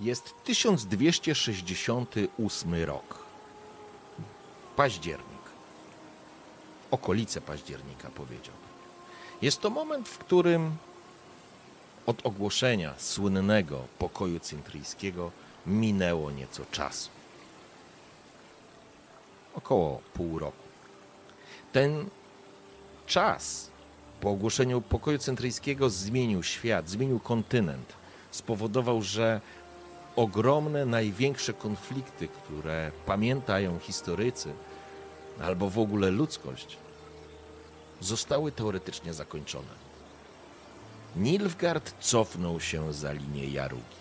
Jest 1268 rok. Październik. Okolice października powiedziałbym. Jest to moment, w którym od ogłoszenia słynnego pokoju cyntryjskiego minęło nieco czasu. Około pół roku. Ten czas po ogłoszeniu pokoju centryjskiego zmienił świat, zmienił kontynent. Spowodował, że ogromne, największe konflikty, które pamiętają historycy albo w ogóle ludzkość, zostały teoretycznie zakończone. Nilfgaard cofnął się za linię Jarugi,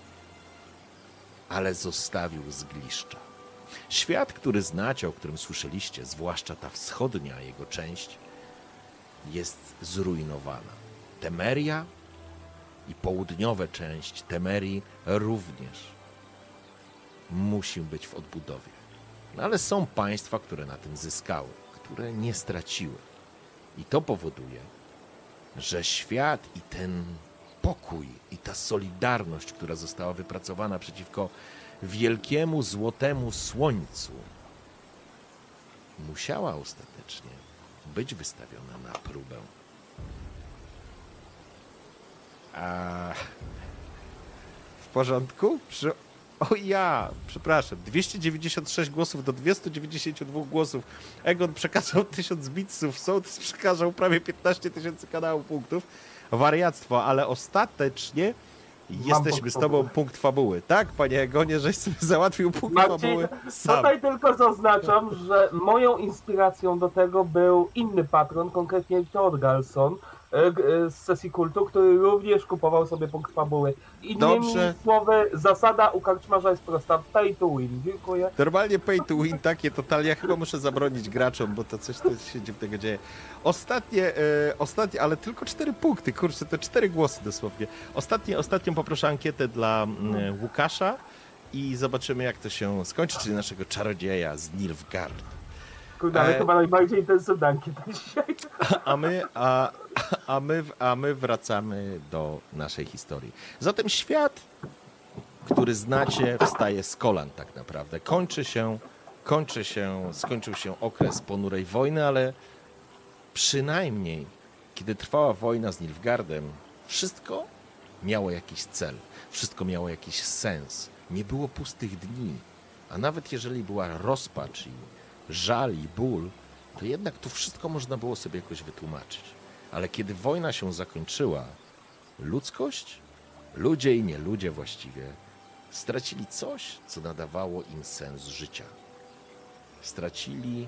ale zostawił zgliszcza. Świat, który znacie, o którym słyszeliście, zwłaszcza ta wschodnia jego część, jest zrujnowana. Temeria i południowa część Temerii również musi być w odbudowie. No ale są państwa, które na tym zyskały, które nie straciły. I to powoduje, że świat i ten pokój i ta solidarność, która została wypracowana przeciwko wielkiemu złotemu słońcu, musiała ostatecznie być wystawiona na próbę. A w porządku? Przy... O ja, przepraszam, 296 głosów do 292 głosów. Egon przekazał 1000 bitsów, Sołtys przekazał prawie 15 tysięcy kanałów punktów. Wariactwo, ale ostatecznie jesteśmy z tobą punkt fabuły. Tak, panie Egonie, żeś sobie załatwił punkt Marcin, fabuły sam. Tutaj tylko zaznaczam, że moją inspiracją do tego był inny patron, konkretnie Thorgalson e, g- e, z sesji kultu, który również kupował sobie punkt fabuły. Innymi Dobrze. słowy, zasada u karczmarza jest prosta, pay to win. Dziękuję. Normalnie pay to win takie totalnie. Ja chyba muszę zabronić graczom, bo to coś to się dziwnego dzieje. Ostatnie, e, ostatnie, ale tylko cztery punkty, kurczę, to cztery głosy dosłownie. Ostatnie, ostatnią poproszę ankietę dla mm, Łukasza i zobaczymy jak to się skończy, czyli naszego czarodzieja z Nilfgaard. Kurde, ale E. chyba najbardziej intensywna ankieta dzisiaj. A my, a, a, my, a my wracamy do naszej historii. Zatem świat, który znacie, wstaje z kolan tak naprawdę. Kończy się, kończy się, skończył się okres ponurej wojny, ale przynajmniej, kiedy trwała wojna z Nilfgaardem, wszystko miało jakiś cel, wszystko miało jakiś sens. Nie było pustych dni, a nawet jeżeli była rozpacz i żal i ból, to jednak to wszystko można było sobie jakoś wytłumaczyć. Ale kiedy wojna się zakończyła, ludzkość, ludzie i nie ludzie właściwie, stracili coś, co nadawało im sens życia. Stracili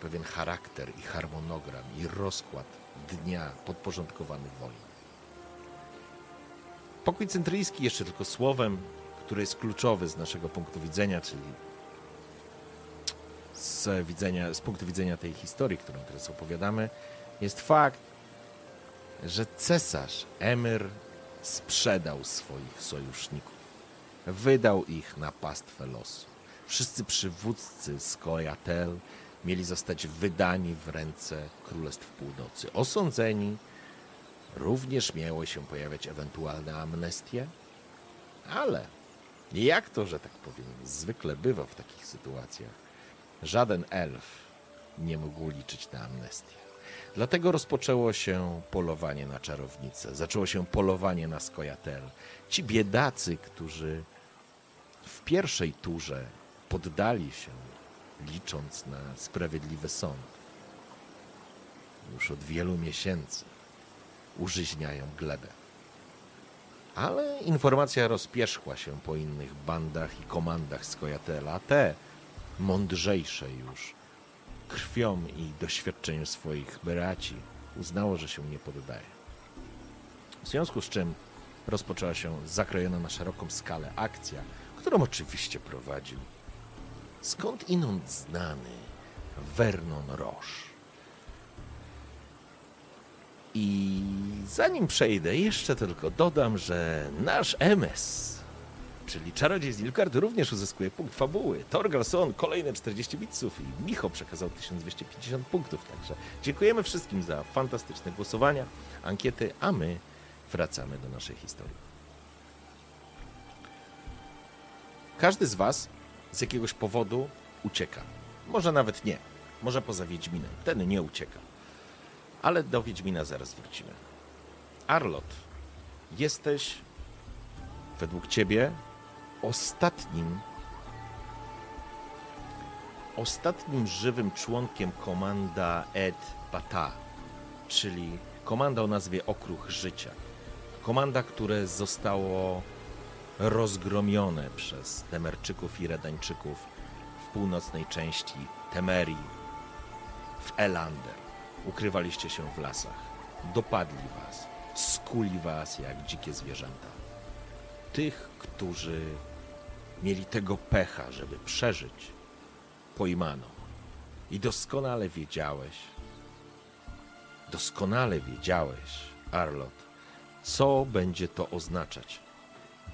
pewien charakter i harmonogram i rozkład dnia podporządkowany wojnie. Pokój centryjski, jeszcze tylko słowem, który jest kluczowy z naszego punktu widzenia, czyli z, widzenia, z punktu widzenia tej historii, którą teraz opowiadamy, jest fakt, że cesarz Emir sprzedał swoich sojuszników. Wydał ich na pastwę losu. Wszyscy przywódcy z Koyatel mieli zostać wydani w ręce Królestw Północy. Osądzeni również miały się pojawiać ewentualne amnestie, ale jak to, że tak powiem, zwykle bywa w takich sytuacjach, żaden elf nie mógł liczyć na amnestię. Dlatego rozpoczęło się polowanie na czarownicę, zaczęło się polowanie na Skojatel. Ci biedacy, którzy w pierwszej turze poddali się, licząc na sprawiedliwy sąd, już od wielu miesięcy użyźniają glebę. Ale informacja rozpierzchła się po innych bandach i komandach Skojatela, te mądrzejsze już krwią i doświadczeniem swoich braci uznało, że się nie poddaje. W związku z czym rozpoczęła się zakrojona na szeroką skalę akcja, którą oczywiście prowadził skąd inąd znany Vernon Roche. I zanim przejdę, jeszcze tylko dodam, że nasz MS, czyli czarodziej z Nilgard, również uzyskuje punkt fabuły. Torgalson kolejne 40 bitsów i Micho przekazał 1250 punktów. Także dziękujemy wszystkim za fantastyczne głosowania, ankiety, a my wracamy do naszej historii. Każdy z Was z jakiegoś powodu ucieka. Może nawet nie. Może poza Wiedźminem. Ten nie ucieka. Ale do Wiedźmina zaraz wrócimy. Arlot, jesteś według ciebie ostatnim ostatnim żywym członkiem komanda Ed Bata, czyli komanda o nazwie Okruch Życia. Komanda, które zostało rozgromione przez Temerczyków i Redańczyków w północnej części Temerii, w Elander. Ukrywaliście się w lasach. Dopadli was, skuli was jak dzikie zwierzęta. Tych, którzy mieli tego pecha, żeby przeżyć, pojmano. I doskonale wiedziałeś, doskonale wiedziałeś, Arlot, co będzie to oznaczać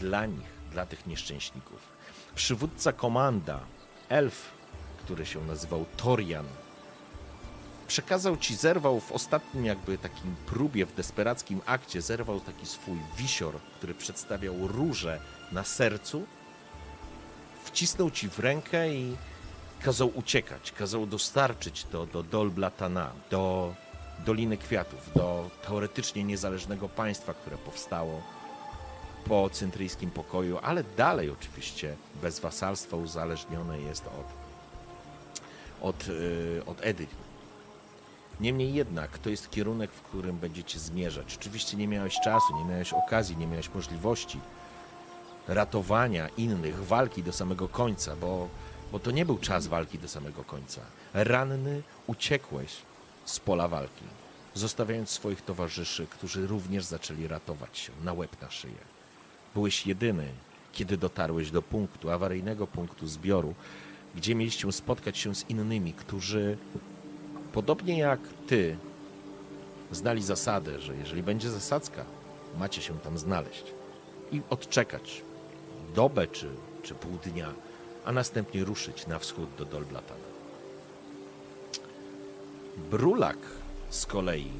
dla nich, dla tych nieszczęśników. Przywódca komanda, elf, który się nazywał Torian, przekazał ci, zerwał w ostatnim jakby takim próbie, w desperackim akcie, zerwał taki swój wisior, który przedstawiał róże na sercu, wcisnął ci w rękę i kazał uciekać, kazał dostarczyć to do Dolblatana, do Doliny Kwiatów, do teoretycznie niezależnego państwa, które powstało po cyntryjskim pokoju, ale dalej oczywiście bez wasalstwa uzależnione jest od, od, yy, od Edyt. Niemniej jednak to jest kierunek, w którym będziecie zmierzać. Oczywiście nie miałeś czasu, nie miałeś okazji, nie miałeś możliwości ratowania innych, walki do samego końca, bo, bo to nie był czas walki do samego końca. Ranny uciekłeś z pola walki, zostawiając swoich towarzyszy, którzy również zaczęli ratować się na łeb na szyję. Byłeś jedyny, kiedy dotarłeś do punktu, awaryjnego punktu zbioru, gdzie mieliście spotkać się z innymi, którzy podobnie jak ty znali zasadę, że jeżeli będzie zasadzka, macie się tam znaleźć i odczekać dobę czy, czy pół dnia, a następnie ruszyć na wschód do Dolblatana. Brulak z kolei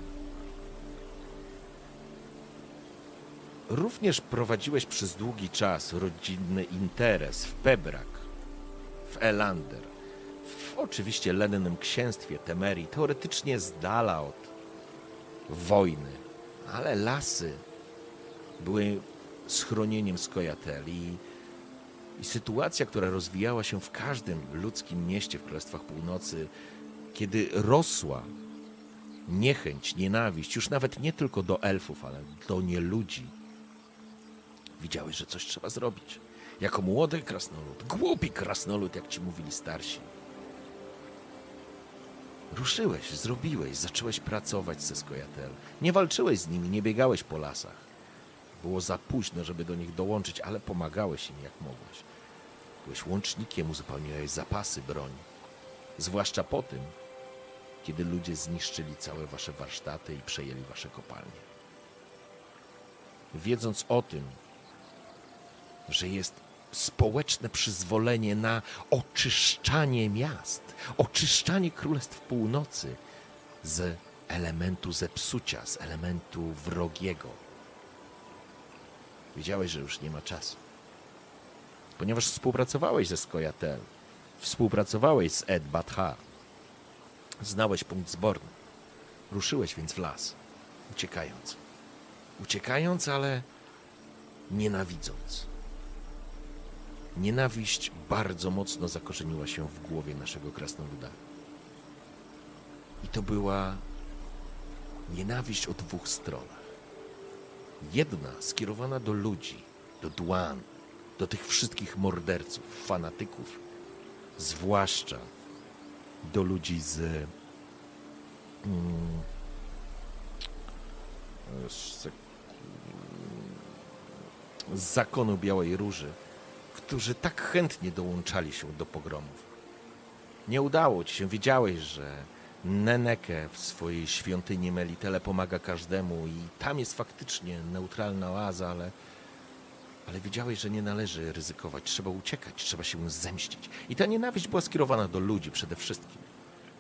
również prowadziłeś przez długi czas rodzinny interes w Pebrak, w Elander, w oczywiście lennym księstwie Temerii, teoretycznie z dala od wojny, ale lasy były schronieniem Skojatel i, i sytuacja, która rozwijała się w każdym ludzkim mieście w Królestwach Północy, kiedy rosła niechęć, nienawiść, już nawet nie tylko do elfów, ale do nieludzi, widziałeś, że coś trzeba zrobić. Jako młody krasnolud, głupi krasnolud, jak ci mówili starsi. Ruszyłeś, zrobiłeś, zacząłeś pracować ze Skojatel. Nie walczyłeś z nimi, nie biegałeś po lasach. Było za późno, żeby do nich dołączyć, ale pomagałeś im jak mogłeś. Byłeś łącznikiem, uzupełniałeś zapasy broni. Zwłaszcza po tym, kiedy ludzie zniszczyli całe wasze warsztaty i przejęli wasze kopalnie. Wiedząc o tym, że jest społeczne przyzwolenie na oczyszczanie miast, oczyszczanie królestw północy z elementu zepsucia, z elementu wrogiego. Wiedziałeś, że już nie ma czasu. Ponieważ współpracowałeś ze Skojatel, współpracowałeś z Ed Batha, znałeś punkt zborny. Ruszyłeś więc w las, uciekając. Uciekając, ale nienawidząc. Nienawiść bardzo mocno zakorzeniła się w głowie naszego krasnoluda. I to była nienawiść o dwóch stronach. Jedna skierowana do ludzi, do dłan, do tych wszystkich morderców, fanatyków, zwłaszcza do ludzi z, mm, z, zakonu Białej Róży, którzy tak chętnie dołączali się do pogromów. Nie udało ci się, wiedziałeś, że Neneke w swojej świątyni Melitele pomaga każdemu i tam jest faktycznie neutralna oaza, ale, ale wiedziałeś, że nie należy ryzykować, trzeba uciekać, trzeba się zemścić. I ta nienawiść była skierowana do ludzi przede wszystkim.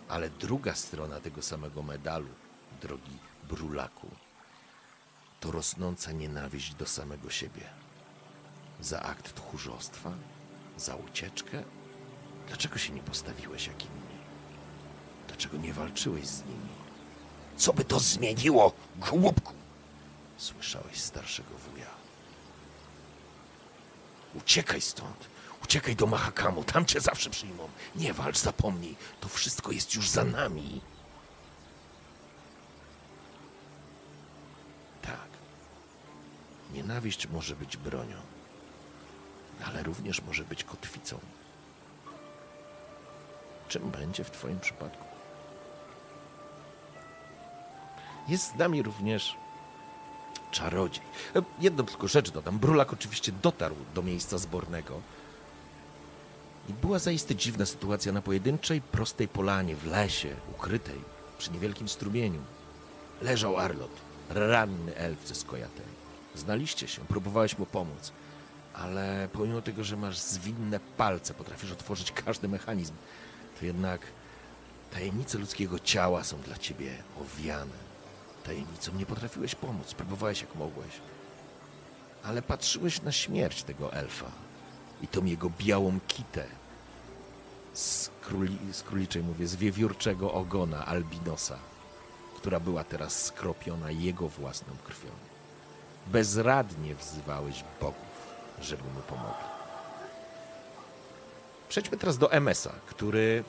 Ale druga strona tego samego medalu, drogi Brulaku, to rosnąca nienawiść do samego siebie. Za akt tchórzostwa? Za ucieczkę? Dlaczego się nie postawiłeś jak? Dlaczego nie walczyłeś z nimi? Co by to zmieniło, głupku? Słyszałeś starszego wuja. Uciekaj stąd. Uciekaj do Mahakamu, tam cię zawsze przyjmą. Nie walcz, zapomnij. To wszystko jest już za nami. Tak. Nienawiść może być bronią, ale również może być kotwicą. Czym będzie w Twoim przypadku? Jest z nami również czarodziej. E, Jedną tylko rzecz dodam. Brulak oczywiście dotarł do miejsca zbornego. I była zaiste dziwna sytuacja na pojedynczej, prostej polanie w lesie, ukrytej, przy niewielkim strumieniu. Leżał Arlot, ranny elf ze Skojatej. Znaliście się, próbowałeś mu pomóc, ale pomimo tego, że masz zwinne palce, potrafisz otworzyć każdy mechanizm, to jednak tajemnice ludzkiego ciała są dla ciebie owiane. Tajemnicom nie potrafiłeś pomóc, próbowałeś jak mogłeś. Ale patrzyłeś na śmierć tego elfa i tą jego białą kitę z, króli, z króliczej, mówię, z wiewiórczego ogona albinosa, która była teraz skropiona jego własną krwią. Bezradnie wzywałeś bogów, żeby mu pomogli. Przejdźmy teraz do MS-a, który,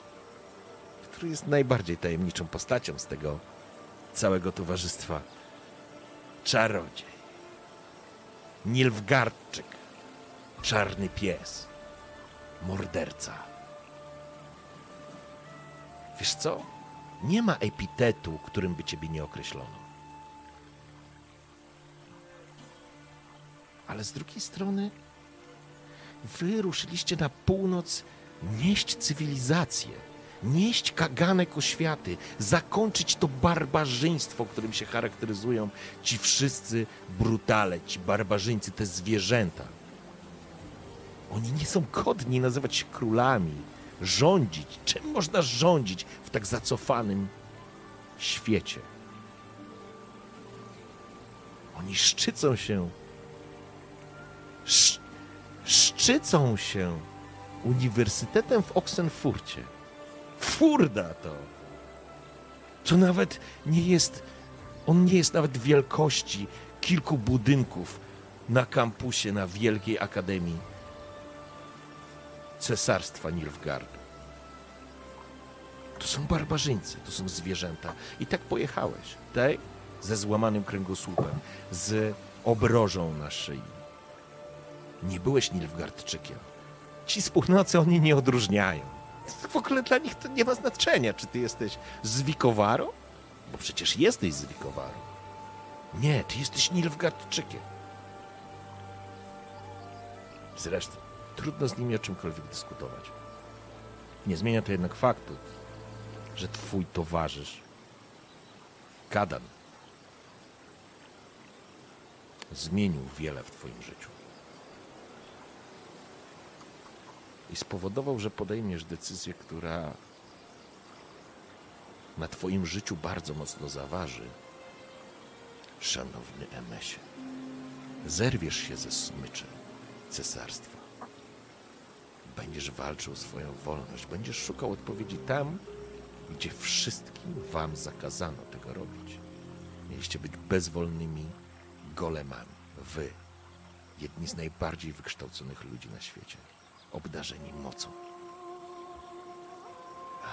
który jest najbardziej tajemniczą postacią z tego całego towarzystwa. Czarodziej. Nilfgardczyk. Czarny pies. Morderca. Wiesz co? Nie ma epitetu, którym by ciebie nie określono. Ale z drugiej strony, wy ruszyliście na północ nieść cywilizację, nieść kaganek oświaty, zakończyć to barbarzyństwo, którym się charakteryzują ci wszyscy brutale, ci barbarzyńcy, te zwierzęta. Oni nie są godni nazywać się królami, rządzić. Czym można rządzić w tak zacofanym świecie? Oni szczycą się, sz, szczycą się Uniwersytetem w Oxenfurcie. Furda to. To nawet nie jest, on nie jest nawet wielkości kilku budynków na kampusie, na Wielkiej Akademii Cesarstwa Nilfgaardu. To są barbarzyńcy, to są zwierzęta. I tak pojechałeś, tej ze złamanym kręgosłupem, z obrożą na szyi. Nie byłeś Nilfgaardczykiem. Ci z północy oni nie odróżniają. W ogóle dla nich to nie ma znaczenia, czy ty jesteś z Wikowaro, bo przecież jesteś z Wikowaro. Nie, ty jesteś Nilfgaardczykiem. Zresztą, trudno z nimi o czymkolwiek dyskutować. Nie zmienia to jednak faktu, że twój towarzysz, Kadan, zmienił wiele w twoim życiu. I spowodował, że podejmiesz decyzję, która na Twoim życiu bardzo mocno zaważy, szanowny Emesie. Zerwiesz się ze smyczy cesarstwa. Będziesz walczył o swoją wolność, będziesz szukał odpowiedzi tam, gdzie wszystkim Wam zakazano tego robić. Mieliście być bezwolnymi golemami. Wy, jedni z najbardziej wykształconych ludzi na świecie obdarzeni mocą.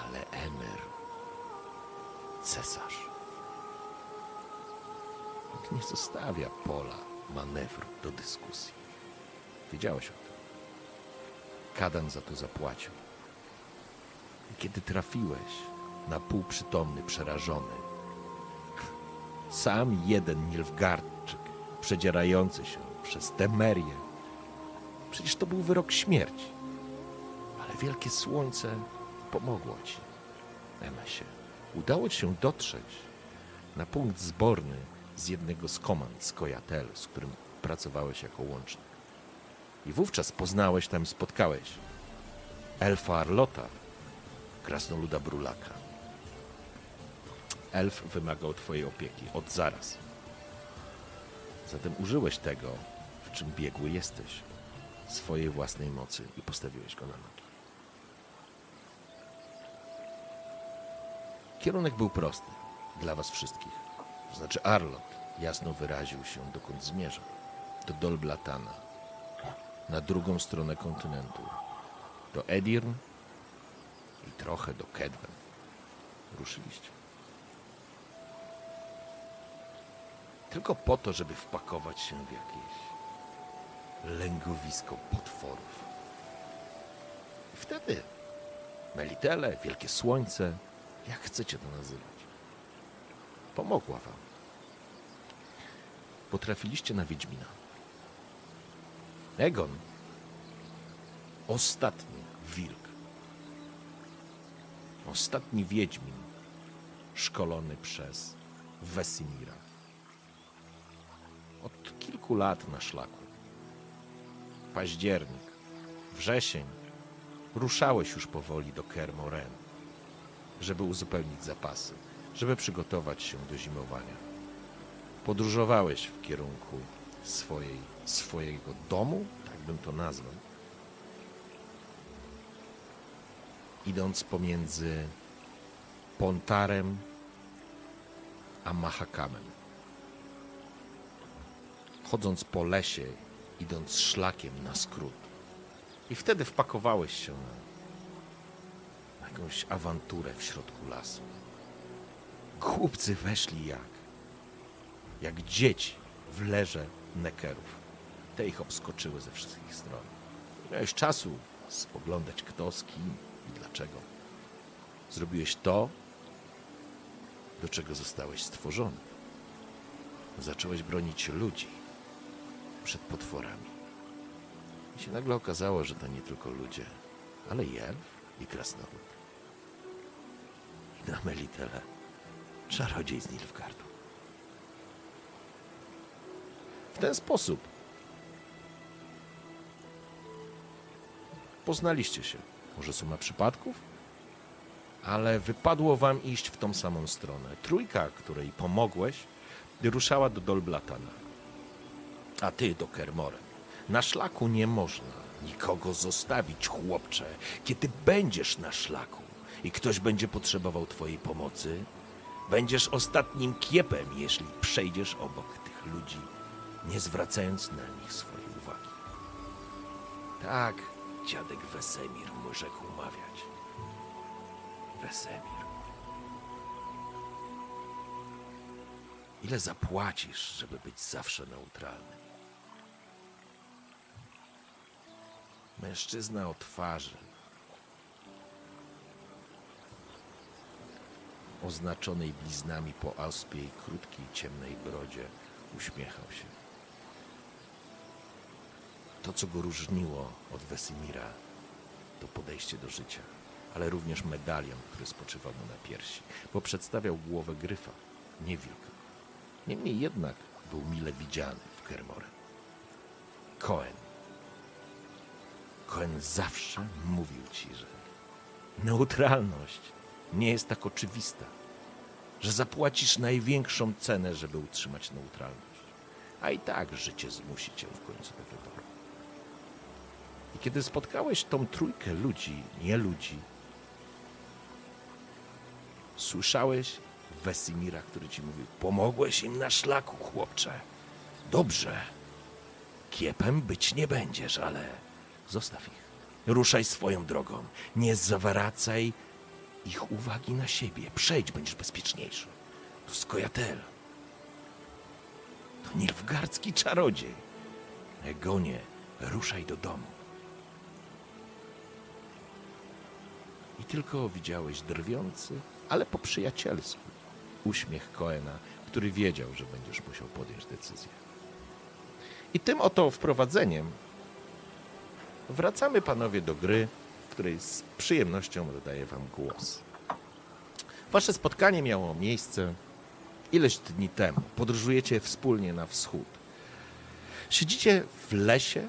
Ale Emer, cesarz, nie zostawia pola manewru do dyskusji. Wiedziałeś o tym. Kadan za to zapłacił. I kiedy trafiłeś na półprzytomny, przerażony, Sam jeden Nilfgaardczyk, przedzierający się przez Temerię. Przecież to był wyrok śmierci. Ale wielkie słońce pomogło ci, Emesie. Udało ci się dotrzeć na punkt zborny z jednego z komand z Kojatel, z którym pracowałeś jako łącznik. I wówczas poznałeś tam i spotkałeś elfa Arlota, krasnoluda Brulaka. Elf wymagał twojej opieki od zaraz. Zatem użyłeś tego, w czym biegły jesteś, swojej własnej mocy i postawiłeś go na nogi. Kierunek był prosty dla was wszystkich. To znaczy Arlot jasno wyraził się, dokąd zmierza. Do Dolblatana, na drugą stronę kontynentu. Do Edirn i trochę do Kedwen. Ruszyliście. Tylko po to, żeby wpakować się w jakieś lęgowisko potworów. I wtedy Melitele, wielkie słońce, jak chcecie to nazywać, pomogła wam. Potrafiliście na Wiedźmina. Egon, ostatni wilk, ostatni Wiedźmin, szkolony przez Wesimira. Od kilku lat na szlaku. Październik, wrzesień, ruszałeś już powoli do Kermoren, żeby uzupełnić zapasy, żeby przygotować się do zimowania. Podróżowałeś w kierunku swojej, swojego domu, tak bym to nazwał, idąc pomiędzy Pontarem a Mahakamem. Chodząc po lesie, idąc szlakiem na skrót. I wtedy wpakowałeś się na, jakąś awanturę w środku lasu. Głupcy weszli jak, jak dzieci w leże nekerów. Te ich obskoczyły ze wszystkich stron. Nie miałeś czasu spoglądać kto z kim i dlaczego. Zrobiłeś to, do czego zostałeś stworzony. Zacząłeś bronić ludzi przed potworami. I się nagle okazało, że to nie tylko ludzie, ale i elf i krasnolud. I na Melitele czarodziej z Nilfgaardu. W ten sposób poznaliście się. Może suma przypadków? Ale wypadło wam iść w tą samą stronę. Trójka, której pomogłeś, ruszała do Dolblatana, a ty do Kermoren. Na szlaku nie można nikogo zostawić, chłopcze. Kiedy będziesz na szlaku i ktoś będzie potrzebował twojej pomocy, będziesz ostatnim kiepem, jeśli przejdziesz obok tych ludzi, nie zwracając na nich swojej uwagi. Tak, dziadek Wesemir mu rzekł mawiać. Wesemir. Ile zapłacisz, żeby być zawsze neutralnym? Mężczyzna o twarzy, oznaczonej bliznami po ospie i krótkiej, ciemnej brodzie, uśmiechał się. To, co go różniło od Wesimira, to podejście do życia, ale również medalion, który spoczywał mu na piersi, bo przedstawiał głowę gryfa, nie wilka. Niemniej jednak był mile widziany w Kermoren. Cohen. Cohen zawsze mówił ci, że neutralność nie jest tak oczywista, że zapłacisz największą cenę, żeby utrzymać neutralność. A i tak życie zmusi cię w końcu do wyboru. I kiedy spotkałeś tą trójkę ludzi, nie ludzi, słyszałeś Wesimira, który ci mówił: Pomogłeś im na szlaku, chłopcze. Dobrze. Kiepem być nie będziesz, ale zostaw ich. Ruszaj swoją drogą. Nie zawracaj ich uwagi na siebie. Przejdź, będziesz bezpieczniejszy. To Skojatel. To nilfgardzki czarodziej. Egonie, ruszaj do domu. I tylko widziałeś drwiący, ale po przyjacielsku uśmiech Koena, który wiedział, że będziesz musiał podjąć decyzję. I tym oto wprowadzeniem wracamy panowie do gry, w której z przyjemnością oddaję wam głos. Wasze spotkanie miało miejsce ileś dni temu. Podróżujecie wspólnie na wschód. Siedzicie w lesie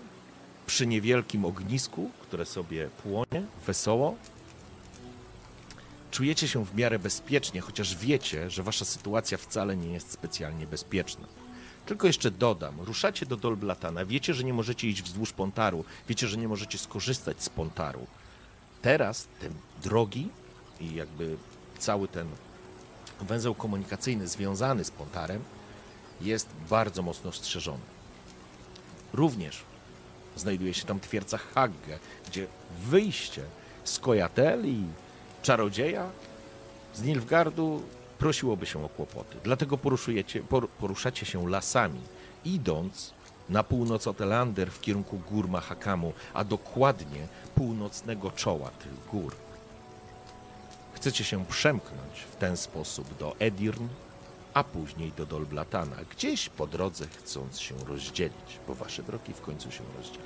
przy niewielkim ognisku, które sobie płonie wesoło. Czujecie się w miarę bezpiecznie, chociaż wiecie, że wasza sytuacja wcale nie jest specjalnie bezpieczna. Tylko jeszcze dodam, ruszacie do Dolblatana, wiecie, że nie możecie iść wzdłuż Pontaru, wiecie, że nie możecie skorzystać z Pontaru. Teraz te drogi i jakby cały ten węzeł komunikacyjny związany z Pontarem jest bardzo mocno strzeżony. Również znajduje się tam twierdza Hagge, gdzie wyjście z Kojatel i czarodzieja z Nilfgardu prosiłoby się o kłopoty. Dlatego por, poruszacie się lasami, idąc na północ od Elander w kierunku gór Mahakamu, a dokładnie północnego czoła tych gór. Chcecie się przemknąć w ten sposób do Edirn, a później do Dolblatana, gdzieś po drodze chcąc się rozdzielić, bo wasze drogi w końcu się rozdzielą.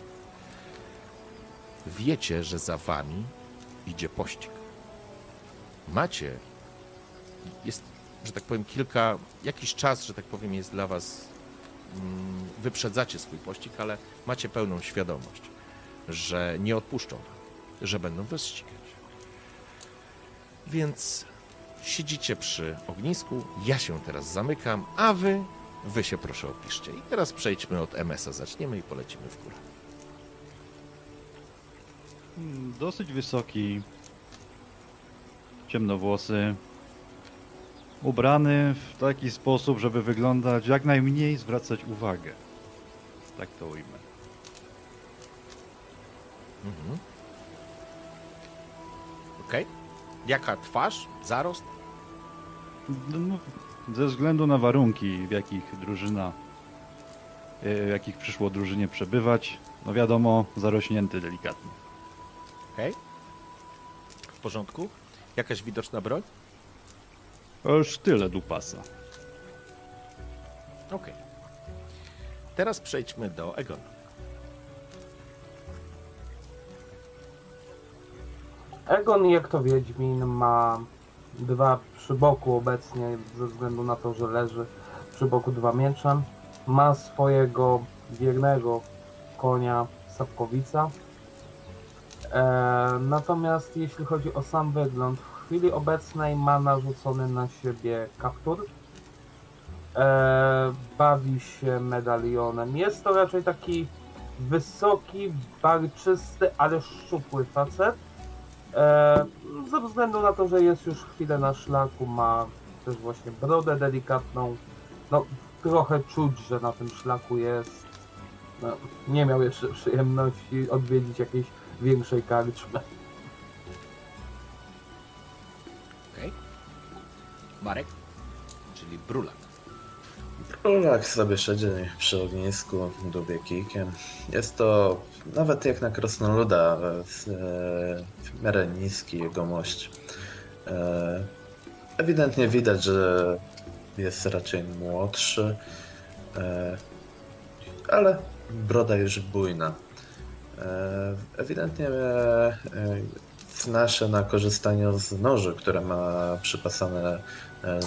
Wiecie, że za wami idzie pościg. Macie, jest, że tak powiem, kilka, jakiś czas, że tak powiem, jest dla was, mm, wyprzedzacie swój pościg, ale macie pełną świadomość, że nie odpuszczą wam, że będą was ścigać. Więc siedzicie przy ognisku, ja się teraz zamykam, a wy, wy się proszę opiszcie. I teraz przejdźmy od MS-a, zaczniemy i polecimy w górę. Mm, Dosyć wysoki, ciemnowłosy, ubrany w taki sposób, żeby wyglądać jak najmniej zwracać uwagę. Tak to ujmę. Mhm. Okej. Jaka twarz, zarost? No, ze względu na warunki, w jakich drużyna, e, w jakich przyszło drużynie przebywać, no wiadomo, zarośnięty delikatnie. Okej. W porządku. Jakaś widoczna broń? Już tyle dupasa. Okej. Teraz przejdźmy do Egona. Egon, jak to Wiedźmin, ma dwa przy boku obecnie, ze względu na to, że leży przy boku dwa miecze. Ma swojego wiernego konia Sapkowica. E, natomiast jeśli chodzi o sam wygląd, w chwili obecnej ma narzucony na siebie kaptur. E, bawi się medalionem. Jest to raczej taki wysoki, barczysty, ale szczupły facet. E, ze względu na to, że jest już chwilę na szlaku, ma też właśnie brodę delikatną. No, trochę czuć, że na tym szlaku jest. No, nie miał jeszcze przyjemności odwiedzić jakiejś większej karczmy. Marek? Czyli Brulak. Królak sobie siedzi przy ognisku, dubie kijkiem. Jest to nawet jak na krasnoluda w miarę niski jegomość. E, ewidentnie widać, że jest raczej młodszy, e, ale broda już bujna. E, ewidentnie e, e, znasze na korzystaniu z noży, które ma przypasane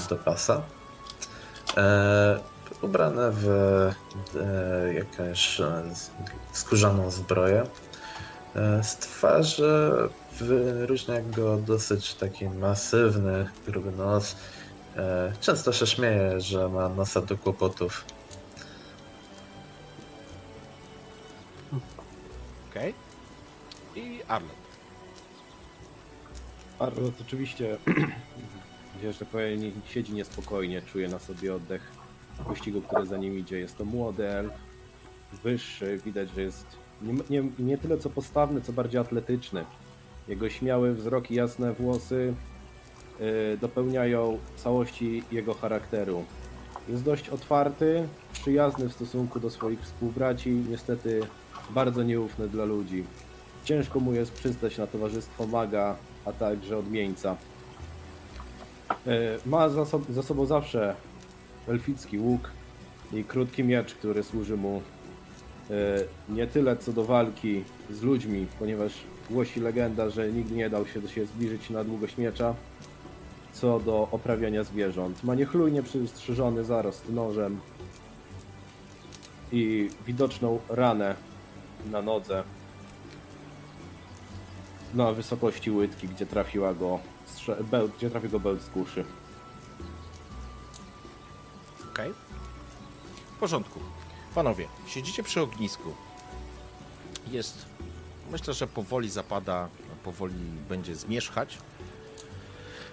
do pasa. E, ubrane w e, jakąś e, skórzaną zbroję. E, z twarzy wyróżnia go dosyć taki masywny, gruby nos. E, często się śmieje, że ma nosa do kłopotów. Okej. I Arlen. Arlot oczywiście, wiesz, że powiem, nie- siedzi niespokojnie, czuje na sobie oddech wyścigu, który za nim idzie. Jest to młody elf, wyższy, widać, że jest nie, nie, nie tyle co postawny, co bardziej atletyczny. Jego śmiały wzrok i jasne włosy y, dopełniają całości jego charakteru. Jest dość otwarty, przyjazny w stosunku do swoich współbraci, niestety bardzo nieufny dla ludzi. Ciężko mu jest przystać na towarzystwo maga, a także odmieńca. E, Ma za, za sobą zawsze elficki łuk i krótki miecz, który służy mu e, nie tyle co do walki z ludźmi, ponieważ głosi legenda, że nigdy nie dał się do siebie zbliżyć na długość miecza, co do oprawiania zwierząt. Ma niechlujnie przystrzyżony zarost nożem i widoczną ranę na nodze na wysokości łydki, gdzie trafiła go bełt, gdzie trafił go bełt z kuszy. Okej. W porządku. Panowie, siedzicie przy ognisku. Jest. Myślę, że powoli zapada, powoli będzie zmierzchać.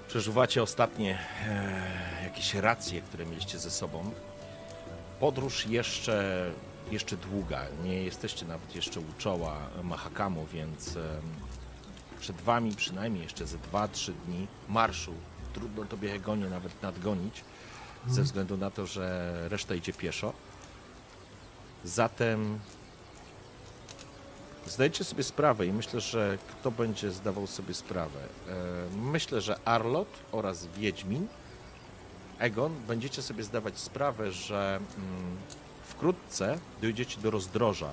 Przeżuwacie ostatnie e, jakieś racje, które mieliście ze sobą. Podróż jeszcze, jeszcze długa. Nie jesteście nawet jeszcze u czoła Mahakamu, więc em, przed wami przynajmniej jeszcze ze 2-3 dni marszu. Trudno tobie Egonie nawet nadgonić ze względu na to, że reszta idzie pieszo. Zatem zdajcie sobie sprawę i myślę, że kto będzie zdawał sobie sprawę. E, Myślę, że Arlot oraz Wiedźmin, Egon, będziecie sobie zdawać sprawę, że mm, wkrótce dojdziecie do rozdroża.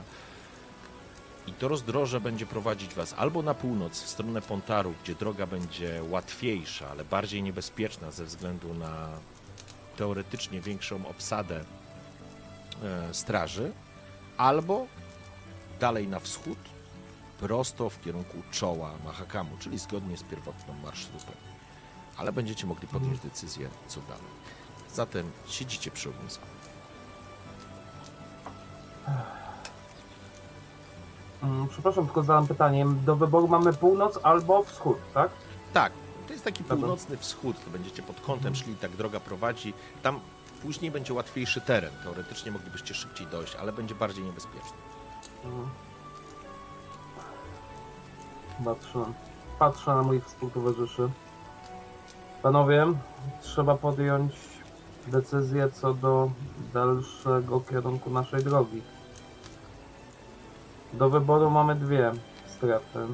I to rozdroże będzie prowadzić was albo na północ, w stronę Pontaru, gdzie droga będzie łatwiejsza, ale bardziej niebezpieczna ze względu na teoretycznie większą obsadę e, straży, albo dalej na wschód, prosto w kierunku czoła Mahakamu, czyli zgodnie z pierwotną marszrutą. Ale będziecie mogli podjąć decyzję, co dalej. Zatem siedzicie przy ognisku. Mm, Przepraszam, tylko zadam pytanie. Do wyboru mamy północ albo wschód, tak? Tak, to jest taki Dobra. północny wschód, to będziecie pod kątem szli, tak droga prowadzi. Tam później będzie łatwiejszy teren. Teoretycznie moglibyście szybciej dojść, ale będzie bardziej niebezpieczny. Mhm. Patrzę, patrzę na moich współtowarzyszy. Panowie, trzeba podjąć decyzję co do dalszego kierunku naszej drogi. Do wyboru mamy dwie strefy.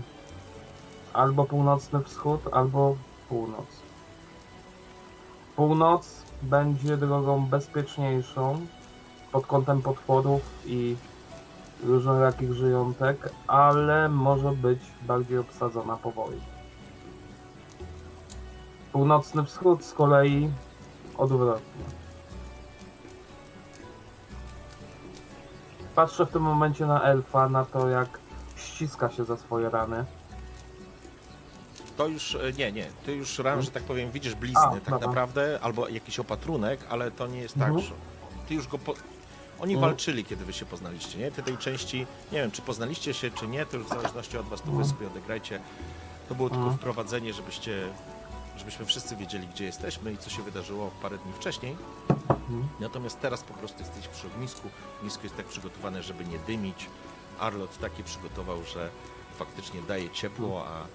Albo północny wschód, albo północ. Północ będzie drogą bezpieczniejszą pod kątem potworów i różnorakich żyjątek, ale może być bardziej obsadzona powoli. Północny wschód z kolei odwrotnie. Patrzę w tym momencie na elfa, na to jak ściska się za swoje rany. To już, e, nie, nie, ty już ran, że tak powiem, widzisz blizny A, tak dobra. naprawdę, albo jakiś opatrunek, ale to nie jest Mhm. tak, że ty już go po... Oni Mhm. walczyli, kiedy wy się poznaliście, nie? Ty tej części, nie wiem, czy poznaliście się, czy nie, to już w zależności od was tu Mhm. wyspy odegrajcie. To było tylko Mhm. wprowadzenie, żebyście, żebyśmy wszyscy wiedzieli, gdzie jesteśmy i co się wydarzyło parę dni wcześniej. Natomiast teraz po prostu jesteś przy ognisku. Ognisko jest tak przygotowane, żeby nie dymić. Arlot takie przygotował, że faktycznie daje ciepło, a,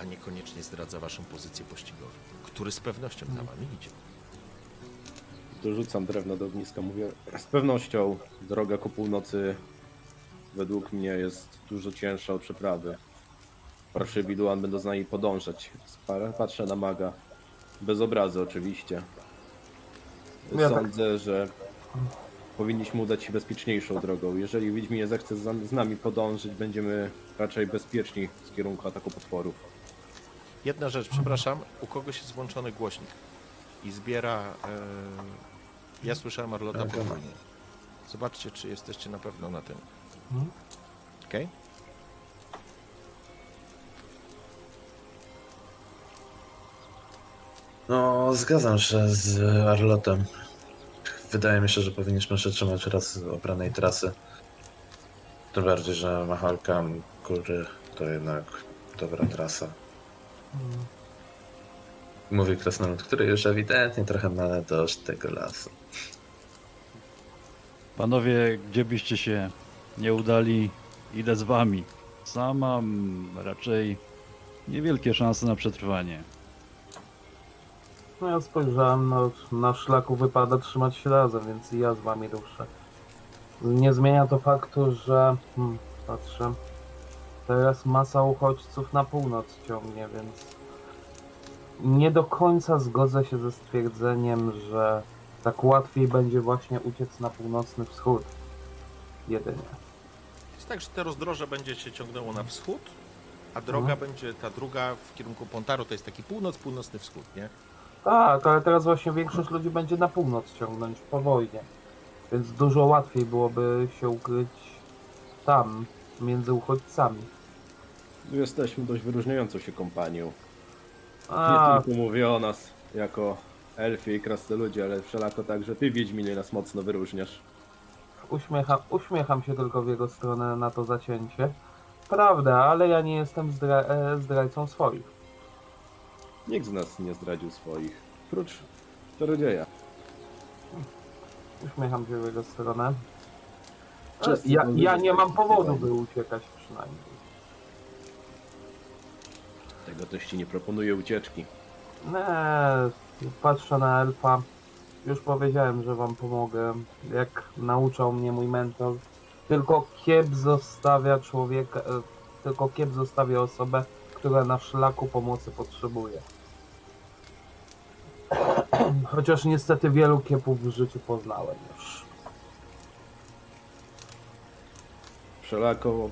a niekoniecznie zdradza waszą pozycję pościgową, który z pewnością za wami idzie. Dorzucam drewno do ogniska, mówię. Z pewnością droga ku północy według mnie jest dużo cięższa od przeprawy. Proszę Biduan będą z nami podążać. Patrzę na maga. Bez obrazy oczywiście. Ja tak- Sądzę, że powinniśmy udać się bezpieczniejszą drogą. Jeżeli Wiedźminie zechce z z nami podążyć, będziemy raczej bezpieczni z kierunku ataku potworów. Jedna rzecz, przepraszam, u kogoś jest włączony głośnik i zbiera. E, ja słyszałem Arlota Tak, podwójnie. Zobaczcie, czy jesteście na pewno na tym. Mhm. Okej? No, zgadzam się z Arlotem. Wydaje mi się, że powinniśmy się trzymać raz obranej trasy. Tym bardziej, że Mahalkam góry to jednak dobra trasa. Mówi krasnolud, który już ewidentnie trochę ma dość tego lasu. Panowie, gdzie byście się nie udali, idę z wami. Sam mam raczej niewielkie szanse na przetrwanie. No ja spojrzałem, no, na szlaku wypada trzymać się razem, więc i ja z wami ruszę. Nie zmienia to faktu, że hmm, patrzę. Teraz masa uchodźców na północ ciągnie, więc nie do końca zgodzę się ze stwierdzeniem, że tak łatwiej będzie właśnie uciec na północny wschód. Jedynie. Jest tak, że te rozdroże będzie się ciągnęło na wschód, a droga Mhm. będzie ta druga w kierunku Pontaru, to jest taki północ, północny wschód, nie? Tak, ale teraz właśnie większość ludzi będzie na północ ciągnąć po wojnie. Więc dużo łatwiej byłoby się ukryć tam, między uchodźcami. Jesteśmy dość wyróżniającą się kompanią. A, Nie tylko mówię o nas jako elfie i krasnoludzie, ale wszelako także ty, Wiedźminie, nas mocno wyróżniasz. uśmiecha, uśmiecham się tylko w jego stronę na to zacięcie. Prawda, ale ja nie jestem zdra e, zdrajcą swoich. Nikt z nas nie zdradził swoich, prócz czarodzieja. Uśmiecham się w jego stronę. Wszyscy Ja, ja nie mam powodu, by uciekać przynajmniej. Tego też ci nie proponuję ucieczki. Nie, patrzę na elfa. Już powiedziałem, że wam pomogę. Jak nauczał mnie mój mentor. Tylko kiep zostawia człowieka, e, tylko kiep zostawia osobę, która na szlaku pomocy potrzebuje. Chociaż niestety wielu kiepów w życiu poznałem już. Wszelako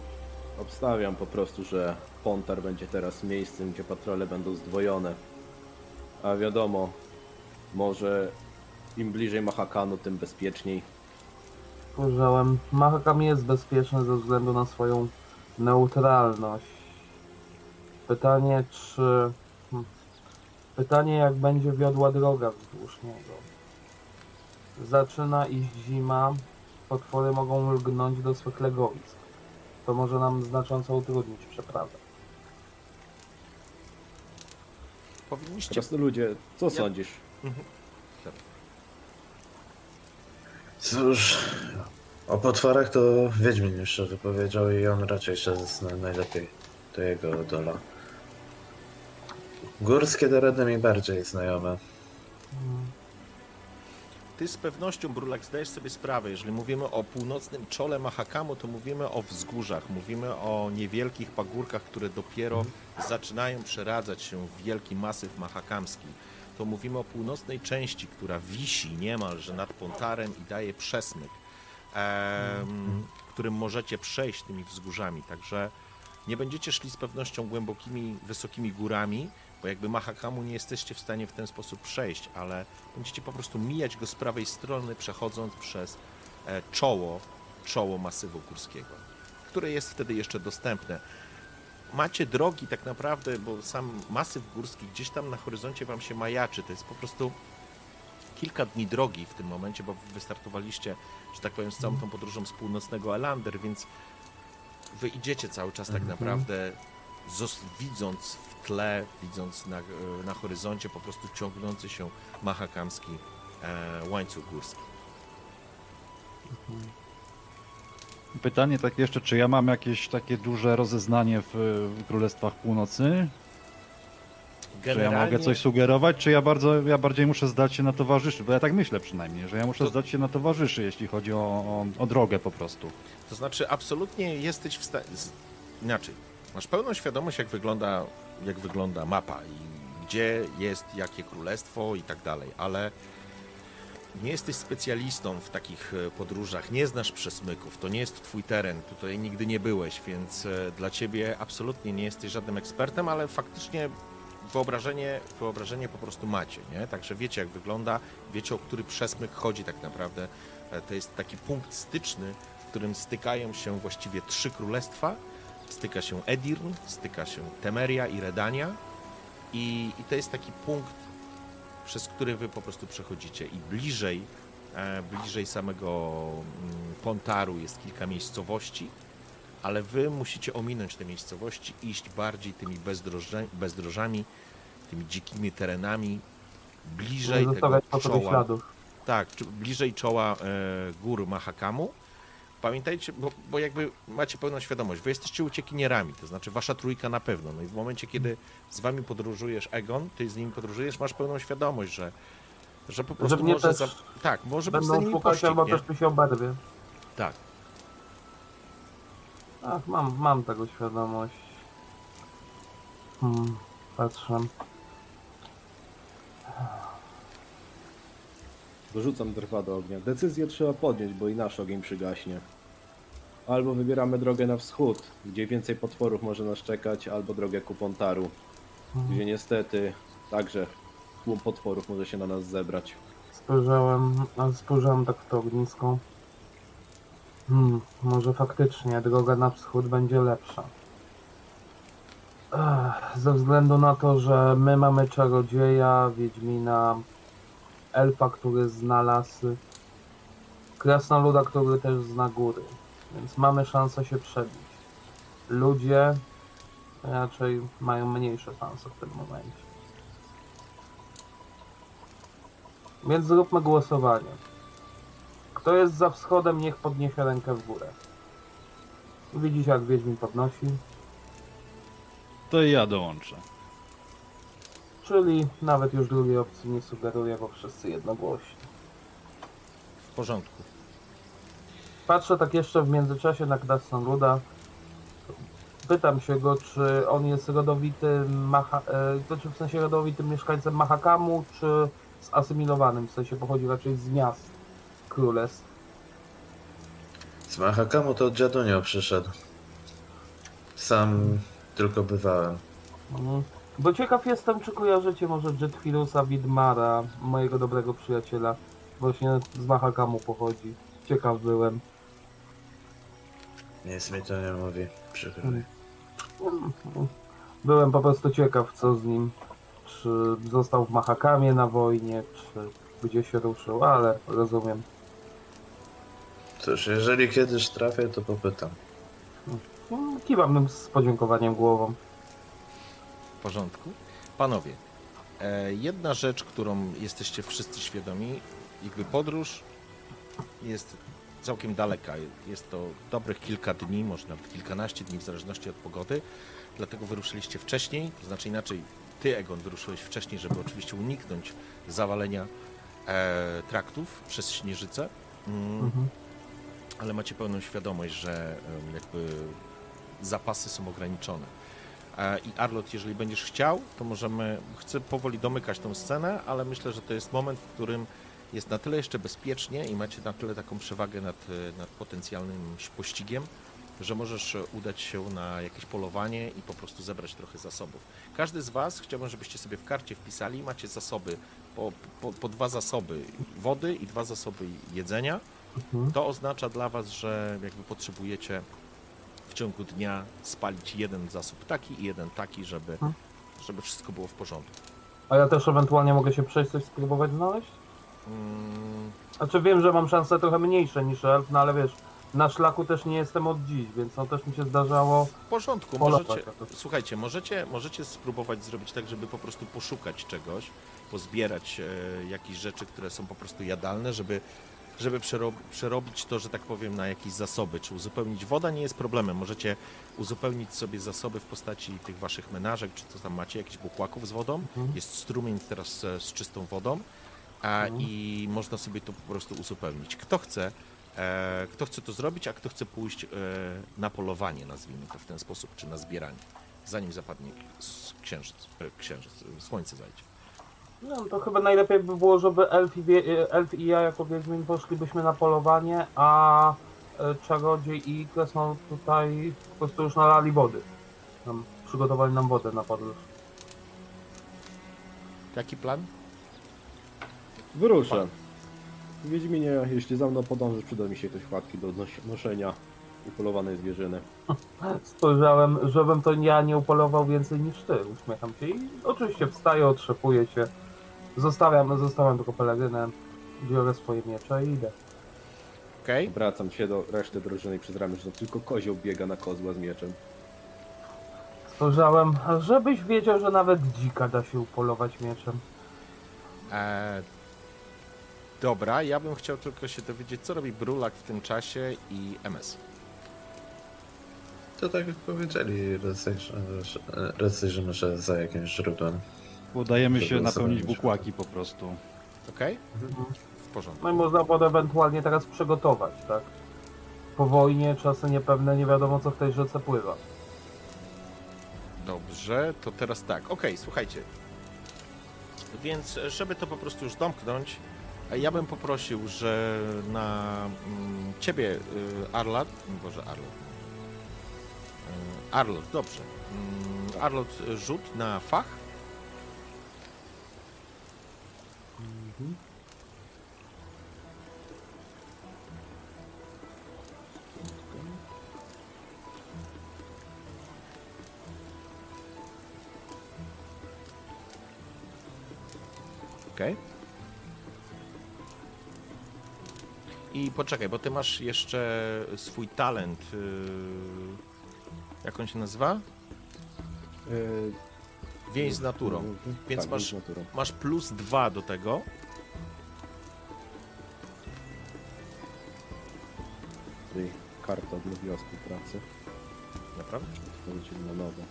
obstawiam po prostu, że Pontar będzie teraz miejscem, gdzie patrole będą zdwojone. A wiadomo, może im bliżej Mahakanu, tym bezpieczniej. Spojrzałem. Mahakam jest bezpieczny ze względu na swoją neutralność. Pytanie, czy. hmm. Pytanie, jak będzie wiodła droga wzdłuż niego. Zaczyna iść zima, potwory mogą lgnąć do swych legowisk. To może nam znacząco utrudnić przeprawę. Powinniście... Krasnoludzie, co Ja- sądzisz? Cóż, o potworach to Wiedźmin już się wypowiedział i on raczej się zna najlepiej. To jego dola. Górskie tereny mi bardziej znajome. Ty z pewnością, Brulak, zdajesz sobie sprawę, jeżeli mówimy o północnym czole Mahakamu, to mówimy o wzgórzach, mówimy o niewielkich pagórkach, które dopiero zaczynają przeradzać się w wielki masyw mahakamski. To mówimy o północnej części, która wisi niemalże nad Pontarem i daje przesmyk, em, którym możecie przejść tymi wzgórzami. Także nie będziecie szli z pewnością głębokimi, wysokimi górami, bo jakby Mahakamu nie jesteście w stanie w ten sposób przejść, ale będziecie po prostu mijać go z prawej strony, przechodząc przez e, czoło, czoło masywu górskiego, które jest wtedy jeszcze dostępne. Macie drogi tak naprawdę, bo sam masyw górski gdzieś tam na horyzoncie wam się majaczy. To jest po prostu kilka dni drogi w tym momencie, bo wystartowaliście, że tak powiem, z całą tą podróżą z północnego Elander, więc wy idziecie cały czas tak Mhm. naprawdę, widząc tle, widząc na, e, na horyzoncie po prostu ciągnący się mahakamski e, łańcuch górski. Pytanie tak jeszcze, czy ja mam jakieś takie duże rozeznanie w, w Królestwach Północy? Czy ja mogę coś sugerować, czy ja, bardzo, ja bardziej muszę zdać się na towarzyszy? Bo ja tak myślę przynajmniej, że ja muszę To- zdać się na towarzyszy, jeśli chodzi o, o, o drogę po prostu. To znaczy, absolutnie jesteś w stanie. Inaczej, masz pełną świadomość, jak wygląda, jak wygląda mapa i gdzie jest jakie królestwo i tak dalej, ale nie jesteś specjalistą w takich e, podróżach, nie znasz przesmyków, to nie jest twój teren, tutaj nigdy nie byłeś, więc e, dla ciebie absolutnie nie jesteś żadnym ekspertem, ale faktycznie wyobrażenie, wyobrażenie po prostu macie, nie? Także wiecie, jak wygląda, wiecie, o który przesmyk chodzi tak naprawdę. E, To jest taki punkt styczny, w którym stykają się właściwie trzy królestwa. Styka się Edirn, styka się Temeria i Redania. I, I to jest taki punkt, przez który wy po prostu przechodzicie. I bliżej, e, bliżej samego mm, Pontaru jest kilka miejscowości, ale wy musicie ominąć te miejscowości, iść bardziej tymi bezdroża, bezdrożami, tymi dzikimi terenami, bliżej tego czoła. Tak, bliżej czoła e, gór Mahakamu. Pamiętajcie, bo, bo jakby macie pełną świadomość, wy jesteście uciekinierami, to znaczy wasza trójka na pewno. No i w momencie, kiedy z wami podróżujesz Egon, ty z nimi podróżujesz, masz pełną świadomość, że, że po prostu mnie może za, tak, może być Będą szukać albo też mi się oberwie. Tak. Ach, mam, mam tego świadomość. Hmm, patrzę. Dorzucam drwa do ognia. Decyzję trzeba podjąć, bo i nasz ogień przygaśnie. Albo wybieramy drogę na wschód, gdzie więcej potworów może nas czekać, albo drogę ku Pontaru, gdzie niestety także tłum potworów może się na nas zebrać. Spojrzałem, a spojrzałem tak w to ognisko. Hmm, może faktycznie droga na wschód będzie lepsza. Ech, ze względu na to, że my mamy czarodzieja, Wiedźmina, elfa, który zna lasy, krasnoluda, który też zna góry, więc mamy szansę się przebić. Ludzie raczej mają mniejsze szanse w tym momencie. Więc zróbmy głosowanie. Kto jest za wschodem, niech podniesie rękę w górę. Widzicie, jak Wiedźmin podnosi. To ja dołączę. Czyli nawet już drugiej opcji nie sugeruje, bo wszyscy jednogłośnie. W porządku. Patrzę tak jeszcze w międzyczasie na Krasnoluda. Pytam się go, czy on jest rodowitym, Maha, e, to czy w sensie rodowitym mieszkańcem Mahakamu, czy zasymilowanym, w sensie pochodzi raczej z miast królestw. Z Mahakamu to od dziadunio przyszedł. Sam tylko bywałem. Mhm. Bo ciekaw jestem, czy kojarzycie może Jetfilusa Widmara, mojego dobrego przyjaciela. Właśnie z Mahakamu pochodzi. Ciekaw byłem. Nic mi to nie mówi. Przykro mi. Byłem po prostu ciekaw, co z nim. Czy został w Mahakamie na wojnie, czy gdzie się ruszył, ale rozumiem. Cóż, jeżeli kiedyś trafię, to popytam. Kiwam z podziękowaniem głową. W porządku. Panowie, e, jedna rzecz, którą jesteście wszyscy świadomi, jakby podróż jest całkiem daleka. Jest to dobrych kilka dni, może nawet kilkanaście dni, w zależności od pogody. Dlatego wyruszyliście wcześniej, to znaczy inaczej, ty, Egon, wyruszyłeś wcześniej, żeby oczywiście uniknąć zawalenia e, traktów przez śnieżycę. Mm, Mhm. ale macie pełną świadomość, że jakby zapasy są ograniczone. E, I Arlot, jeżeli będziesz chciał, to możemy, chcę powoli domykać tą scenę, ale myślę, że to jest moment, w którym jest na tyle jeszcze bezpiecznie i macie na tyle taką przewagę nad, e, nad potencjalnym pościgiem, że możesz e, udać się na jakieś polowanie i po prostu zebrać trochę zasobów. Każdy z Was, chciałbym, żebyście sobie w karcie wpisali, macie zasoby, po, po, po dwa zasoby wody i dwa zasoby jedzenia. Mhm. To oznacza dla Was, że jakby potrzebujecie ciągu dnia spalić jeden zasób taki i jeden taki, żeby, Mhm. żeby wszystko było w porządku. A ja też ewentualnie mogę się przejść coś spróbować znaleźć? Mm, Znaczy wiem, że mam szanse trochę mniejsze niż elf, no ale wiesz, na szlaku też nie jestem od dziś, więc no też mi się zdarzało. w porządku, możecie, słuchajcie, możecie, możecie spróbować zrobić tak, żeby po prostu poszukać czegoś, pozbierać e, jakieś rzeczy, które są po prostu jadalne, żeby, żeby przerob, przerobić to, że tak powiem, na jakieś zasoby, czy uzupełnić. Woda nie jest problemem, możecie uzupełnić sobie zasoby w postaci tych waszych menażek, czy co tam macie, jakichś bukłaków z wodą. Mhm. Jest strumień teraz e, z czystą wodą a, Mhm. i można sobie to po prostu uzupełnić. Kto chce, e, kto chce to zrobić, a kto chce pójść e, na polowanie, nazwijmy to w ten sposób, czy na zbieranie, zanim zapadnie księżyc, e, księżyc, e, słońce zajdzie. No to chyba najlepiej by było, żeby elf i, wie, elf i ja jako Wiedźmin poszlibyśmy na polowanie, a e, czarodziej i Kresnol tutaj po prostu już nalali wody. Tam przygotowali nam wodę na podróż. Jaki plan? Wyruszę. Wiedźminie, jeśli za mną podążysz, przyda mi się ktoś chłatki do nos- noszenia upolowanej zwierzyny. Spojrzałem, żebym to ja nie upolował więcej niż ty. Uśmiecham się i oczywiście wstaję, otrzepuję się. Zostawiam, zostawiam tylko pelerynę, biorę swoje miecze i idę. Okej, Wracam się do reszty drużyny i przez ramię, że to tylko kozioł biega na kozła z mieczem. Spojrzałem, żebyś wiedział, że nawet dzika da się upolować mieczem. e, Dobra, ja bym chciał tylko się dowiedzieć, co robi Brulak w tym czasie i MS. To tak jak powiedzieli, rozejrzymy, że- rozejrzymy się za jakimś źródłem. Udajemy się napełnić bukłaki po prostu. Okej? W porządku. No i można było ewentualnie teraz przygotować, tak? Po wojnie czasy niepewne, nie wiadomo co w tej rzece pływa. Dobrze, to teraz tak. Okej, słuchajcie. Więc, żeby to po prostu już domknąć, Ja bym poprosił, że na mm, ciebie, y, Arlat, Boże, Arlat. Y, Arlot, dobrze. Mm, Arlot, rzut na fach. Okej. I poczekaj, bo ty masz jeszcze swój talent. Yy... Jak on się nazywa? Yy, Więź z naturą. mhm, Więc tak, masz- więź z naturą. Masz plus dwa do tego. Tutaj karta odnowiła współpracę. Naprawdę? Wchodzicie na nowo.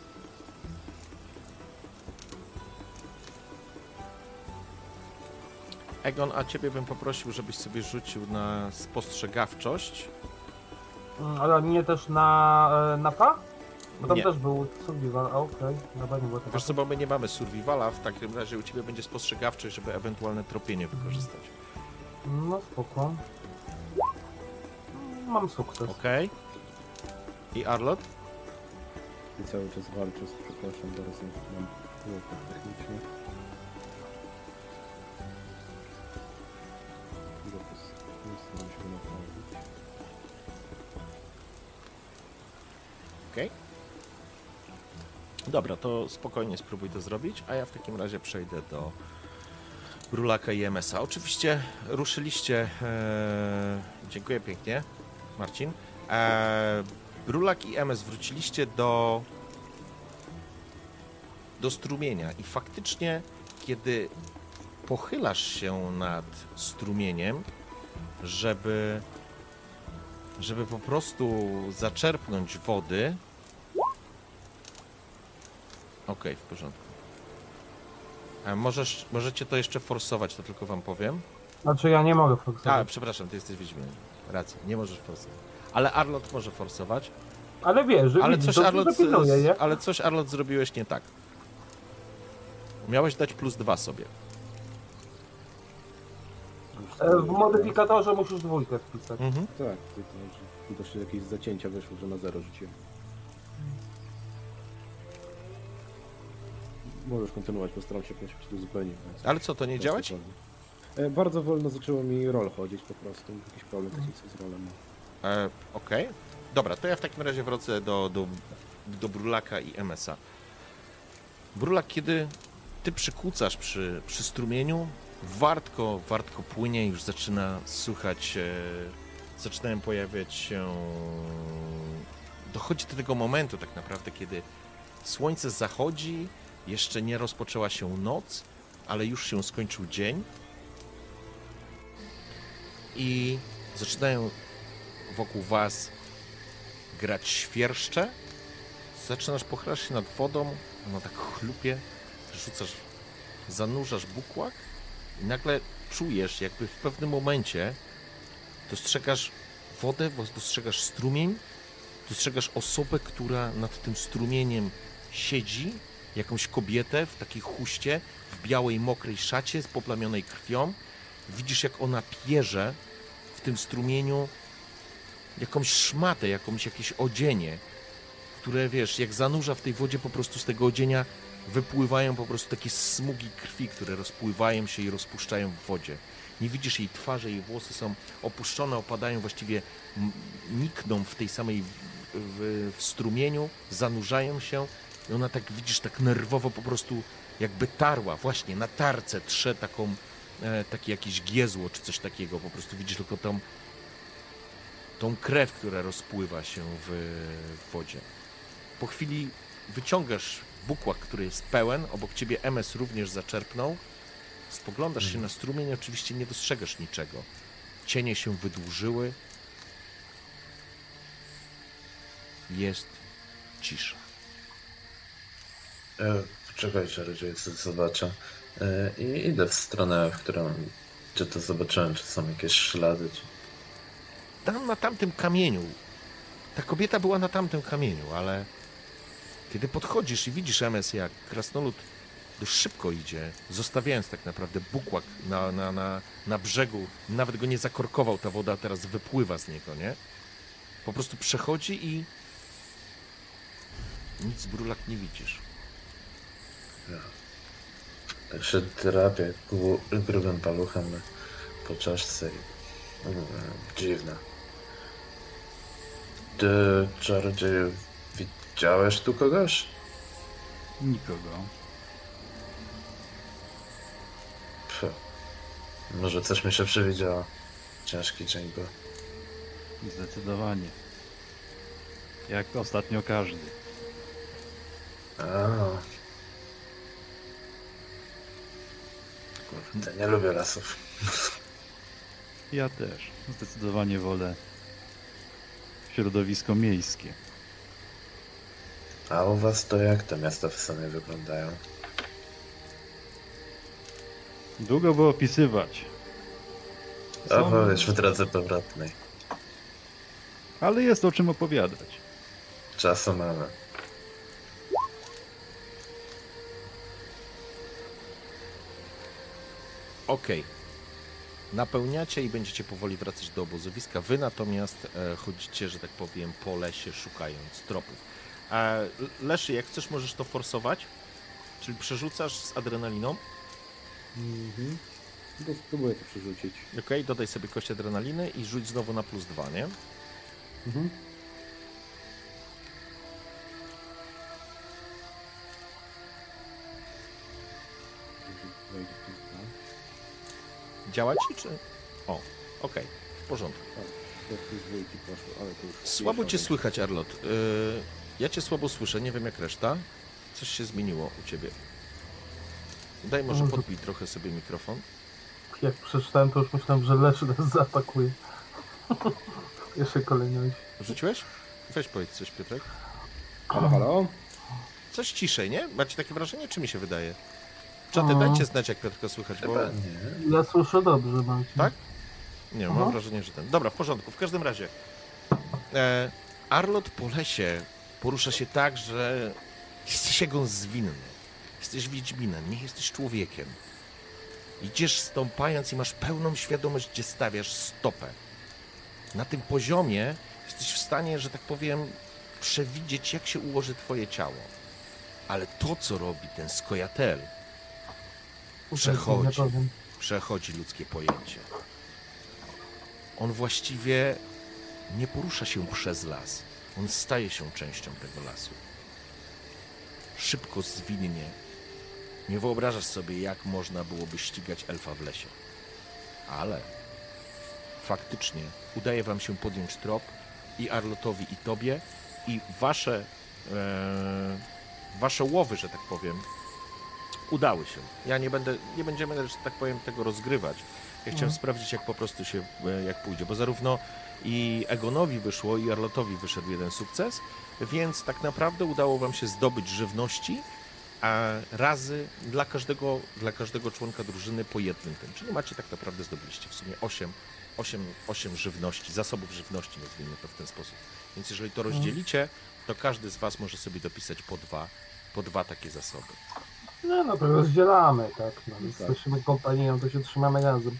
Egon, a ciebie bym poprosił, żebyś sobie rzucił na spostrzegawczość. Mm, Ale nie też na, e, na fa? Bo tam Nie. też był survival, a okej, dobra, nie było tego. Wiesz co, bo my nie mamy survivala, w takim razie u ciebie będzie spostrzegawczość, żeby ewentualne tropienie wykorzystać. No spoko. Mam sukces. Okej. I Arlot? I cały czas walczę z, przepraszam, zaraz mam kłopot techniczny. Zapis. Nie staram się go naprawić. Okej. Dobra, to spokojnie spróbuj to zrobić, a ja w takim razie przejdę do Brulaka i MSA. Oczywiście ruszyliście. E, dziękuję pięknie, Marcin. E, Brulak i MS wróciliście do do strumienia i faktycznie, kiedy pochylasz się nad strumieniem, żeby żeby po prostu zaczerpnąć wody. Okej, w porządku. A możesz, możecie to jeszcze forsować, to tylko wam powiem. Znaczy ja nie mogę A, forsować. przepraszam, ty jesteś Wiedźminem. Racja, nie możesz forsować. Ale Arlot może forsować. Ale wiesz, że Ale widzisz, coś, Arlot, nie? ale coś Arlot zrobiłeś nie tak. Miałeś dać plus dwa sobie. E, W modyfikatorze musisz dwójkę wpisać. Mhm. Tak, tylko że widocznie jakieś zacięcia wyszło, że na zero rzuciłem. Możesz kontynuować, postaram się jakoś to zupełnie. Ale co, to nie działać? E, Bardzo wolno zaczęło mi rol chodzić po prostu. Jakiś problem techniczny z rolem. E, Okej. Dobra, to ja w takim razie wrócę do, do, do Brulaka i MSA. Brulak, kiedy ty przykucasz przy, przy strumieniu, wartko, wartko płynie, już zaczyna słuchać, e, zaczynają pojawiać się... Dochodzi do tego momentu tak naprawdę, kiedy słońce zachodzi, jeszcze nie rozpoczęła się noc, ale już się skończył dzień i zaczynają wokół was grać świerszcze. Zaczynasz pochylać się nad wodą, ona tak chlupie, rzucasz, zanurzasz bukłak i nagle czujesz, jakby w pewnym momencie dostrzegasz wodę, dostrzegasz strumień, dostrzegasz osobę, która nad tym strumieniem siedzi, jakąś kobietę w takiej chuście, w białej, mokrej szacie, z poplamionej krwią. Widzisz, jak ona pierze w tym strumieniu jakąś szmatę, jakąś jakieś odzienie, które wiesz, jak zanurza w tej wodzie, po prostu z tego odzienia wypływają po prostu takie smugi krwi, które rozpływają się i rozpuszczają w wodzie. Nie widzisz jej twarzy, jej włosy są opuszczone, opadają, właściwie nikną w tej samej w, w, strumieniu, zanurzają się i ona tak, widzisz, tak nerwowo po prostu jakby tarła, właśnie na tarce trze taką, takie jakieś giezło czy coś takiego, po prostu widzisz tylko tą tą krew, która rozpływa się w, w wodzie. Po chwili wyciągasz bukłak, który jest pełen, obok ciebie MS również zaczerpnął. Spoglądasz się na strumień, oczywiście nie dostrzegasz niczego. Cienie się wydłużyły. Jest cisza. E, Czekajcie, raczej coś zobaczę. E, I idę w stronę, w którą gdzie to zobaczyłem, czy są jakieś ślady. Czy... Tam na tamtym kamieniu. Ta kobieta była na tamtym kamieniu, ale kiedy podchodzisz i widzisz MS, jak krasnolud dość szybko idzie, zostawiając tak naprawdę bukłak na, na, na, na brzegu. Nawet go nie zakorkował, ta woda teraz wypływa z niego, nie? Po prostu przechodzi i nic brulak nie widzisz. Tak drapię gru- grubym paluchem po czaszce i... Mm, dziwne. Ty, czarodzieju, widziałeś tu kogoś? Nikogo. Pff. Może coś mi się przewidziało. Ciężki dzień był. Zdecydowanie. Jak ostatnio każdy. A. Kurde, nie lubię lasów. Ja też. Zdecydowanie wolę środowisko miejskie. A u was to jak te miasta w sumie wyglądają? Długo by opisywać, Są- Opowiedz w drodze powrotnej. ale jest o czym opowiadać. Czasu mamy. Okej. Napełniacie i będziecie powoli wracać do obozowiska. Wy natomiast e, chodzicie, że tak powiem, po lesie szukając tropów. E, Leszy, jak chcesz, możesz to forsować. Czyli przerzucasz z adrenaliną. Mhm. To spróbuję to przerzucić. Okej, dodaj sobie kość adrenaliny i rzuć znowu na plus dwa, nie? Mhm. Działa ci, czy... O, okej, w porządku. Tak. Słabo cię słychać, Arlot. Yy, ja cię słabo słyszę, nie wiem jak reszta. Coś się zmieniło u ciebie. Daj może podbij trochę sobie mikrofon. Jak przeczytałem, to już myślałem, że Leszy nas zaatakuje. W pierwszej kolejności. Rzuciłeś? Weź powiedz coś, Piotrek. Halo, halo? Coś ciszej, nie? Macie takie wrażenie, czy mi się wydaje? Czaty, Aha. dajcie znać, jak Piotrka słychać, bo... Chyba nie. Ja słyszę dobrze, Marcin. Tak? Nie, mam Aha. wrażenie, że ten... Dobra, w porządku. W każdym razie. E, Arlot po lesie porusza się tak, że jesteś jego zwinny. Jesteś Wiedźminem, nie jesteś człowiekiem. Idziesz stąpając i masz pełną świadomość, gdzie stawiasz stopę. Na tym poziomie jesteś w stanie, że tak powiem, przewidzieć, jak się ułoży twoje ciało. Ale to, co robi ten skojatel, przechodzi. Przechodzi ludzkie pojęcie. On właściwie nie porusza się przez las. On staje się częścią tego lasu. Szybko, zwinnie. Nie wyobrażasz sobie, jak można byłoby ścigać elfa w lesie. Ale faktycznie udaje wam się podjąć trop i Arlotowi, i tobie, i wasze, e, wasze łowy, że tak powiem, udały się. Ja nie będę, nie będziemy, że tak powiem, tego rozgrywać. Ja chciałem Mhm. sprawdzić, jak po prostu się, e, jak pójdzie, bo zarówno i Egonowi wyszło, i Arlotowi wyszedł jeden sukces, więc tak naprawdę udało wam się zdobyć żywności, a razy dla każdego, dla każdego członka drużyny po jednym tym. Czyli macie tak naprawdę zdobyliście w sumie 8, 8, 8 żywności, zasobów żywności, nazwijmy to w ten sposób. Więc jeżeli to rozdzielicie, to każdy z was może sobie dopisać po dwa, po dwa takie zasoby. Nie no, to rozdzielamy, tak. No, Tak. Jesteśmy kompanią, to się trzymamy razem.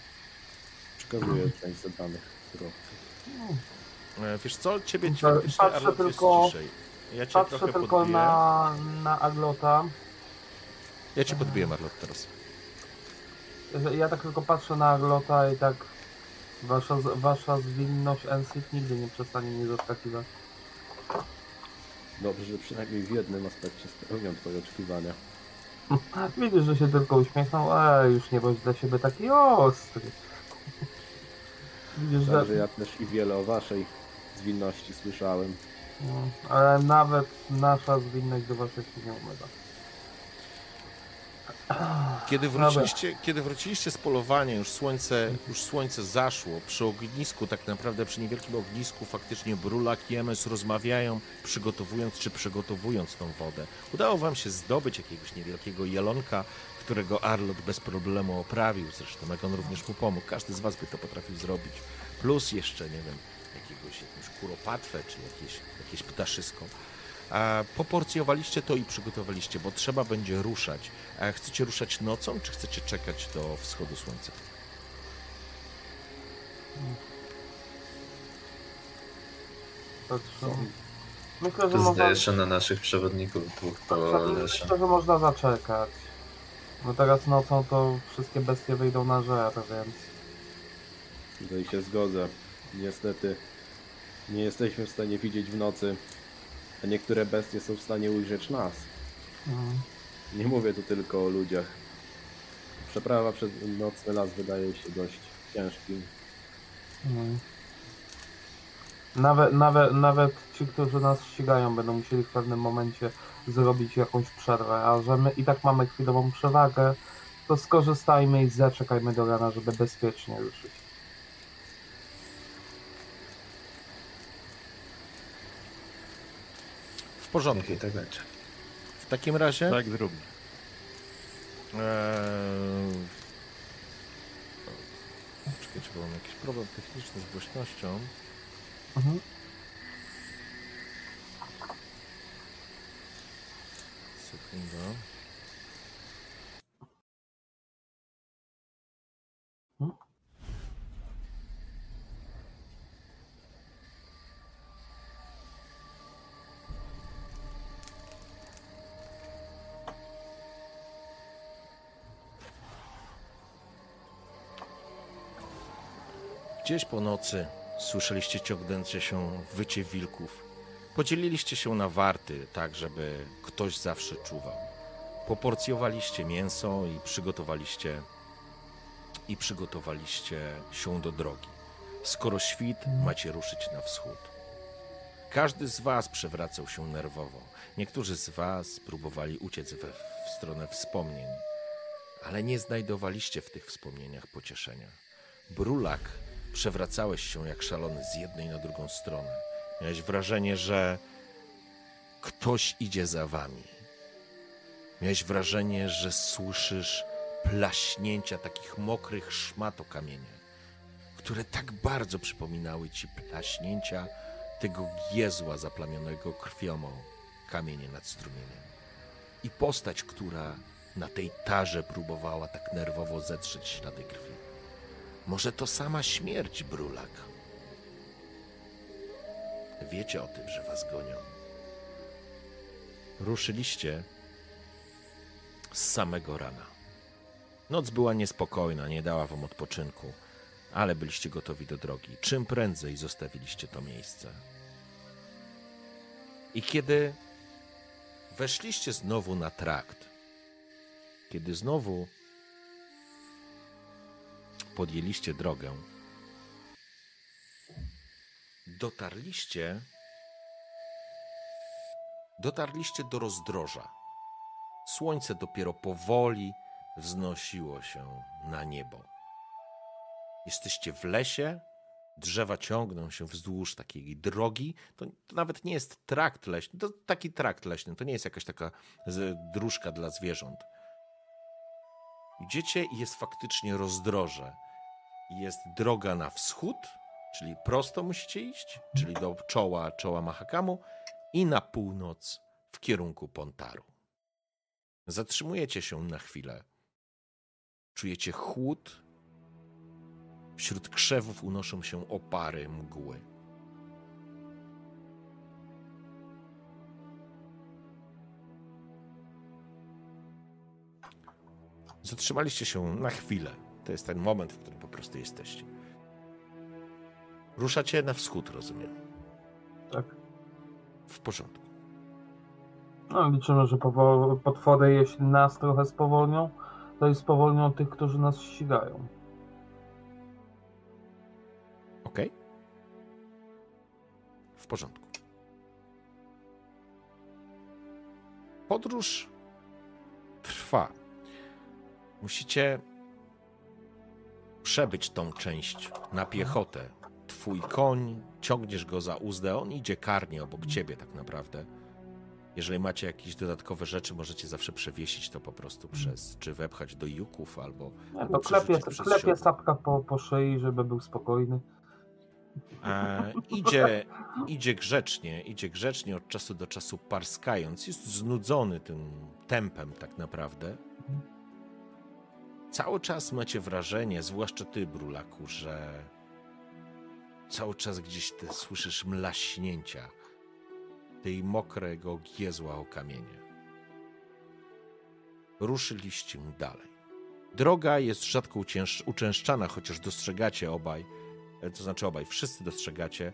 Przekazuję część zebranych surowców. E, Wiesz co, ciebie ci faktycznie patrzę Arlot tylko- jest ciszej. Ja cię Patrzę trochę tylko podbiję. na, na Aglota. Ja cię podbiję, Marlot, teraz. Ja tak tylko patrzę na Aglota i tak wasza, wasza zwinność Ensit nigdy nie przestanie mnie zaskakiwać. Dobrze, że przynajmniej w jednym aspekcie spełniam twoje oczekiwania. Widzisz, że się tylko uśmiechnął, a już nie bądź dla siebie taki ostry. Widzisz, że... Także ja też i wiele o waszej zwinności słyszałem. No, ale nawet nasza zwinność do waszej się nie umywa. Kiedy wróciliście, kiedy wróciliście z polowania, już słońce, już słońce zaszło, przy ognisku, tak naprawdę przy niewielkim ognisku, faktycznie Brulak i Emes rozmawiają, przygotowując czy przygotowując tą wodę. Udało wam się zdobyć jakiegoś niewielkiego jelonka, którego Arlot bez problemu oprawił, zresztą jak on również mu pomógł. Każdy z was by to potrafił zrobić. Plus jeszcze, nie wiem, jakiegoś jakąś kuropatwę, czy jakieś, jakieś ptaszysko. A poporcjowaliście to i przygotowaliście, bo trzeba będzie ruszać. A chcecie ruszać nocą, czy chcecie czekać do wschodu słońca? Patrzę. Myślę, że To można, się na naszych przewodników dwóch po lesie. myślę, że można zaczekać. Bo teraz nocą to wszystkie bestie wyjdą na żer, więc... Tutaj się zgodzę. Niestety nie jesteśmy w stanie widzieć w nocy, a niektóre bestie są w stanie ujrzeć nas. Mm. Nie mówię tu tylko o ludziach. Przeprawa przez nocny las wydaje się dość ciężkim. Mm. Nawet, nawet, nawet ci, którzy nas ścigają, będą musieli w pewnym momencie zrobić jakąś przerwę, a że my i tak mamy chwilową przewagę, to skorzystajmy i zaczekajmy do rana, żeby bezpiecznie ruszyć. W porządku. Niech i tak będzie. W takim razie. Tak zróbmy. Eee... Czekajcie, bo mam jakiś problem techniczny z głośnością. Mhm. Sekunda. Gdzieś po nocy słyszeliście ciągnące się wycie wilków. Podzieliliście się na warty, tak żeby ktoś zawsze czuwał. Poporcjowaliście mięso i przygotowaliście i przygotowaliście się do drogi. Skoro świt, macie ruszyć na wschód. Każdy z was przewracał się nerwowo. Niektórzy z was próbowali uciec we, w stronę wspomnień, ale nie znajdowaliście w tych wspomnieniach pocieszenia. Brulak przewracałeś się jak szalony z jednej na drugą stronę. Miałeś wrażenie, że ktoś idzie za wami. Miałeś wrażenie, że słyszysz plaśnięcia takich mokrych szmat o kamienie, które tak bardzo przypominały ci plaśnięcia tego giezła zaplamionego krwią o kamienie nad strumieniem. I postać, która na tej tarze próbowała tak nerwowo zetrzeć ślady krwi. Może to sama śmierć, Brulak. Wiecie o tym, że was gonią. Ruszyliście z samego rana. Noc była niespokojna, nie dała wam odpoczynku, ale byliście gotowi do drogi. Czym prędzej zostawiliście to miejsce. I kiedy weszliście znowu na trakt, kiedy znowu podjęliście drogę, dotarliście dotarliście do rozdroża. Słońce dopiero powoli wznosiło się na niebo. Jesteście w lesie, drzewa ciągną się wzdłuż takiej drogi. To, to nawet nie jest trakt leśny, to taki trakt leśny, to nie jest jakaś taka dróżka dla zwierząt. Idziecie i jest faktycznie rozdroże. Jest droga na wschód, czyli prosto musicie iść, czyli do czoła, czoła Mahakamu i na północ w kierunku Pontaru. Zatrzymujecie się na chwilę. Czujecie chłód. Wśród krzewów unoszą się opary mgły. Zatrzymaliście się na chwilę. To jest ten moment, w którym po prostu jesteście. Ruszacie na wschód, rozumiem. Tak. W porządku. No, liczymy, że potwory, jeśli nas trochę spowolnią, to i spowolnią tych, którzy nas ścigają. Ok? W porządku. Podróż trwa. Musicie przebyć tą część na piechotę. Twój koń, ciągniesz go za uzdę, on idzie karnie obok ciebie tak naprawdę. Jeżeli macie jakieś dodatkowe rzeczy, możecie zawsze przewiesić to po prostu przez, czy wepchać do juków, albo Nie, to klepie, klepie sapka po, po szyi, żeby był spokojny. E, idzie, idzie grzecznie, idzie grzecznie od czasu do czasu parskając. Jest znudzony tym tempem tak naprawdę. Cały czas macie wrażenie, zwłaszcza ty, Brulaku, że cały czas gdzieś ty słyszysz mlaśnięcia tej mokrego giezła o kamienie. Ruszyliście dalej. Droga jest rzadko uczęszczana, chociaż dostrzegacie obaj, e, to znaczy obaj, wszyscy dostrzegacie,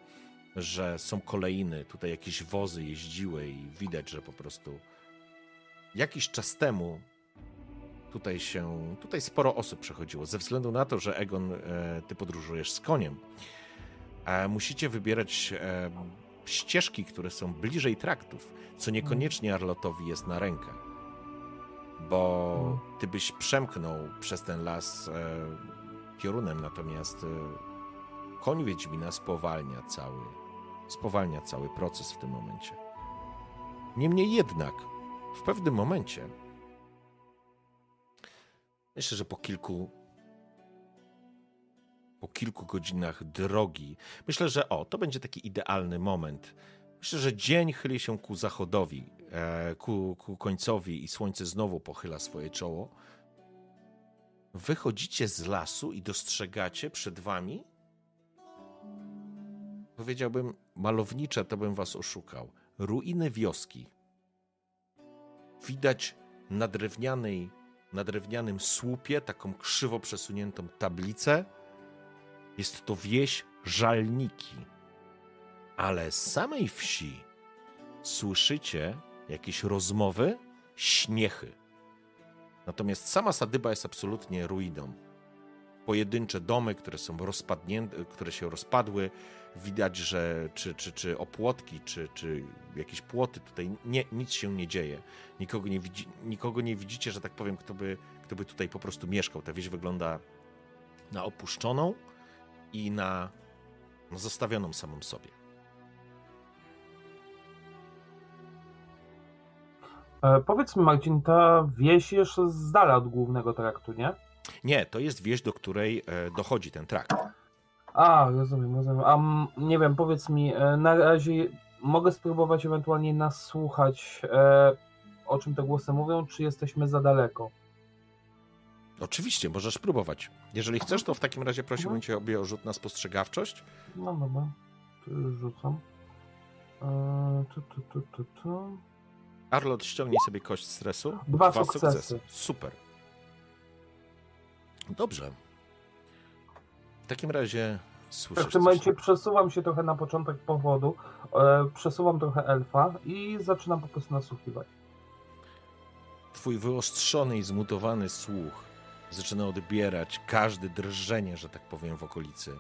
że są kolejny, tutaj jakieś wozy jeździły i widać, że po prostu jakiś czas temu tutaj się, tutaj sporo osób przechodziło, ze względu na to, że Egon, e, ty podróżujesz z koniem, musicie wybierać e, ścieżki, które są bliżej traktów, co niekoniecznie Arlotowi jest na rękę, bo ty byś przemknął przez ten las e, piorunem, natomiast koń Wiedźmina spowalnia cały, spowalnia cały proces w tym momencie. Niemniej jednak, w pewnym momencie, myślę, że po kilku po kilku godzinach drogi, myślę, że o, to będzie taki idealny moment. Myślę, że dzień chyli się ku zachodowi, e, ku, ku końcowi i słońce znowu pochyla swoje czoło. Wychodzicie z lasu i dostrzegacie przed wami powiedziałbym, malownicze, to bym was oszukał. Ruiny wioski. Widać na drewnianej, na drewnianym słupie taką krzywo przesuniętą tablicę. Jest to wieś Żalniki. Ale z samej wsi słyszycie jakieś rozmowy, śmiechy. Natomiast sama sadyba jest absolutnie ruiną. Pojedyncze domy, które są rozpadnięte, które się rozpadły, widać, że czy, czy, czy opłotki, czy, czy jakieś płoty tutaj, nie, nic się nie dzieje. Nikogo nie, widzi, nikogo nie widzicie, że tak powiem, kto by, kto by tutaj po prostu mieszkał. Ta wieś wygląda na opuszczoną i na, na zostawioną samą sobie. E, powiedz mi, Marcin, ta wieś jest z dala od głównego traktu, nie? Nie, to jest wieś, do której e, dochodzi ten trakt. A, rozumiem, rozumiem. A nie wiem, powiedz mi, e, na razie mogę spróbować ewentualnie nasłuchać, e, o czym te głosy mówią, czy jesteśmy za daleko? Oczywiście, możesz próbować. Jeżeli chcesz, to w takim razie prosiłbym cię obie o rzut na spostrzegawczość. No dobra, to już rzucam. E, tu, tu, tu, tu, tu. Arlot, ściągnij sobie kość stresu. Dwa sukcesy. Super. Dobrze. W takim razie słyszysz w tym coś. momencie przesuwam się trochę na początek powodu, e, przesuwam trochę elfa i zaczynam po prostu nasłuchiwać. Twój wyostrzony i zmutowany słuch zaczyna odbierać każde drżenie, że tak powiem, w okolicy.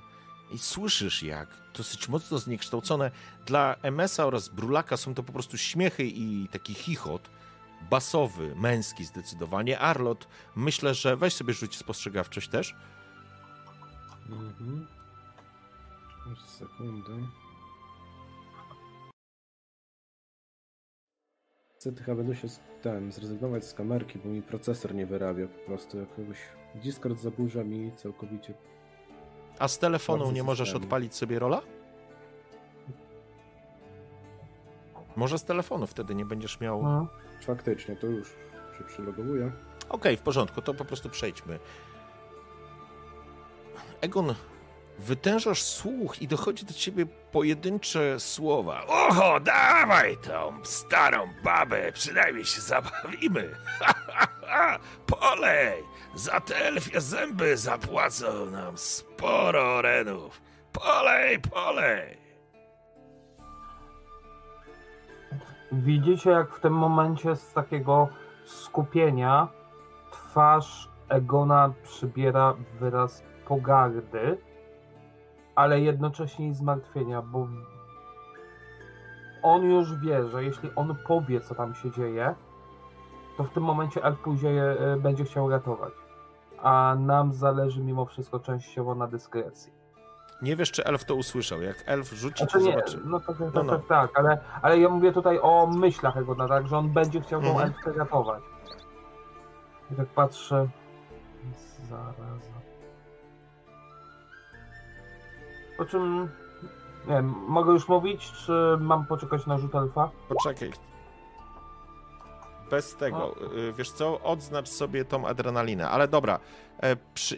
I słyszysz, jak dosyć mocno zniekształcone dla MS-a oraz Brulaka są to po prostu śmiechy i taki chichot basowy, męski zdecydowanie. Arlot, myślę, że weź sobie rzuć spostrzegawczość też. Mhm. Już sekundę. Niestety chyba będę się z- ten, zrezygnować z kamerki, bo mi procesor nie wyrabia po prostu jakiegoś... Discord zaburza mi całkowicie. A z telefonu nie możesz systemu. odpalić sobie rola? Może z telefonu, wtedy nie będziesz miał. No. Faktycznie, to już się przylogowuję. Okej, w porządku, to po prostu przejdźmy. Egon, wytężasz słuch i dochodzi do ciebie pojedyncze słowa. Oho, dawaj tą starą babę, przynajmniej się zabawimy. Polej, za te elfie zęby zapłacą nam sporo renów. Polej, polej. Widzicie, jak w tym momencie z takiego skupienia twarz Egona przybiera wyraz pogardy, ale jednocześnie i zmartwienia, bo on już wie, że jeśli on powie, co tam się dzieje, to w tym momencie elf później e, będzie chciał ratować. A nam zależy mimo wszystko częściowo na dyskrecji. Nie wiesz, czy elf to usłyszał. Jak elf rzuci, Znaczy to nie, zobaczy. no tak, tak, No, no. tak, tak, ale, ale ja mówię tutaj o myślach Egona, tak, że on będzie chciał tą Mhm. elfkę ratować. I tak patrzę. Zaraz. Po czym Nie wiem, mogę już mówić, czy mam poczekać na rzut alfa? Poczekaj. Bez tego. Y, Wiesz co? Odznacz sobie tą adrenalinę. Ale dobra. e, Przy...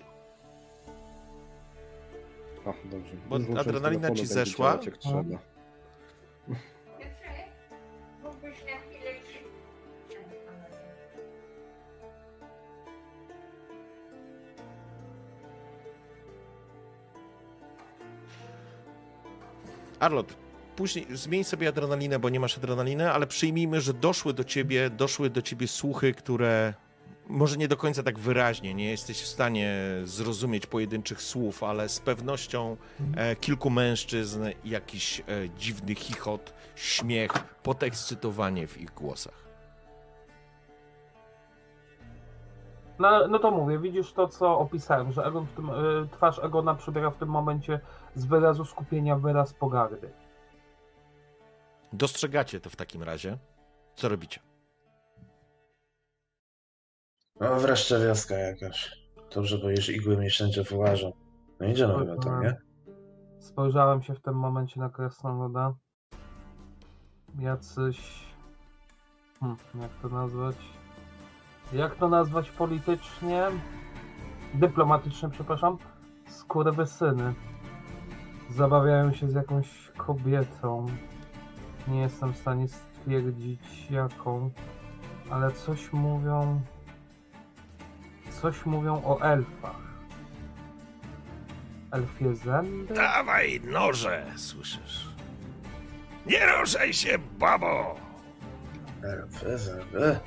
Dobrze. Bo adrenalina ci zeszła? działać ci... Arlot, później zmień sobie adrenalinę, bo nie masz adrenaliny, ale przyjmijmy, że doszły do ciebie, doszły do ciebie słuchy, które może nie do końca tak wyraźnie, nie jesteś w stanie zrozumieć pojedynczych słów, ale z pewnością e, kilku mężczyzn, jakiś e, dziwny chichot, śmiech, podekscytowanie w ich głosach. No, no to mówię, widzisz to, co opisałem, że Egon w tym, y, twarz Egona przybiera w tym momencie z wyrazu skupienia wyraz pogardy. Dostrzegacie to w takim razie. Co robicie? O, wreszcie wioska jakaś. Dobrze, bo już igły mi wszędzie wyłażą. No idziemy chyba tam, nie? Spojrzałem się w tym momencie na Krasnoluda. Jacyś... Hmm, jak to nazwać? Jak to nazwać politycznie? Dyplomatycznie, przepraszam. Skurwysyny. Zabawiają się z jakąś kobietą. Nie jestem w stanie stwierdzić jaką. Ale coś mówią... Coś mówią o elfach. Elfie zęby? Dawaj noże, słyszysz? Nie ruszaj się, babo! Elfy, zęby.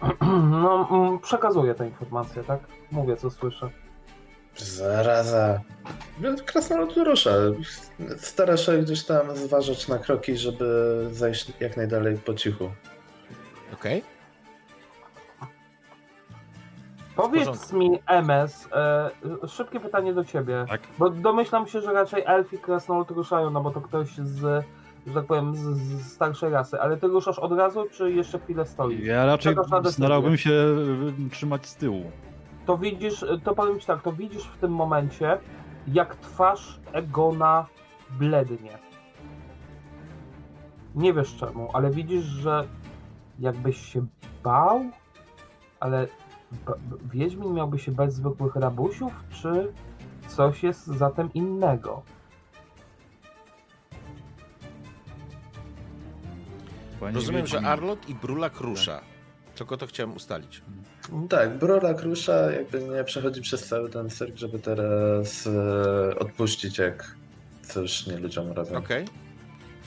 No, mm, przekazuję tę informację, tak? Mówię, co słyszę. Zaraza. Krasnolud rusza. Stara się gdzieś tam zważać na kroki, żeby zejść jak najdalej po cichu. Okej. Powiedz porządku. mi, MS, e, szybkie pytanie do ciebie. Tak. Bo domyślam się, że raczej elfi i krasnolud ruszają, no bo to ktoś z, że tak powiem, z, z starszej rasy. Ale ty ruszasz od razu, czy jeszcze chwilę stoisz? Ja raczej Czekasz na decyzję. starałbym się y, trzymać z tyłu. To widzisz, to powiem ci tak, to widzisz w tym momencie, jak twarz Egona blednie. Nie wiesz czemu, ale widzisz, że jakbyś się bał, ale Wiedźmin miałby się bać zwykłych rabusiów, czy coś jest zatem innego? Panie Rozumiem, że Wiedźminie. Arlot i Brulak rusza. Tylko to chciałem ustalić. Tak, Brolak rusza, jakby nie przechodzi przez cały ten cyrk, żeby teraz e, odpuścić, jak coś nie ludziom robią. Okej.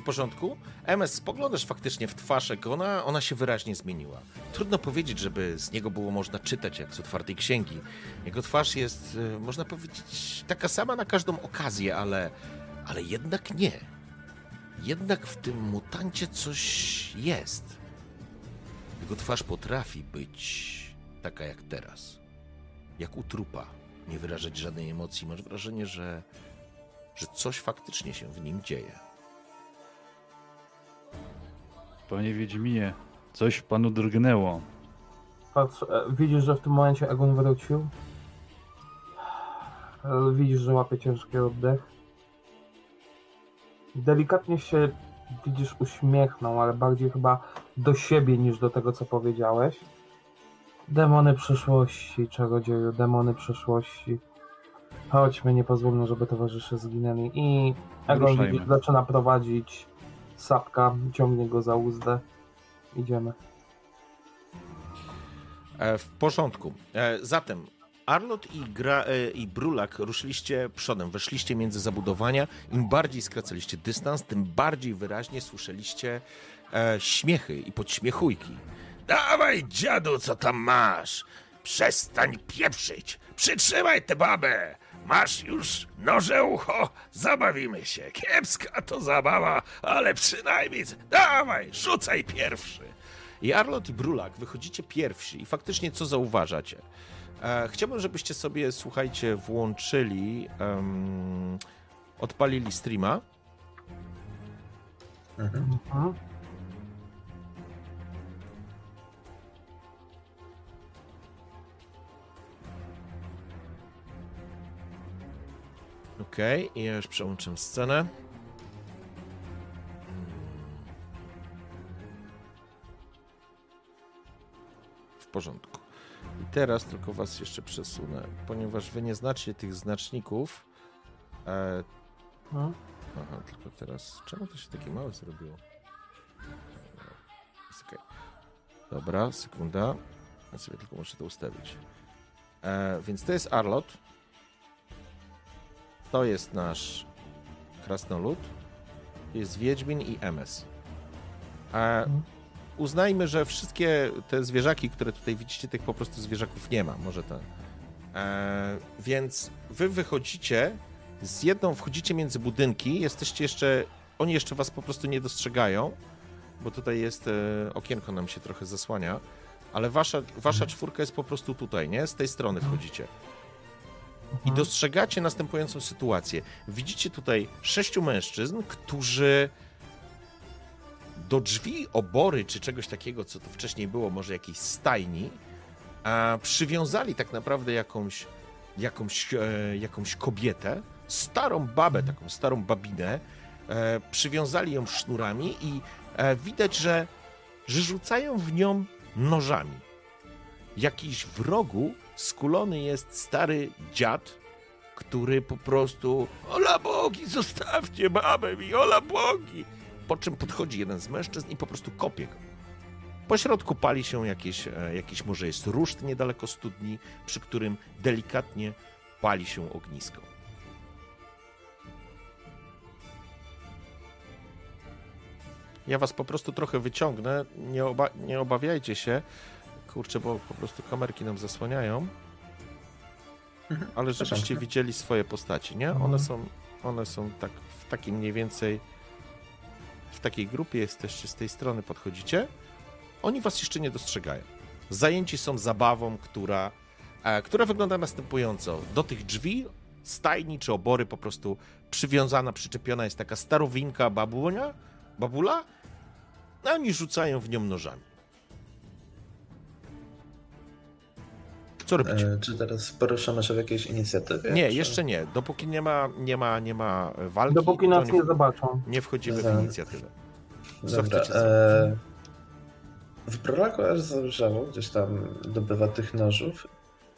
W porządku. MS, spoglądasz faktycznie w twarz Egona, ona się wyraźnie zmieniła. Trudno powiedzieć, żeby z niego było można czytać jak z otwartej księgi. Jego twarz jest, e, można powiedzieć, taka sama na każdą okazję, ale, ale jednak nie. Jednak w tym mutancie coś jest. Jego twarz potrafi być taka jak teraz. Jak u trupa. Nie wyrażać żadnej emocji. Masz wrażenie, że, że coś faktycznie się w nim dzieje. Panie Wiedźminie, coś panu drgnęło. Patrz, e, widzisz, że w tym momencie Egon wrócił. E, Widzisz, że łapie ciężki oddech. Delikatnie się, widzisz, uśmiechnął, ale bardziej chyba do siebie niż do tego, co powiedziałeś. Demony przyszłości, czarodzieju, demony przyszłości. Chodźmy, nie pozwólmy, żeby towarzysze zginęli. I Egon Ruszajmy. widzisz, zaczyna prowadzić sapka, ciągnie go za uzdę. Idziemy. E, W porządku. E, Zatem Arlot i, Gra, e, i Brulak ruszyliście przodem, weszliście między zabudowania. Im bardziej skracaliście dystans, tym bardziej wyraźnie słyszeliście śmiechy i podśmiechujki. Dawaj, dziadu, co tam masz? Przestań pieprzyć! Przytrzymaj tę babę! Masz już noże ucho? Zabawimy się. Kiepska to zabawa, ale przynajmniej... Dawaj, rzucaj pierwszy! I Arlot i Brulak wychodzicie pierwsi i faktycznie co zauważacie? E, chciałbym, żebyście sobie, słuchajcie, włączyli, em, odpalili streama. Mhm. Okej, i ja już przełączam scenę. Hmm. W porządku. I teraz tylko was jeszcze przesunę, ponieważ wy nie znacie tych znaczników. E, No. aha, tylko teraz. Czemu to się takie małe zrobiło? Jest okej. Dobra, sekunda. Ja sobie tylko muszę to ustawić. E, więc to jest Arlot. To jest nasz krasnolud. Jest Wiedźmin i MS. E, uznajmy, że wszystkie te zwierzaki, które tutaj widzicie, tych po prostu zwierzaków nie ma. Może te. E, więc wy wychodzicie z jedną, wchodzicie między budynki, jesteście jeszcze, oni jeszcze was po prostu nie dostrzegają, bo tutaj jest, e, okienko nam się trochę zasłania, ale wasza, wasza czwórka jest po prostu tutaj, nie? Z tej strony wchodzicie. I dostrzegacie następującą sytuację. Widzicie tutaj sześciu mężczyzn, którzy do drzwi obory czy czegoś takiego, co to wcześniej było, może jakiejś stajni, a przywiązali tak naprawdę jakąś, jakąś, e, jakąś kobietę, starą babę, taką starą babinę, e, przywiązali ją sznurami i e, widać, że, że rzucają w nią nożami. Jakiś w rogu skulony jest stary dziad, który po prostu ola bogi, zostawcie babę mi, ola bogi. Po czym podchodzi jeden z mężczyzn i po prostu kopie go. Po środku pali się jakieś, e, jakiś może jest ruszt niedaleko studni, przy którym delikatnie pali się ognisko. Ja was po prostu trochę wyciągnę, nie, oba nie obawiajcie się. Kurczę, bo po prostu kamerki nam zasłaniają. Ale żebyście widzieli swoje postaci, nie? One są, one są tak w takim mniej więcej w takiej grupie jesteście z tej strony podchodzicie. Oni was jeszcze nie dostrzegają. Zajęci są zabawą, która, e, która wygląda następująco. Do tych drzwi stajni czy obory po prostu przywiązana, przyczepiona jest taka starowinka babunia, babula, a oni rzucają w nią nożami. Co robicie? E, czy teraz poruszamy się w jakiejś inicjatywie? Nie, czy... jeszcze nie. Dopóki nie ma, nie ma, nie ma walki, Dopóki nas nie, nie zobaczą. nie wchodzimy w inicjatywę. Co Dobra, chcecie e, w prolaku aż zależało, gdzieś tam dobywa tych nożów.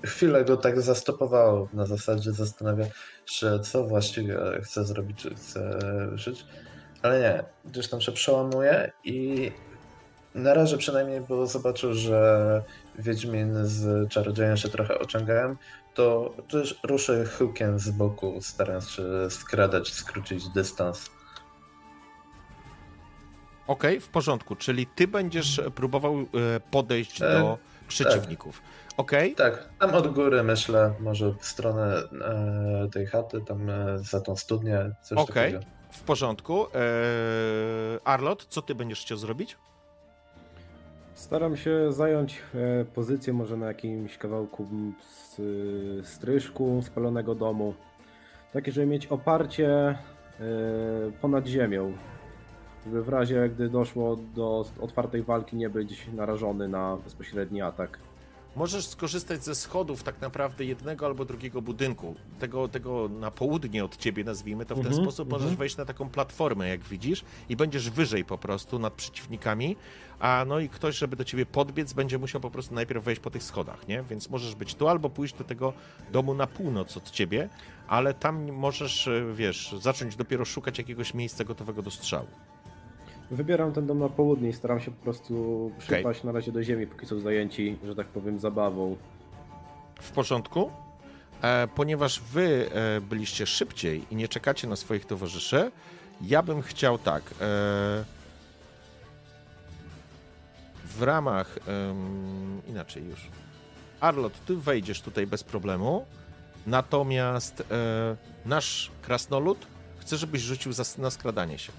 Chwilę go tak zastopowało, na zasadzie zastanawia się, co właściwie chce zrobić, czy chce żyć. Ale nie, gdzieś tam się przełamuje i na razie przynajmniej, bo zobaczył, że Wiedźmin z czarodziejem się trochę ociągają, to też ruszy chyłkiem z boku, starając się skradać, skrócić dystans. Okej, w porządku, czyli ty będziesz próbował e, podejść E, do przeciwników. Okej, Tak, tam od góry myślę, może w stronę e, tej chaty, tam e, za tą studnię, coś Okej. takiego. w porządku. E, Arlot, co ty będziesz chciał zrobić? Staram się zająć e, pozycję może na jakimś kawałku s- stryżku spalonego domu. Takie, żeby mieć oparcie e, ponad ziemią. Żeby w razie, gdy doszło do otwartej walki, nie być narażony na bezpośredni atak. Możesz skorzystać ze schodów tak naprawdę jednego albo drugiego budynku. Tego, tego na południe od ciebie nazwijmy to w ten Mhm, sposób. mhm. Możesz wejść na taką platformę, jak widzisz, i będziesz wyżej po prostu nad przeciwnikami. A no i ktoś, żeby do ciebie podbiec, będzie musiał po prostu najpierw wejść po tych schodach, nie? Więc możesz być tu albo pójść do tego domu na północ od ciebie, ale tam możesz, e, wiesz, zacząć dopiero szukać jakiegoś miejsca gotowego do strzału. Wybieram ten dom na południe i staram się po prostu przypaść na razie do ziemi, póki są zajęci, że tak powiem, zabawą. W porządku? E, ponieważ wy e, byliście szybciej i nie czekacie na swoich towarzyszy, ja bym chciał tak. E, w ramach. inaczej już. Arlot, ty wejdziesz tutaj bez problemu. Natomiast e, nasz krasnolud chce, żebyś rzucił za, na skradanie się.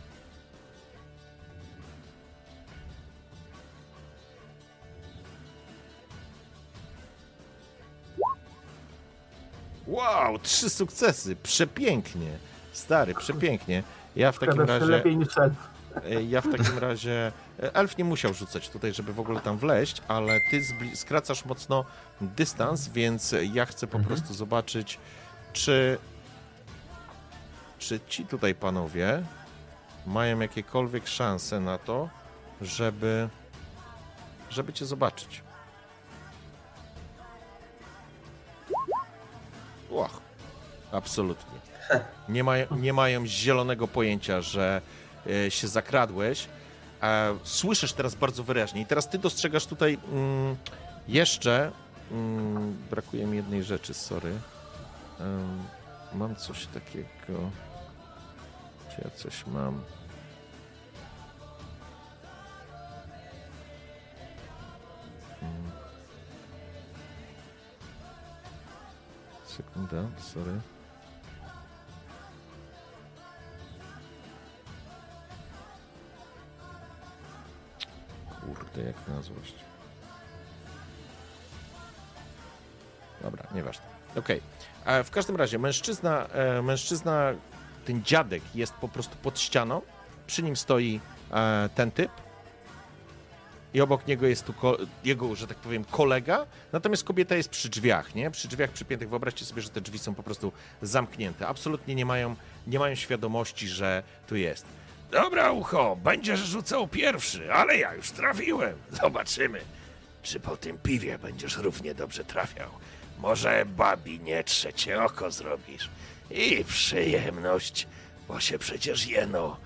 Wow, trzy sukcesy. Przepięknie. Stary, przepięknie. Ja w takim razie. lepiej niż szedł. E, Ja w takim razie. e, Elf nie musiał rzucać tutaj, żeby w ogóle tam wleźć, ale ty skracasz mocno dystans, więc ja chcę po Mhm. prostu zobaczyć, czy. czy ci tutaj panowie mają jakiekolwiek szanse na to, żeby, żeby cię zobaczyć. Och, absolutnie. Nie mają, nie mają zielonego pojęcia, że e, się zakradłeś. E, słyszysz teraz bardzo wyraźnie. I teraz ty dostrzegasz tutaj mm, jeszcze. Mm, brakuje mi jednej rzeczy, sorry. Em, mam coś takiego. Czy ja coś mam? Sekunda, sorry. Kurde, jak na złość. Dobra, nieważne. Okej. A W każdym razie mężczyzna, e, mężczyzna, ten dziadek jest po prostu pod ścianą. Przy nim stoi e, ten typ. I obok niego jest tu jego, że tak powiem, kolega. Natomiast kobieta jest przy drzwiach, nie? Przy drzwiach przypiętych. Wyobraźcie sobie, że te drzwi są po prostu zamknięte. Absolutnie nie mają, nie mają świadomości, że tu jest. Dobra, ucho, będziesz rzucał pierwszy, ale ja już trafiłem. Zobaczymy, czy po tym piwie będziesz równie dobrze trafiał. Może babi nie trzecie oko zrobisz. I przyjemność, bo się przecież jeno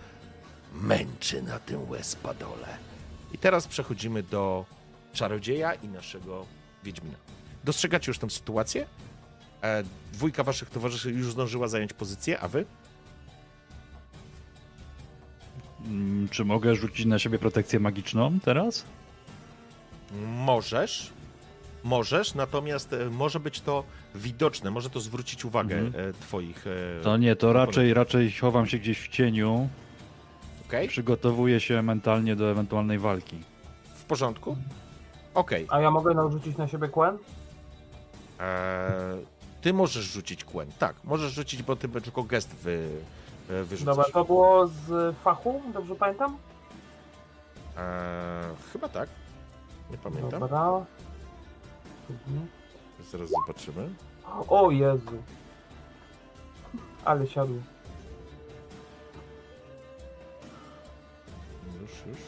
męczy na tym łespadole. I teraz przechodzimy do czarodzieja i naszego Wiedźmina. Dostrzegacie już tę sytuację? E, dwójka waszych towarzyszy już zdążyła zająć pozycję, a wy? Mm, Czy mogę rzucić na siebie protekcję magiczną teraz? Możesz. Możesz, natomiast e, może być to widoczne, może to zwrócić uwagę Mhm. e, twoich. e, To nie, to raczej, raczej chowam się gdzieś w cieniu. Przygotowuję się mentalnie do ewentualnej walki. w porządku? Okej. A ja mogę narzucić na siebie kłęb? Eee, Ty możesz rzucić kłęb. Tak, możesz rzucić, bo ty tylko gest wy, e, wyrzucasz. Dobra, to było z fachu, dobrze pamiętam? Eee, chyba tak. Nie pamiętam. Dobra. Mhm. Zaraz zobaczymy. O Jezu. Ale siadł. Już, już.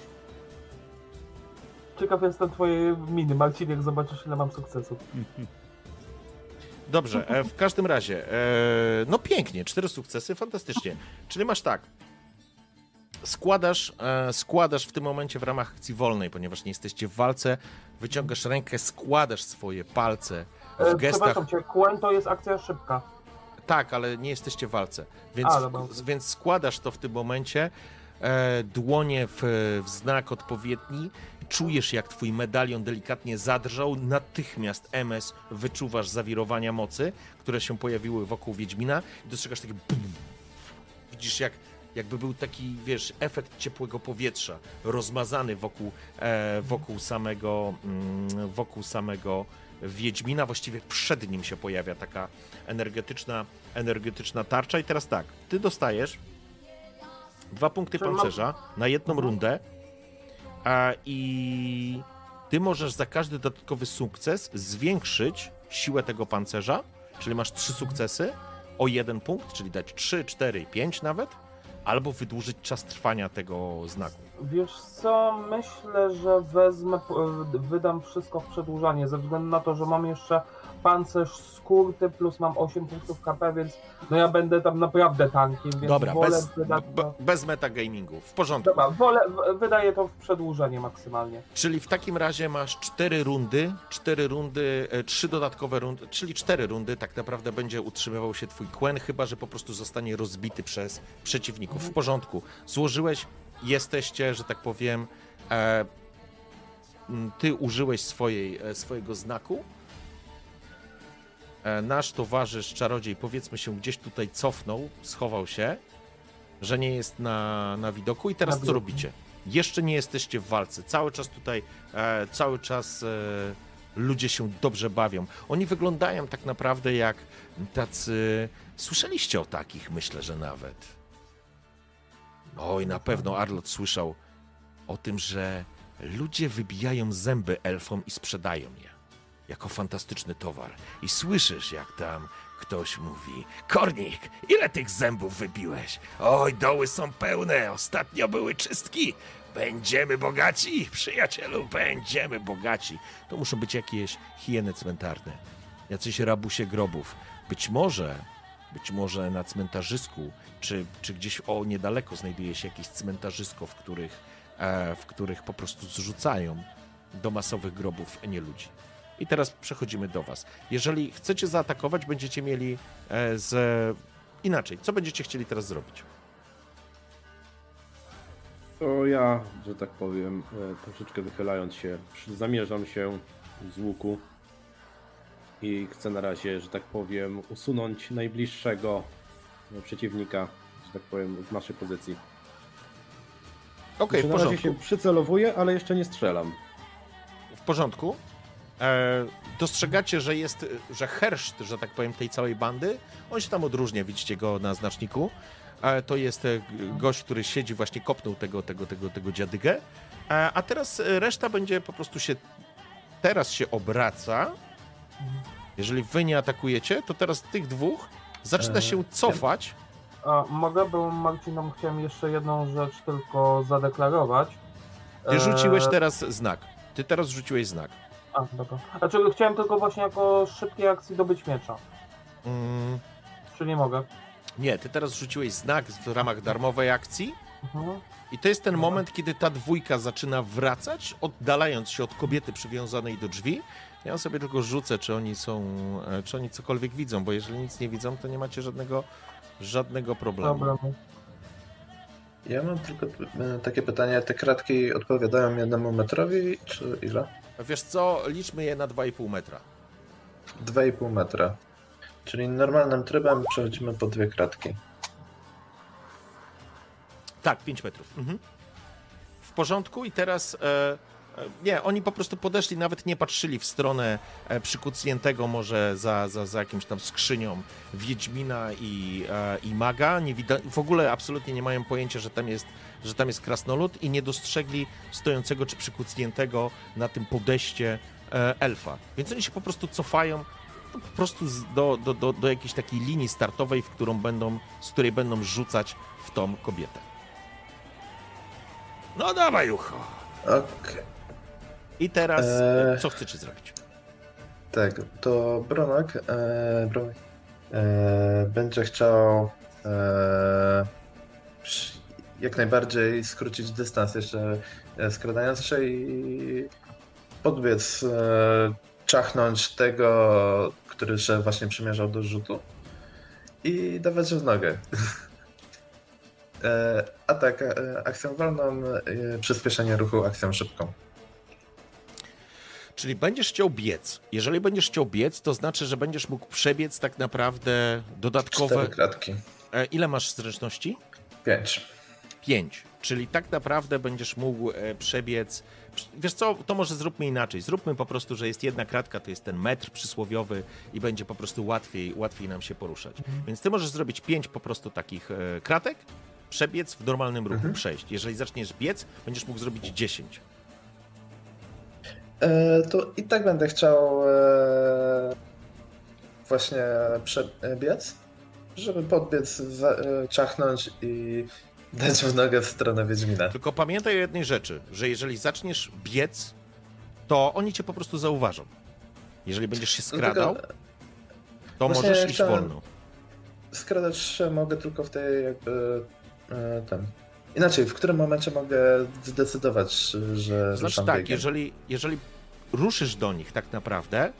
Ciekaw jestem twojej miny, Marcin, jak zobaczysz ile mam sukcesów. Dobrze, e, w każdym razie, e, no pięknie, cztery sukcesy, fantastycznie. Czyli masz tak, składasz, e, składasz w tym momencie w ramach akcji wolnej, ponieważ nie jesteście w walce, wyciągasz rękę, składasz swoje palce E, w gestach. Przepraszam cię, kłęb to jest akcja szybka. Tak, ale nie jesteście w walce. Więc, A, w, więc składasz to w tym momencie, dłonie w, w znak odpowiedni, czujesz jak twój medalion delikatnie zadrżał, natychmiast MS wyczuwasz zawirowania mocy, które się pojawiły wokół Wiedźmina. I dostrzegasz takie bum. Widzisz jak jakby był taki, wiesz, efekt ciepłego powietrza rozmazany wokół, e, wokół samego mm, wokół samego Wiedźmina, właściwie przed nim się pojawia taka energetyczna, energetyczna tarcza. I teraz tak, ty dostajesz dwa punkty pancerza na jedną rundę. A, i ty możesz za każdy dodatkowy sukces zwiększyć siłę tego pancerza, czyli masz trzy sukcesy o jeden punkt, czyli dać 3, 4, 5 nawet, albo wydłużyć czas trwania tego znaku. Wiesz co, myślę, że wezmę, e, wydam wszystko w przedłużanie, ze względu na to, że mam jeszcze pancerz skórty, plus mam 8 punktów KP, więc no ja będę tam naprawdę tankiem, więc Dobra, wolę bez, wydać to... bez metagamingu, w porządku. Dobra, wolę, wydaję to w przedłużenie maksymalnie. Czyli w takim razie masz cztery rundy, cztery rundy, e, trzy dodatkowe rundy, czyli cztery rundy tak naprawdę będzie utrzymywał się twój Quen, chyba że po prostu zostanie rozbity przez przeciwników. W porządku. Złożyłeś, jesteście, że tak powiem, e, ty użyłeś swojej, e, swojego znaku. E, nasz towarzysz, czarodziej, powiedzmy się, gdzieś tutaj cofnął, schował się, że nie jest na, na widoku. I teraz Na co widoku. robicie? Jeszcze nie jesteście w walce. Cały czas tutaj, e, cały czas e, ludzie się dobrze bawią. Oni wyglądają tak naprawdę jak tacy. Słyszeliście o takich, myślę, że nawet. Oj, na pewno Arlot słyszał o tym, że ludzie wybijają zęby elfom i sprzedają je jako fantastyczny towar. I słyszysz, jak tam ktoś mówi. Kornik, ile tych zębów wypiłeś? Oj, doły są pełne, ostatnio były czystki. Będziemy bogaci, przyjacielu, będziemy bogaci. To muszą być jakieś hieny cmentarne, jacyś rabusie grobów. Być może, być może na cmentarzysku, czy, czy gdzieś o niedaleko znajduje się jakieś cmentarzysko, w których, e, w których po prostu zrzucają do masowych grobów nie ludzi. I teraz przechodzimy do Was. Jeżeli chcecie zaatakować, będziecie mieli e, z. Inaczej, co będziecie chcieli teraz zrobić? To ja, że tak powiem, e, troszeczkę wychylając się, zamierzam się z łuku i chcę na razie, że tak powiem, usunąć najbliższego e, przeciwnika, że tak powiem, z naszej pozycji. Okej, Znaczy, w na razie porządku. się przycelowuję, ale jeszcze nie strzelam. W porządku. E, dostrzegacie, że jest, że herszt, że tak powiem, tej całej bandy, on się tam odróżnia, widzicie go na znaczniku. E, to jest e, gość, który siedzi, właśnie kopnął tego, tego, tego, tego dziadygę. A teraz reszta będzie po prostu się, teraz się obraca. Jeżeli wy nie atakujecie, to teraz tych dwóch zaczyna się cofać. A, mogę, bo Marcinom chciałem jeszcze jedną rzecz tylko zadeklarować. Ty rzuciłeś teraz znak. Ty teraz rzuciłeś znak. A, dobra. Znaczy, chciałem tylko właśnie jako szybkiej akcji dobyć miecza. Mm, Czy nie mogę? nie, ty teraz rzuciłeś znak w ramach darmowej akcji. Mhm. I to jest ten Dobra. moment, kiedy ta dwójka zaczyna wracać, oddalając się od kobiety przywiązanej do drzwi. Ja sobie tylko rzucę, czy oni są, e, czy oni cokolwiek widzą, bo jeżeli nic nie widzą, to nie macie żadnego, żadnego problemu. Dobra. Ja mam tylko e, takie pytanie, te kratki odpowiadają jednemu metrowi, czy ile? Wiesz co, liczmy je na 2,5 metra. 2,5 metra. Czyli normalnym trybem przechodzimy po dwie kratki. Tak, 5 metrów. Mhm. W porządku i teraz. E, nie, oni po prostu podeszli, nawet nie patrzyli w stronę e, przykucniętego może za, za, za jakimś tam skrzynią Wiedźmina i, e, i Maga. Nie w ogóle absolutnie nie mają pojęcia, że tam, jest, że tam jest krasnolud i nie dostrzegli stojącego czy przykucniętego na tym podejście e, elfa. Więc oni się po prostu cofają no, po prostu do, do, do, do jakiejś takiej linii startowej, w którą będą, z której będą rzucać w tą kobietę. No dawaj, ucho. Okej. I teraz Eee. co chcecie zrobić? Tak, to Bronek, e, Bronek e, będzie chciał e, jak najbardziej skrócić dystans jeszcze e, skradając się i podbiec, e, czachnąć tego, który się właśnie przymierzał do rzutu i dawać w nogę. E, a tak, e, akcją wolną, e, przyspieszenie ruchu akcją szybką. Czyli będziesz chciał biec. Jeżeli będziesz chciał biec, to znaczy, że będziesz mógł przebiec tak naprawdę dodatkowe. Cztery kratki. E, Ile masz zręczności? Pięć. 5. Czyli tak naprawdę będziesz mógł e, przebiec. Wiesz co, to może zróbmy inaczej. Zróbmy po prostu, że jest jedna kratka, to jest ten metr przysłowiowy i będzie po prostu łatwiej, łatwiej nam się poruszać. Więc ty możesz zrobić 5 po prostu takich e, kratek, przebiec w normalnym ruchu, Mhm. przejść. Jeżeli zaczniesz biec, będziesz mógł zrobić 10. E, to i tak będę chciał e, właśnie przebiec, żeby podbiec, za, e, czachnąć i dać w nogę w stronę Wiedźmina. Tylko pamiętaj o jednej rzeczy, że jeżeli zaczniesz biec, to oni cię po prostu zauważą. Jeżeli będziesz się No skradał, tylko to właśnie możesz iść wolno. skradać się mogę tylko w tej jakby e, ten. Inaczej, w którym momencie mogę zdecydować, że Znaczy tak, biegiem? jeżeli, jeżeli ruszysz do nich tak naprawdę,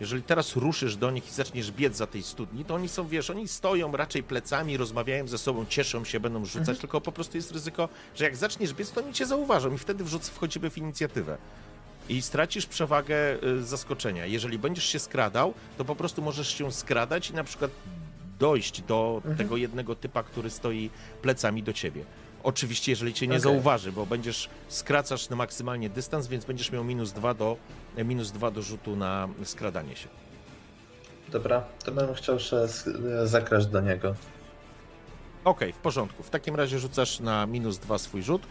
jeżeli teraz ruszysz do nich i zaczniesz biec za tej studni, to oni są, wiesz, oni stoją raczej plecami, rozmawiają ze sobą, cieszą się, będą rzucać, Mhm. tylko po prostu jest ryzyko, że jak zaczniesz biec, to oni cię zauważą i wtedy wrzuc, wchodzimy w inicjatywę. I stracisz przewagę y, zaskoczenia. Jeżeli będziesz się skradał, to po prostu możesz się skradać i na przykład dojść do Mhm. tego jednego typa, który stoi plecami do ciebie. Oczywiście, jeżeli cię nie Okej. zauważy, bo będziesz skracasz na maksymalnie dystans, więc będziesz miał minus dwa do, e, minus dwa do rzutu na skradanie się. Dobra, to bym chciał się sk- e, zakraść do niego. Okej, w porządku. W takim razie rzucasz na minus dwa swój rzut.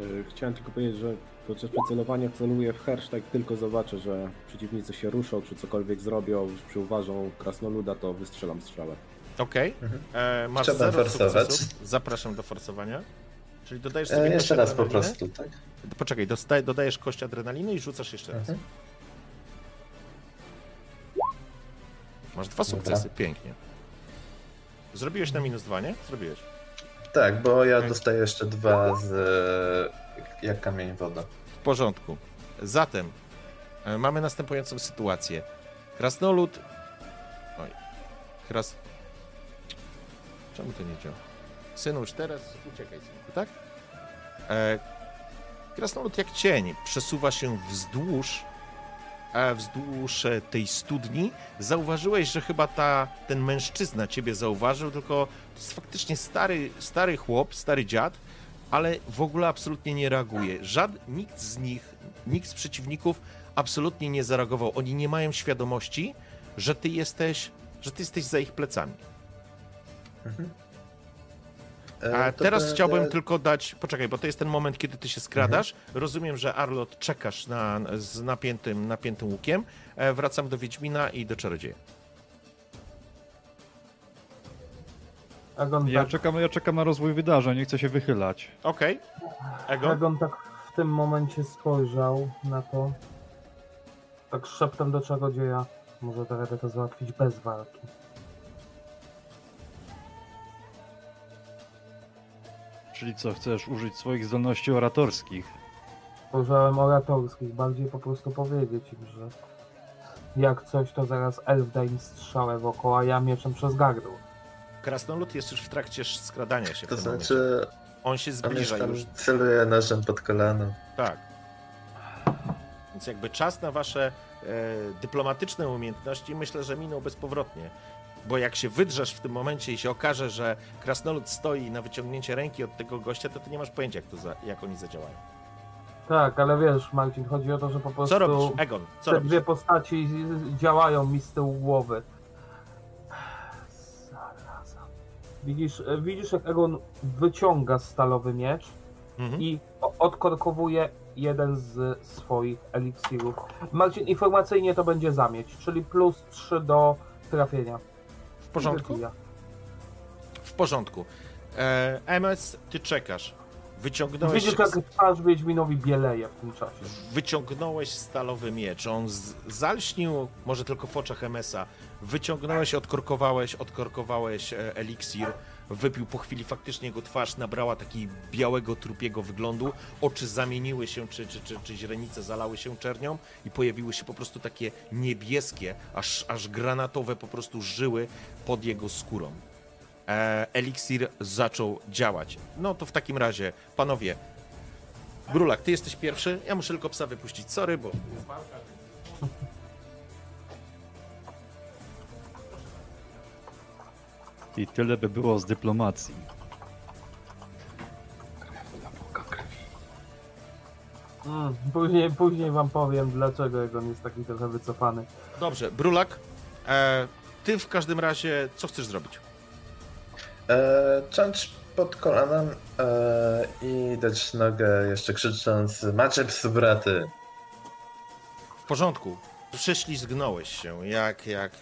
Y, Chciałem tylko powiedzieć, że podczas przycelowania celuję w hersz, tak tylko zobaczę, że przeciwnicy się ruszą, czy cokolwiek zrobią, już przyuważą krasnoluda, to wystrzelam strzałę. Okej. Mhm. E, Masz forsować. sukcesów. Zapraszam do forsowania. Czyli dodajesz sobie E, jeszcze raz po adrenaliny. prostu, tak? Poczekaj, dodajesz kość adrenaliny i rzucasz jeszcze raz. Mhm. Masz dwa Dobra. sukcesy, pięknie. Zrobiłeś na minus dwa, nie? Zrobiłeś. Tak, bo ja Okej. dostaję jeszcze dwa z e, jak kamień woda. W porządku. Zatem e, mamy następującą sytuację. Krasnolud. Oj. Kras. Czemu to nie działa? Synu, już teraz uciekaj, synku, tak? E, krasnolud jak cień przesuwa się wzdłuż, wzdłuż e, tej studni. Zauważyłeś, że chyba ta, ten mężczyzna ciebie zauważył, tylko to jest faktycznie stary, stary chłop, stary dziad, ale w ogóle absolutnie nie reaguje. Żad, nikt z nich, nikt z przeciwników absolutnie nie zareagował. Oni nie mają świadomości, że ty jesteś, że ty jesteś za ich plecami. E, A teraz chciałbym tylko dać, poczekaj, bo to jest ten moment, kiedy ty się skradasz. Rozumiem, że Arlot czekasz na, z napiętym, napiętym łukiem. E, wracam do Wiedźmina i do Czarodzieja. Egon Ja tak, czekam, ja czekam na rozwój wydarzeń, nie chcę się wychylać. Okej. Egon? Egon tak w tym momencie spojrzał na to. Tak szeptem do czarodzieja. Może da radę to załatwić bez walki. Czyli co, chcesz użyć swoich zdolności oratorskich? Spojrzałem oratorskich, bardziej po prostu powiedzieć im, że jak coś, to zaraz elf da im strzałę w oko, a ja mieczem przez gardło. Krasnolud jest już w trakcie skradania się To znaczy, momencie. On się on już zbliża tam już. celuje nożem pod kolano. Tak. Więc jakby czas na wasze e, dyplomatyczne umiejętności myślę, że minął bezpowrotnie. Bo jak się wydrzesz w tym momencie i się okaże, że krasnolud stoi na wyciągnięcie ręki od tego gościa, to ty nie masz pojęcia, jak, to za, jak oni zadziałają. Tak, ale wiesz, Marcin, chodzi o to, że po prostu Co robisz? Egon, co te robisz? dwie postaci działają mi z tyłu głowy. Zaraza. Widzisz, widzisz jak Egon wyciąga stalowy miecz Mhm. i odkorkowuje jeden z swoich eliksirów. Marcin, informacyjnie to będzie zamieć, czyli plus 3 do trafienia. W porządku? W porządku. E, MS, ty czekasz. Wyciągnąłeś, Widzisz jak twarz Wiedźminowi bieleje w tym czasie. wyciągnąłeś stalowy miecz. On z, zalśnił, może tylko w oczach MS-a. Wyciągnąłeś, odkorkowałeś, odkorkowałeś e, eliksir. Wypił po chwili, faktycznie jego twarz nabrała takiego białego, trupiego wyglądu. Oczy zamieniły się, czy, czy, czy, czy źrenice zalały się czernią i pojawiły się po prostu takie niebieskie, aż, aż granatowe po prostu żyły pod jego skórą. E, eliksir zaczął działać. No to w takim razie, panowie, Brulak, ty jesteś pierwszy. Ja muszę tylko psa wypuścić. Sorry, bo I tyle by było z dyplomacji. Mm, później, później wam powiem, dlaczego Egon jest taki trochę wycofany. Dobrze, Brulak, e, ty w każdym razie co chcesz zrobić? E, Czancz pod kolanem e, i dać nogę jeszcze krzycząc Macie psy braty. W porządku. Prześlizgnąłeś się jak, jak,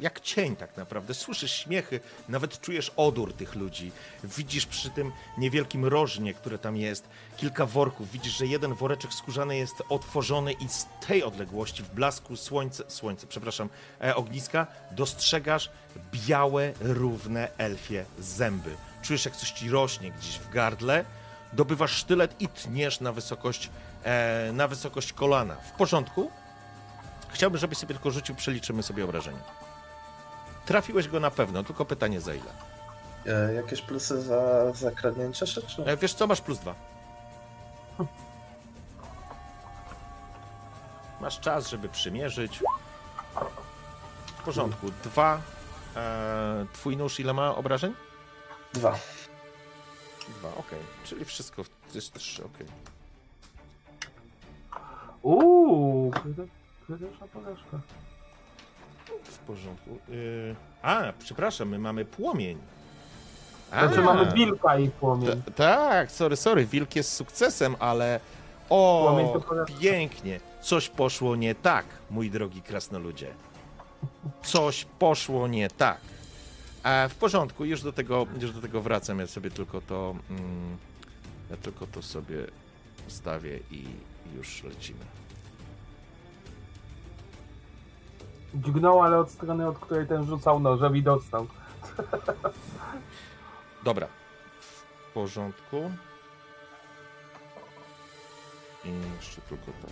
jak cień tak naprawdę. Słyszysz śmiechy, nawet czujesz odór tych ludzi. Widzisz przy tym niewielkim rożnie, które tam jest, kilka worków. Widzisz, że jeden woreczek skórzany jest otworzony i z tej odległości, w blasku słońca, słońce, przepraszam, e, ogniska, dostrzegasz białe, równe elfie zęby. Czujesz, jak coś ci rośnie gdzieś w gardle. Dobywasz sztylet i tniesz na wysokość, e, na wysokość kolana. W porządku? Chciałbym, żebyś sobie tylko rzucił, przeliczymy sobie obrażenia. Trafiłeś go na pewno, tylko pytanie za ile. E, jakieś plusy za, za kradnięcie się, czy? E, Wiesz co, masz plus dwa. Masz czas, żeby przymierzyć. W porządku. Dwa. E, twój nóż ile ma obrażeń? Dwa. Dwa, okej. Czyli wszystko, jest trzy, okej. Uuu, kryty- krytyczna porażka. W porządku. Y, a, przepraszam, my mamy płomień. Znaczy A. mamy wilka i płomień. T- Tak, sorry, sorry, wilk jest sukcesem, ale o, pięknie. Coś poszło nie tak, mój drogi krasnoludzie. Coś poszło nie tak. A w porządku, już do tego, już do tego wracam, ja sobie tylko to, mm, ja tylko to sobie ustawię i już lecimy. Dźgnął, ale od strony, od której ten rzucał nożem i dostał. Dobra, w porządku. I jeszcze tylko tak.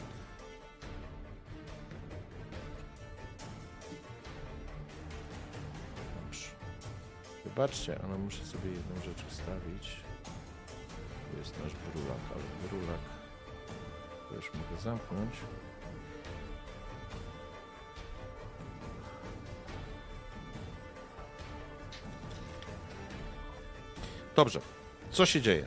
Dobrze. Wybaczcie, ale muszę sobie jedną rzecz ustawić. Tu jest nasz brulak, ale brulak to już mogę zamknąć. Dobrze, co się dzieje?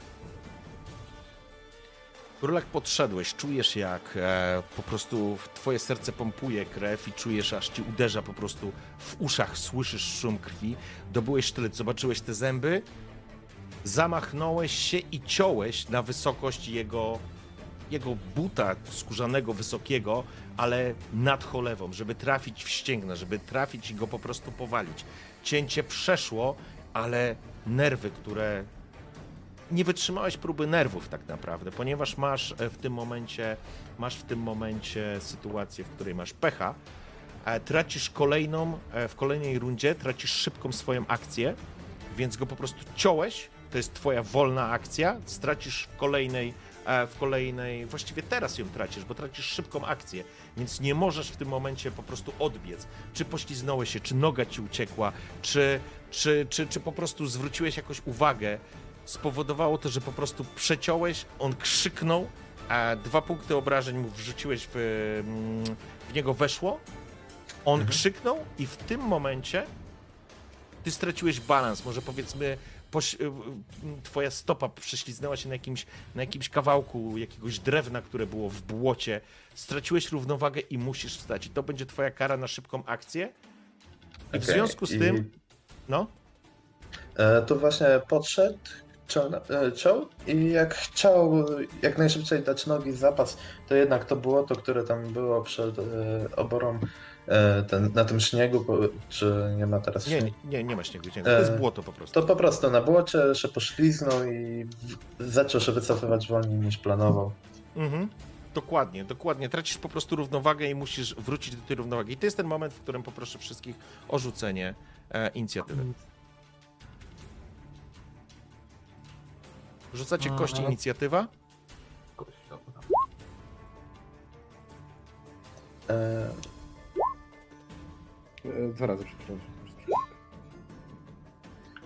Brulak podszedłeś, czujesz jak e, po prostu twoje serce pompuje krew i czujesz aż ci uderza po prostu w uszach, słyszysz szum krwi. Dobyłeś sztylet, zobaczyłeś te zęby, zamachnąłeś się i ciąłeś na wysokość jego, jego buta skórzanego, wysokiego, ale nad cholewą, żeby trafić w ścięgna, żeby trafić i go po prostu powalić. Cięcie przeszło, ale nerwy, które nie wytrzymałeś próby nerwów tak naprawdę, ponieważ masz e, w tym momencie, masz w tym momencie sytuację, w której masz pecha, e, tracisz kolejną, e, w kolejnej rundzie tracisz szybką swoją akcję, więc go po prostu ciąłeś, to jest twoja wolna akcja, stracisz w kolejnej, w kolejnej, właściwie teraz ją tracisz, bo tracisz szybką akcję, więc nie możesz w tym momencie po prostu odbiec. Czy pośliznąłeś się, czy noga ci uciekła, czy, czy, czy, czy po prostu zwróciłeś jakąś uwagę, spowodowało to, że po prostu przeciąłeś, on krzyknął, a dwa punkty obrażeń mu wrzuciłeś w, mm, w niego weszło, on krzyknął i w tym momencie ty straciłeś balans, może powiedzmy twoja stopa prześliznęła się na jakimś, na jakimś kawałku jakiegoś drewna, które było w błocie, straciłeś równowagę i musisz wstać. I to będzie twoja kara na szybką akcję? I w Okej, związku z i- tym, no, E, tu właśnie podszedł, ciął, e, i jak chciał jak najszybciej dać nogi w zapas, to jednak to błoto, które tam było przed e, oborą ten, na tym śniegu, bo- czy nie ma teraz nie, śniegu? nie, nie ma śniegu, śniegu. to jest E, błoto po prostu. To po prostu na błocie się pośliznął i zaczął się wycofywać wolniej niż planował. Mhm. Dokładnie, dokładnie. Tracisz po prostu równowagę i musisz wrócić do tej równowagi. I to jest ten moment, w którym poproszę wszystkich o rzucenie e, inicjatywy. Rzucacie Aha. kości inicjatywa? E, E, Dwa razy, przepraszam.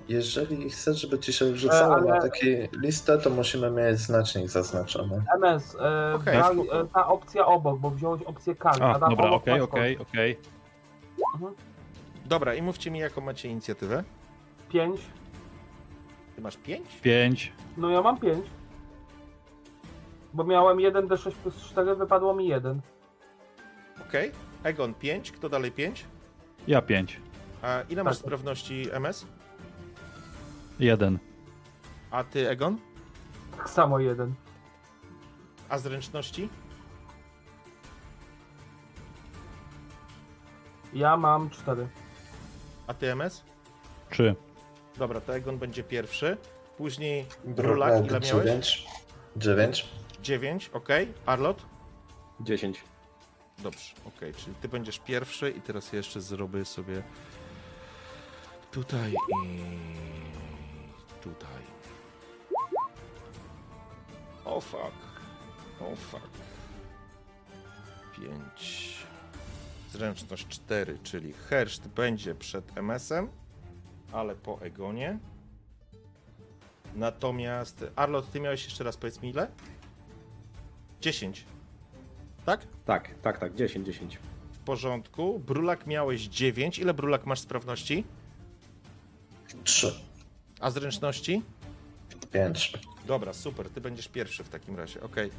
jeżeli chcesz, żeby ci się rzucało ale- na taką listę, to musimy mieć znacznik zaznaczony. MS, e, brali, spoko. e, ta opcja obok, bo wziąłeś opcję kart. A, dobra, okej, okej, okej. Dobra, i mówcie mi, jaką macie inicjatywę. 5. Ty masz 5? Pięć. No ja mam 5. Bo miałem 1d6 plus 4, wypadło mi 1. Okej. Egon 5, kto dalej 5? Ja pięć. A ile masz Tak. sprawności MS? Jeden. A ty, Egon? Tak samo 1. A zręczności? Ja mam 4. A ty, MS? Trzy. Dobra, to Egon będzie pierwszy. Później Brulak Brulak, ile miałeś? 9. 9. 9, ok. Arlot? 10. Dobrze, okej, czyli ty będziesz pierwszy i teraz jeszcze zrobię sobie tutaj i tutaj. O fuck. O fuck. 5. Zręczność 4, czyli herszt będzie przed MS-em, ale po Egonie. Natomiast Arlot, ty miałeś jeszcze raz powiedz mi ile? 10. Tak? Tak, tak, tak, 10, 10. W porządku. Brulak miałeś 9. Ile brulak masz sprawności? 3. A zręczności? 5. Dobra, super. Ty będziesz pierwszy w takim razie. Okej.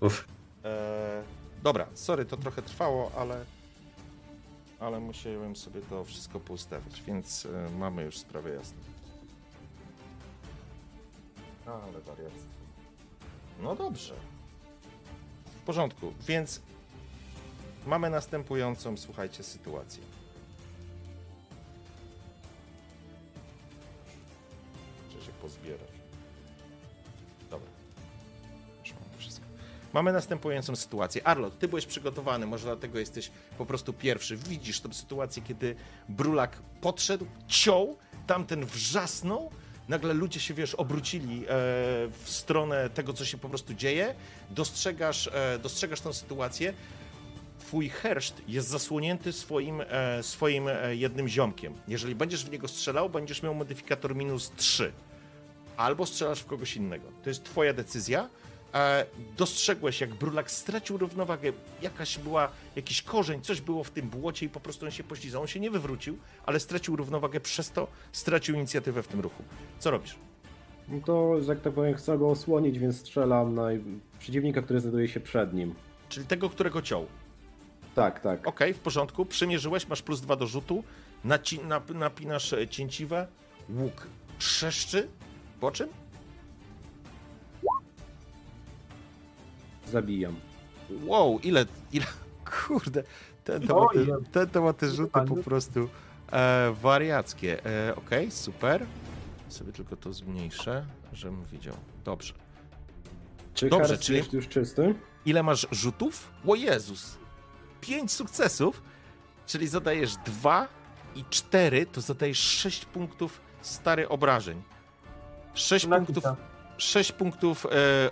Uff. Eee, dobra, sorry, to trochę trwało, ale ale musiałem sobie to wszystko poustawiać, więc e, mamy już sprawę jasną. Ale wariactwo. No dobrze. Porządku, więc mamy następującą, słuchajcie, sytuację. Muszę się pozbierać. Dobra. Już mamy wszystko. Mamy następującą sytuację. Arlot, ty byłeś przygotowany, może dlatego jesteś po prostu pierwszy. Widzisz tę sytuację, kiedy Brulak podszedł, ciął, tamten wrzasnął, nagle ludzie się, wiesz, obrócili e, w stronę tego, co się po prostu dzieje. Dostrzegasz, e, dostrzegasz tę sytuację. Twój herszt jest zasłonięty swoim, e, swoim jednym ziomkiem. Jeżeli będziesz w niego strzelał, będziesz miał modyfikator minus 3. Albo strzelasz w kogoś innego. To jest twoja decyzja. E, dostrzegłeś, jak Brulak stracił równowagę, jakaś była, jakiś korzeń, coś było w tym błocie i po prostu on się poślizał. On się nie wywrócił, ale stracił równowagę, przez to stracił inicjatywę w tym ruchu. Co robisz? No to, że jak tak powiem, chcę go osłonić, więc strzelam na przeciwnika, który znajduje się przed nim. Czyli tego, którego ciął. Tak, tak. Okej, w porządku. Przymierzyłeś, masz plus dwa do rzutu. Naci- nap- napinasz e, cięciwe. Łuk trzeszczy. Po czym? Zabijam. Wow, ile, ile, kurde, ten to, ma Oj, te, ten to ma te rzuty po prostu e, wariackie. E, Okej, super. Sobie tylko to zmniejszę, żebym widział. Dobrze. Czy Dobrze, czyli- jest już czysty? Ile masz rzutów? O Jezus! Pięć sukcesów, czyli zadajesz dwa i cztery, to zadajesz sześć punktów stary obrażeń. Sześć punktów, sześć punktów e,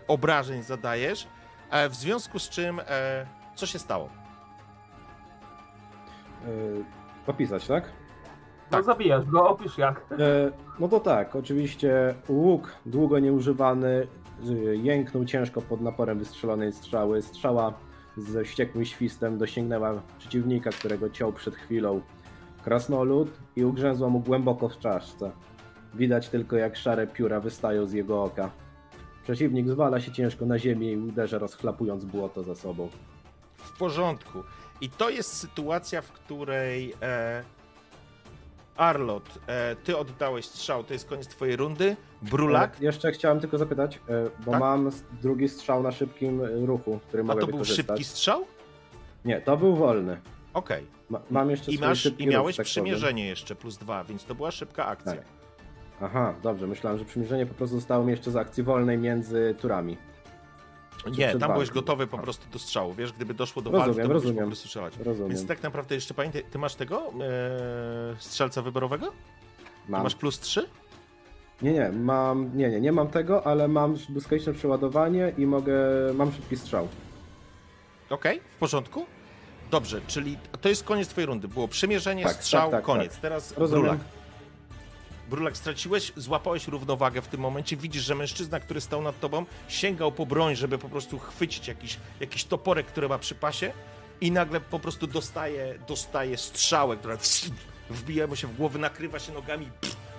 obrażeń zadajesz, w związku z czym e, co się stało? Opisać, tak? No Tak. zabijasz go, opisz jak. E, No to tak, oczywiście łuk długo nieużywany jęknął ciężko pod naporem wystrzelonej strzały. Strzała ze wściekłym świstem dosięgnęła przeciwnika, którego ciął przed chwilą krasnolud i ugrzęzła mu głęboko w czaszce. Widać tylko jak szare pióra wystają z jego oka. Przeciwnik zwala się ciężko na ziemię i uderza rozchlapując błoto za sobą. W porządku. I to jest sytuacja, w której e, Arlot, e, ty oddałeś strzał, to jest koniec twojej rundy. Brulak, E, Jeszcze chciałem tylko zapytać, e, bo Tak? mam drugi strzał na szybkim e, ruchu, który a mogę to był szybki strzał? Nie, to był wolny. Okej. Ma, mam jeszcze I, masz, I miałeś ruch, tak przymierzenie jeszcze plus dwa, więc to była szybka akcja. Tak. Aha, dobrze, myślałem, że przymierzenie po prostu zostało mi jeszcze z akcji wolnej między turami. Nie, tam byłeś walką. gotowy po prostu do strzału. Wiesz, gdyby doszło do Rozumiem, walki, to mógłbyś po rozumiem. prostu strzelać. Rozumiem. Więc tak naprawdę jeszcze pamiętaj, ty masz tego e, strzelca wyborowego? Ty mam. masz plus 3? Nie, nie, mam. Nie, nie, nie mam tego, ale mam błyskawiczne przeładowanie i mogę. mam szybki strzał. Okej, w porządku. Dobrze, czyli to jest koniec twojej rundy. Było przymierzenie, Tak, strzał, tak, tak, koniec. Teraz Rozumiem. Brulak. Brulak, straciłeś, złapałeś równowagę w tym momencie. Widzisz, że mężczyzna, który stał nad tobą, sięgał po broń, żeby po prostu chwycić jakiś, jakiś toporek, który ma przy pasie i nagle po prostu dostaje, dostaje strzałę, która wbija mu się w głowę, nakrywa się nogami,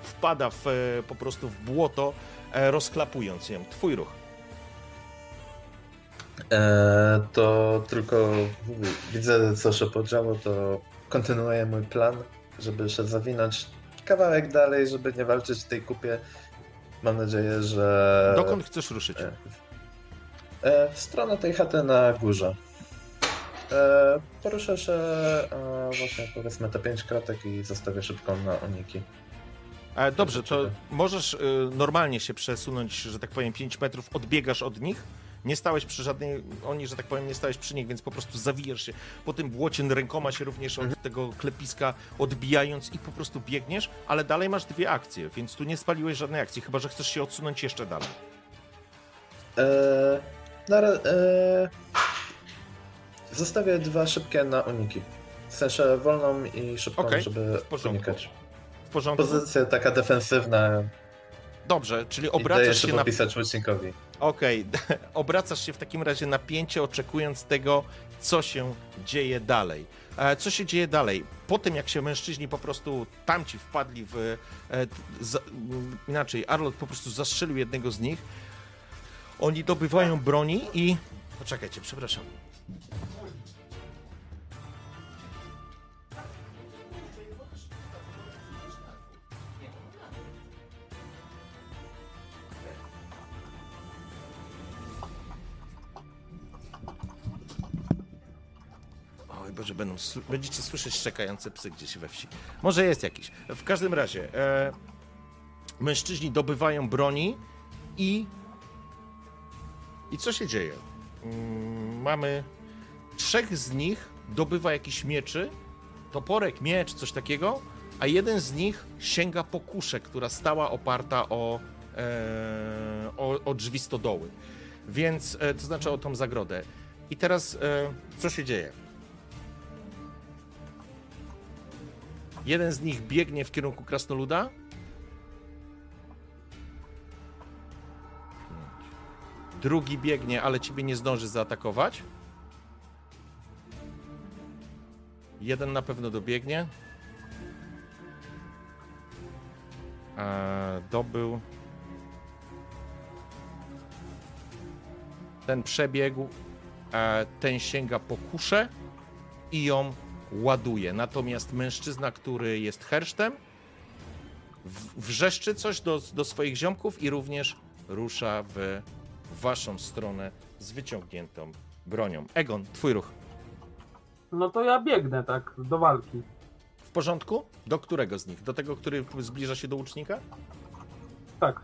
wpada w, e, po prostu w błoto, e, rozklapując ją. Twój ruch. E, to tylko widzę, co się podziało, to kontynuuję mój plan, żeby się zawinąć kawałek dalej, żeby nie walczyć w tej kupie. Mam nadzieję, że. Dokąd chcesz ruszyć? E, e, w stronę tej chaty na górze. E, poruszę się właśnie powiedzmy te pięć kratek i zostawię szybką na oniki. E, dobrze, to możesz normalnie się przesunąć, że tak powiem, 5 metrów, odbiegasz od nich. Nie stałeś przy żadnej, oni, że tak powiem, nie stałeś przy nich, więc po prostu zawijasz się po tym błocie rękoma się również od tego klepiska odbijając i po prostu biegniesz, ale dalej masz dwie akcje, więc tu nie spaliłeś żadnej akcji, chyba że chcesz się odsunąć jeszcze dalej. E, na, ra- e, zostawię dwa szybkie na uniki. W sensie wolną i szybką, Okej, żeby unikać. W porządku? Pozycja taka defensywna. Dobrze, czyli obracasz się na popisać łucznikowi. Okej, obracasz się w takim razie napięcie, oczekując tego, co się dzieje dalej. E, Co się dzieje dalej? Po tym, jak się mężczyźni po prostu tamci wpadli w. E, t- za, m, inaczej, Arlot po prostu zastrzelił jednego z nich. Oni dobywają broni i. Poczekajcie, przepraszam. Chyba, że będą, będziecie słyszeć szczekające psy gdzieś we wsi. Może jest jakiś. W każdym razie, e, mężczyźni dobywają broni i... I co się dzieje? Mm, mamy... Trzech z nich dobywa jakiś mieczy, toporek, miecz, coś takiego, a jeden z nich sięga po kuszę, która stała oparta o, e, o, o drzwi stodoły. Więc, e, to znaczy o tą zagrodę. I teraz, e, co się dzieje? Jeden z nich biegnie w kierunku krasnoluda. Drugi biegnie, ale ciebie nie zdąży zaatakować. Jeden na pewno dobiegnie. E, dobył. Ten przebiegł. E, ten sięga po kuszę i ją ładuje. Natomiast mężczyzna, który jest hersztem, wrzeszczy coś do, do swoich ziomków i również rusza w waszą stronę z wyciągniętą bronią. Egon, twój ruch. No to ja biegnę tak do walki. W porządku? Do którego z nich? Do tego, który zbliża się do łucznika? Tak.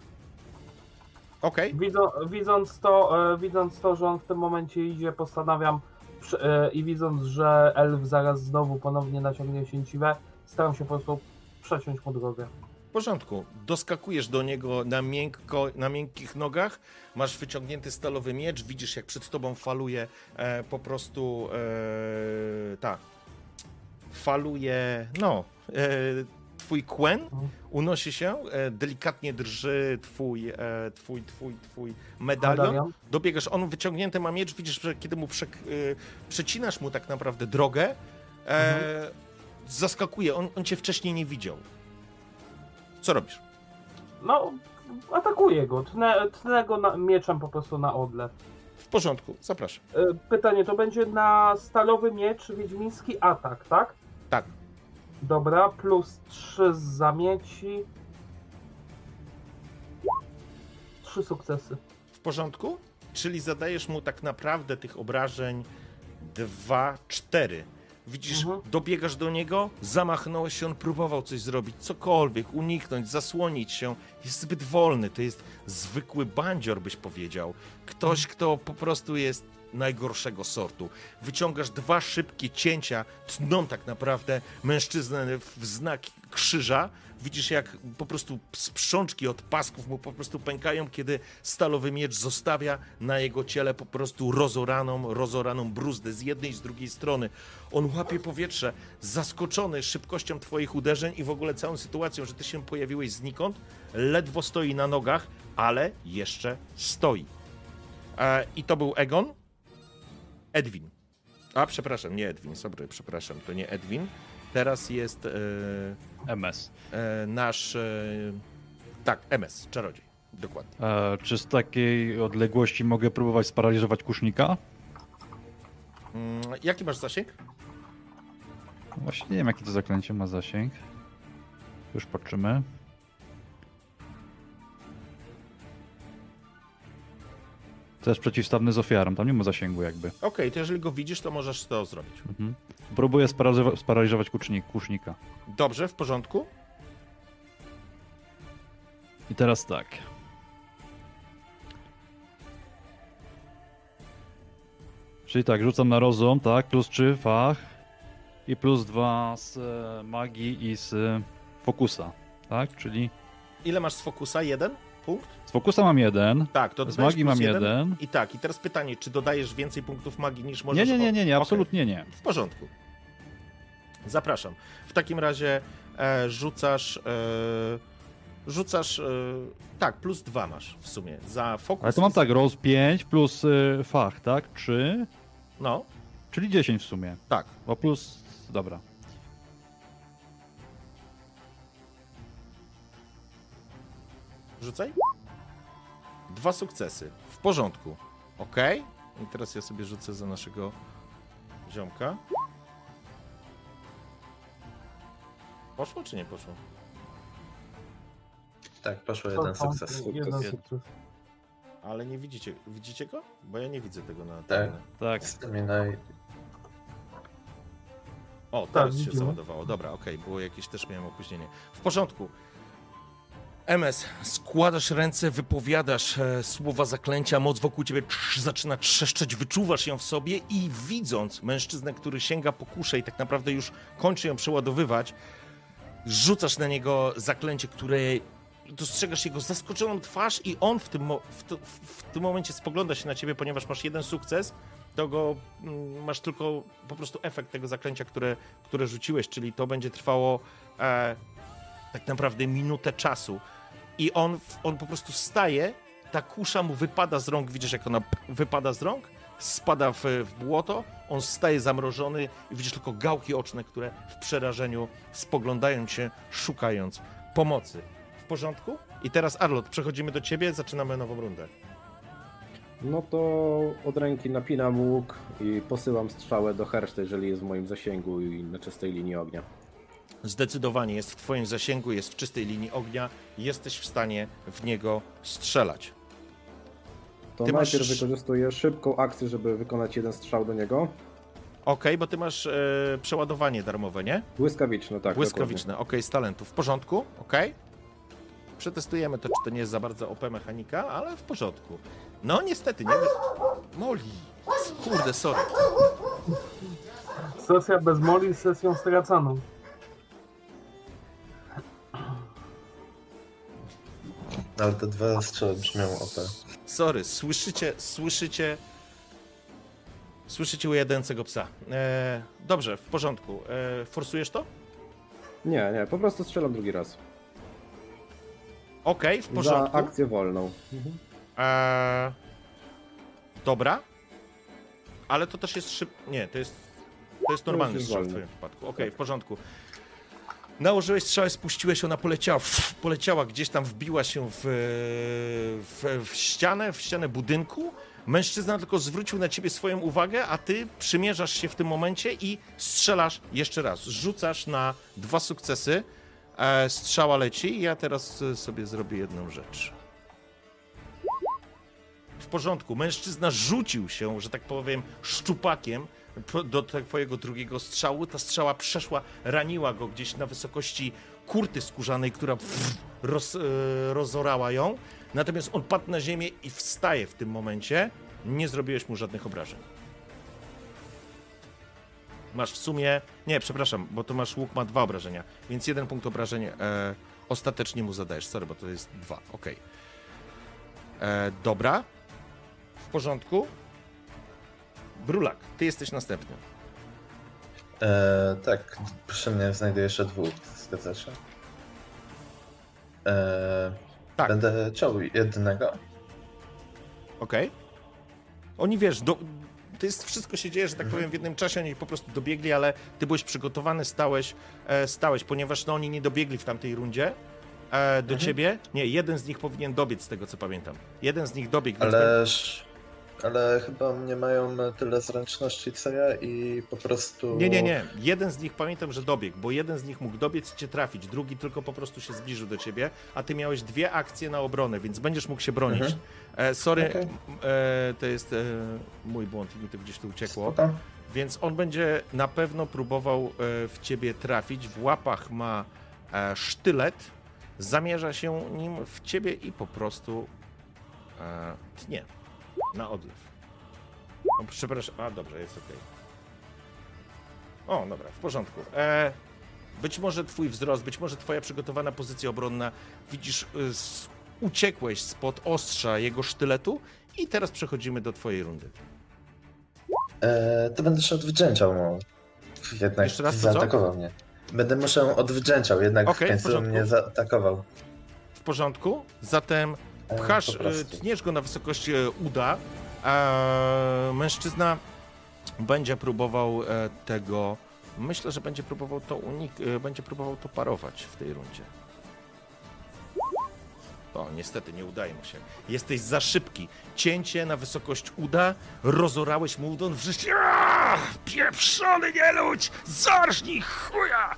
Okej. Widzo, widząc, to, e, widząc to, że on w tym momencie idzie, postanawiam i widząc, że elf zaraz znowu ponownie naciągnie sięciwę, staram się po prostu przeciąć mu drogę. W porządku. Doskakujesz do niego na, miękko, na miękkich nogach, masz wyciągnięty stalowy miecz, widzisz jak przed tobą faluje e, po prostu e, ta faluje, no e, twój kłen unosi się, e, delikatnie drży twój, e, twój, twój, twój medalion. Dobiegasz, on wyciągnięty ma miecz, widzisz, że kiedy mu przek, y, przecinasz mu tak naprawdę drogę, e, zaskakuje, on, on cię wcześniej nie widział. Co robisz? No, atakuję go, tnę, tnę go na, mieczem po prostu na odlew. W porządku, zapraszam. E, Pytanie, to będzie na stalowy miecz wiedźmiński atak, tak? Tak. Dobra, plus 3 z zamieci. Trzy sukcesy. W porządku? Czyli zadajesz mu tak naprawdę tych obrażeń 2, 4. Widzisz, Mhm. dobiegasz do niego, zamachnąłeś się, on próbował coś zrobić, cokolwiek, uniknąć, zasłonić się. Jest zbyt wolny, to jest zwykły bandzior, byś powiedział. Ktoś, kto po prostu jest najgorszego sortu. Wyciągasz dwa szybkie cięcia, tną tak naprawdę mężczyznę w znak krzyża. Widzisz, jak po prostu sprzączki od pasków mu po prostu pękają, kiedy stalowy miecz zostawia na jego ciele po prostu rozoraną, rozoraną bruzdę z jednej i z drugiej strony. On łapie powietrze, zaskoczony szybkością twoich uderzeń i w ogóle całą sytuacją, że ty się pojawiłeś znikąd, ledwo stoi na nogach, ale jeszcze stoi. E, I to był Egon. Edwin. A, przepraszam, nie Edwin, sorry, przepraszam, to nie Edwin. Teraz jest e, MS. e, nasz. E, tak, MS, czarodziej. Dokładnie. E, czy z takiej odległości mogę próbować sparaliżować kusznika? Mm, jaki masz zasięg? Właśnie nie wiem, jaki to zaklęcie ma zasięg. Już patrzymy. To jest przeciwstawny z ofiarą, tam nie ma zasięgu jakby. Okej, to jeżeli go widzisz, to możesz to zrobić. Mhm. Próbuję sparaliżowa- sparaliżować kucznik, kusznika. Dobrze, w porządku. I teraz tak. Czyli tak, rzucam na rozum, tak, plus 3 fach i plus 2 z e, magii i z fokusa, tak, czyli Ile masz z fokusa? Jeden punkt? z fokusa mam jeden, Tak, to z magii mam jeden. I tak, i teraz pytanie, czy dodajesz więcej punktów magii niż Nie, możesz... nie, nie, nie, nie, Okej, absolutnie nie. W porządku. Zapraszam. W takim razie e, rzucasz... E, rzucasz... E, tak, plus dwa masz w sumie. Za fokus... Ale to mam tak, roz 5 plus e, fach, tak, 3, No, czyli 10 w sumie, tak. bo plus, dobra. Rzucaj. Dwa sukcesy. W porządku. Ok. I teraz ja sobie rzucę za naszego ziomka. Poszło czy nie poszło? Tak, poszło To jeden tam sukces. Jeden Sukces. sukces. Ale nie widzicie. Widzicie go? Bo ja nie widzę tego na Tak. Tak. O, teraz się widzimy. załadowało. Dobra, okej, było jakieś też miałem opóźnienie. W porządku. MS, składasz ręce, wypowiadasz e, słowa zaklęcia, moc wokół ciebie trz, zaczyna trzeszczeć, wyczuwasz ją w sobie i widząc mężczyznę, który sięga po kuszę i tak naprawdę już kończy ją przeładowywać, rzucasz na niego zaklęcie, które dostrzegasz jego zaskoczoną twarz i on w tym, w, to, w tym momencie spogląda się na ciebie, ponieważ masz jeden sukces, to go mm, masz tylko po prostu efekt tego zaklęcia, które, które rzuciłeś, czyli to będzie trwało e, tak naprawdę minutę czasu. I on, on po prostu staje, ta kusza mu wypada z rąk, widzisz jak ona wypada z rąk, spada w, w błoto, on staje zamrożony i widzisz tylko gałki oczne, które w przerażeniu spoglądają się, szukając pomocy. W porządku? I teraz Arlot, przechodzimy do ciebie, zaczynamy nową rundę. No to od ręki napinam łuk i posyłam strzałę do herszty, jeżeli jest w moim zasięgu i na czystej linii ognia. Zdecydowanie jest w twoim zasięgu, jest w czystej linii ognia, jesteś w stanie w niego strzelać. To Ty masz- najpierw wykorzystuję szybką akcję, żeby wykonać jeden strzał do niego. Okej, bo ty masz e, przeładowanie darmowe, nie? Błyskawiczny, tak. Błyskawiczne, okej, z talentu. W porządku, okej. Przetestujemy to, czy to nie jest za bardzo OP mechanika, ale w porządku. No niestety, nie. Moli! Kurde, sorry. Sesja bez moli z sesją straconą. Ale te dwa strzały brzmią OP. Sorry, słyszycie, słyszycie... Słyszycie ujadającego psa. E, dobrze, w porządku. E, forsujesz to? Nie, nie, po prostu strzelam drugi raz. Okej, w Za porządku. akcję wolną. Eee, dobra. Ale to też jest szyb... Nie, to jest, to jest normalny strzał w twoim przypadku. Okej, w porządku. Nałożyłeś strzałę, spuściłeś, ona poleciała, pff, poleciała gdzieś tam, wbiła się w, w, w ścianę, w ścianę budynku. Mężczyzna tylko zwrócił na ciebie swoją uwagę, a ty przymierzasz się w tym momencie i strzelasz jeszcze raz. Rzucasz na dwa sukcesy. E, strzała leci. Ja teraz e, sobie zrobię jedną rzecz. W porządku. Mężczyzna rzucił się, że tak powiem, szczupakiem do twojego drugiego strzału. Ta strzała przeszła, raniła go gdzieś na wysokości kurty skórzanej, która roz, e, rozorała ją. Natomiast on padł na ziemię i wstaje w tym momencie. Nie zrobiłeś mu żadnych obrażeń. Masz w sumie. Nie, przepraszam, bo to masz łuk ma dwa obrażenia, więc jeden punkt obrażeń e, ostatecznie mu zadajesz. Sorry, bo to jest dwa. Okej. E, dobra. W porządku. Brulak, ty jesteś następny. E, tak, przy mnie znajduje jeszcze dwóch, zgadza się? E, Tak. Będę ciął jednego. Okej. Oni wiesz, do, to jest wszystko się dzieje, że tak powiem, w jednym czasie oni po prostu dobiegli, ale ty byłeś przygotowany, stałeś, e, stałeś, ponieważ no, oni nie dobiegli w tamtej rundzie e, do ciebie. Nie, jeden z nich powinien dobiec, z tego co pamiętam. Jeden z nich dobiegł, więc Ależ. Ale chyba nie mają tyle zręczności co ja i po prostu. Nie, nie, nie. Jeden z nich pamiętam, że dobiegł, bo jeden z nich mógł dobiec cię trafić, drugi tylko po prostu się zbliżył do ciebie, a ty miałeś dwie akcje na obronę, więc będziesz mógł się bronić. Mhm. E, sorry, m, e, to jest e, mój błąd i mi to gdzieś tu uciekło. Spoko. Więc on będzie na pewno próbował e, w ciebie trafić. W łapach ma e, sztylet, zamierza się nim w ciebie i po prostu e, tnie na odlew. Przepraszam, a dobrze, jest okej. O, dobra, w porządku. E, być może twój wzrost, być może twoja przygotowana pozycja obronna, widzisz, y, s- uciekłeś spod ostrza jego sztyletu i teraz przechodzimy do twojej rundy. E, to będę się odwdzięczał mu. Jednak Jeszcze raz to co? zaatakował mnie. Będę mu się odwdzięczał, jednak Okej, w końcu mnie zaatakował. W porządku? Zatem pchasz, po prostu. e, tniesz go na wysokość e, uda. E, mężczyzna będzie próbował e, tego. Myślę, że będzie próbował to unik, e, będzie próbował to parować w tej rundzie. O, niestety nie udaje mu się. Jesteś za szybki. Cięcie na wysokość uda, rozorałeś mu udon w życiu. Pieprzony nieludź! Zarżnij chuja!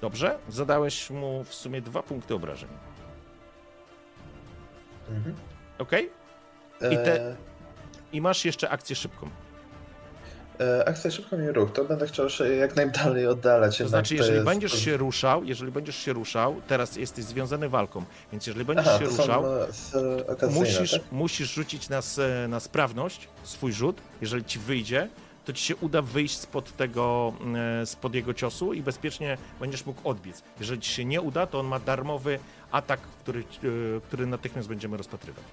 Dobrze, zadałeś mu w sumie dwa punkty obrażeń. Mhm. Okej? I te- E, I masz jeszcze akcję szybką. E, akcja szybko mi ruch, to będę chciał się jak najdalej oddalać. To znaczy, jeżeli jest- będziesz się ruszał, jeżeli będziesz się ruszał, teraz jesteś związany walką, więc jeżeli będziesz Aha, się ruszał, e, musisz, tak? musisz rzucić na, na sprawność swój rzut. Jeżeli ci wyjdzie, to ci się uda wyjść spod tego, e, spod jego ciosu i bezpiecznie będziesz mógł odbiec. Jeżeli ci się nie uda, to on ma darmowy atak, który, e, który natychmiast będziemy rozpatrywać.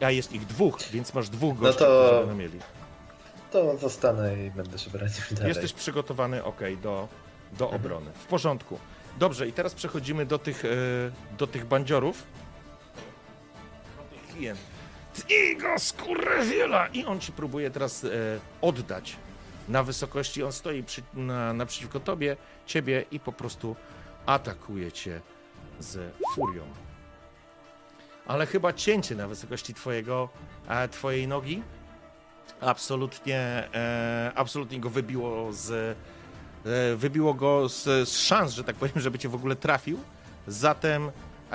A jest ich dwóch, więc masz dwóch No gości, to- którzy będą mieli. To zostanę i będę się bronił dalej. Jesteś przygotowany, ok, do, do Mhm. obrony. W porządku. Dobrze, i teraz przechodzimy do tych, e, do tych bandziorów. Do tych hien. Tnij go, skurwyla! I on ci próbuje teraz e, oddać na wysokości. On stoi przy, na, naprzeciwko tobie, ciebie i po prostu atakuje cię z furią. Ale chyba cięcie na wysokości twojego, e, twojej nogi absolutnie, e, absolutnie go wybiło z, e, wybiło go z, z szans, że tak powiem, żeby cię w ogóle trafił. Zatem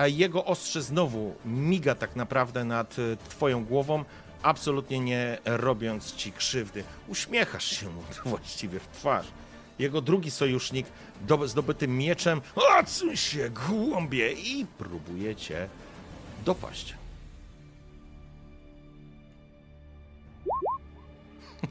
jego ostrze znowu miga tak naprawdę nad twoją głową, absolutnie nie robiąc ci krzywdy. Uśmiechasz się mu właściwie w twarz. Jego drugi sojusznik do- zdobytym mieczem odsuń się, głąbie i próbuje cię dopaść.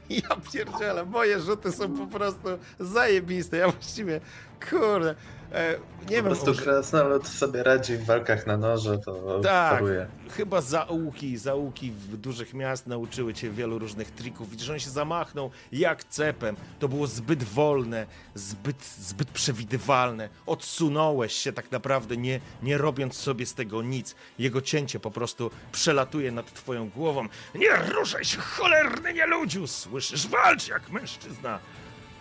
Ja pierdzielę, moje rzuty są po prostu zajebiste. Ja właściwie, kurde, nie po wiem, prostu może- krasnolud sobie radzi w walkach na noże, to Tak. paruje. chyba zaułki, zaułki w dużych miast nauczyły cię wielu różnych trików. Widzisz, on się zamachnął jak cepem. To było zbyt wolne, zbyt, zbyt przewidywalne. Odsunąłeś się tak naprawdę, nie, nie robiąc sobie z tego nic. Jego cięcie po prostu przelatuje nad twoją głową. Nie ruszaj się, cholerny nieludziu! Słyszysz, walcz jak mężczyzna!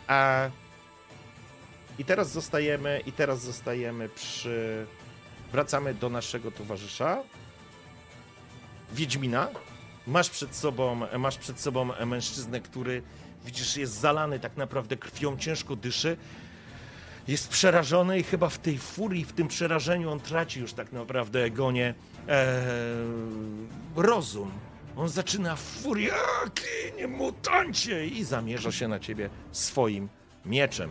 A... I teraz zostajemy, i teraz zostajemy przy... Wracamy do naszego towarzysza. Wiedźmina. Masz przed sobą, masz przed sobą mężczyznę, który widzisz, jest zalany tak naprawdę krwią, ciężko dyszy. Jest przerażony i chyba w tej furii, w tym przerażeniu on traci już tak naprawdę gonie e, rozum. On zaczyna w furii, nie mutancie! I zamierza się na ciebie swoim mieczem,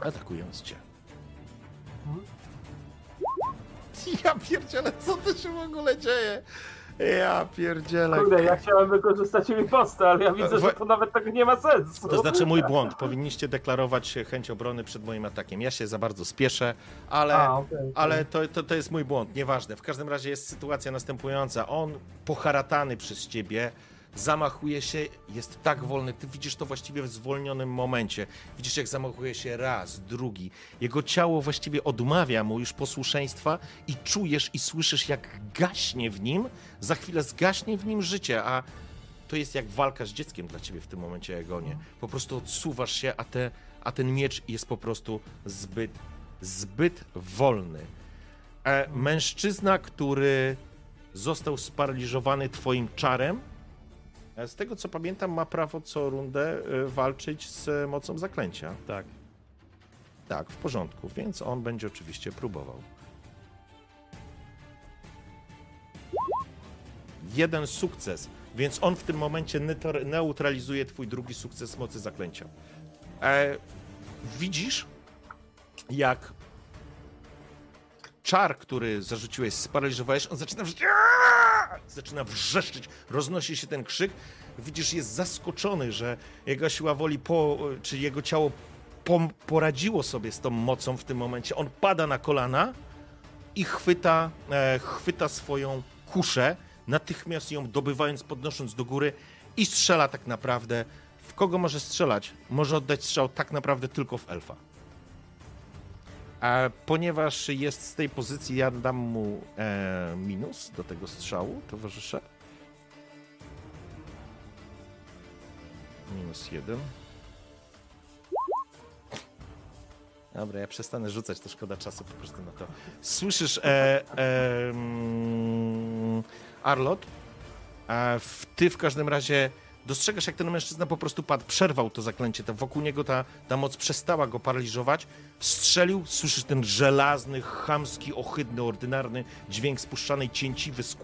atakując cię. Ja pierdzielę, co tu się w ogóle dzieje? Ja pierdzielę. Kurde, ja chciałem wykorzystać ripostę, ale ja widzę, że to nawet tak nie ma sensu. To znaczy mój błąd. Powinniście deklarować chęć obrony przed moim atakiem. Ja się za bardzo spieszę, ale, A, okej. ale to, to, to jest mój błąd. Nieważne. W każdym razie jest sytuacja następująca. On poharatany przez ciebie zamachuje się, jest tak wolny. Ty widzisz to właściwie w zwolnionym momencie. Widzisz, jak zamachuje się raz, drugi. Jego ciało właściwie odmawia mu już posłuszeństwa i czujesz i słyszysz, jak gaśnie w nim, za chwilę zgaśnie w nim życie, a to jest jak walka z dzieckiem dla ciebie w tym momencie, Egonie. Po prostu odsuwasz się, a, te, a ten miecz jest po prostu zbyt, zbyt wolny. E, mężczyzna, który został sparaliżowany twoim czarem, z tego co pamiętam, ma prawo co rundę e, walczyć z mocą zaklęcia. Tak. Tak, w porządku, więc on będzie oczywiście próbował. Jeden sukces, więc on w tym momencie neutra- neutralizuje twój drugi sukces mocy zaklęcia. E, widzisz, jak czar, który zarzuciłeś, sparaliżowałeś, on zaczyna wrz- Aaaa! zaczyna wrzeszczeć, roznosi się ten krzyk. Widzisz, jest zaskoczony, że jego siła woli, po, czy jego ciało pom- poradziło sobie z tą mocą w tym momencie. On pada na kolana i chwyta, e, chwyta swoją kuszę, natychmiast ją dobywając, podnosząc do góry i strzela tak naprawdę. W kogo może strzelać? Może oddać strzał tak naprawdę tylko w elfa. A ponieważ jest z tej pozycji, ja dam mu e, minus do tego strzału, towarzysze. Minus jeden. Dobra, ja przestanę rzucać, to szkoda czasu po prostu na to. Słyszysz, e, e, mm, Arlot? E, w, ty w każdym razie dostrzegasz, jak ten mężczyzna po prostu padł, przerwał to zaklęcie, to wokół niego ta, ta moc przestała go paraliżować, strzelił, słyszysz ten żelazny, chamski, ohydny, ordynarny dźwięk spuszczanej cięciwy z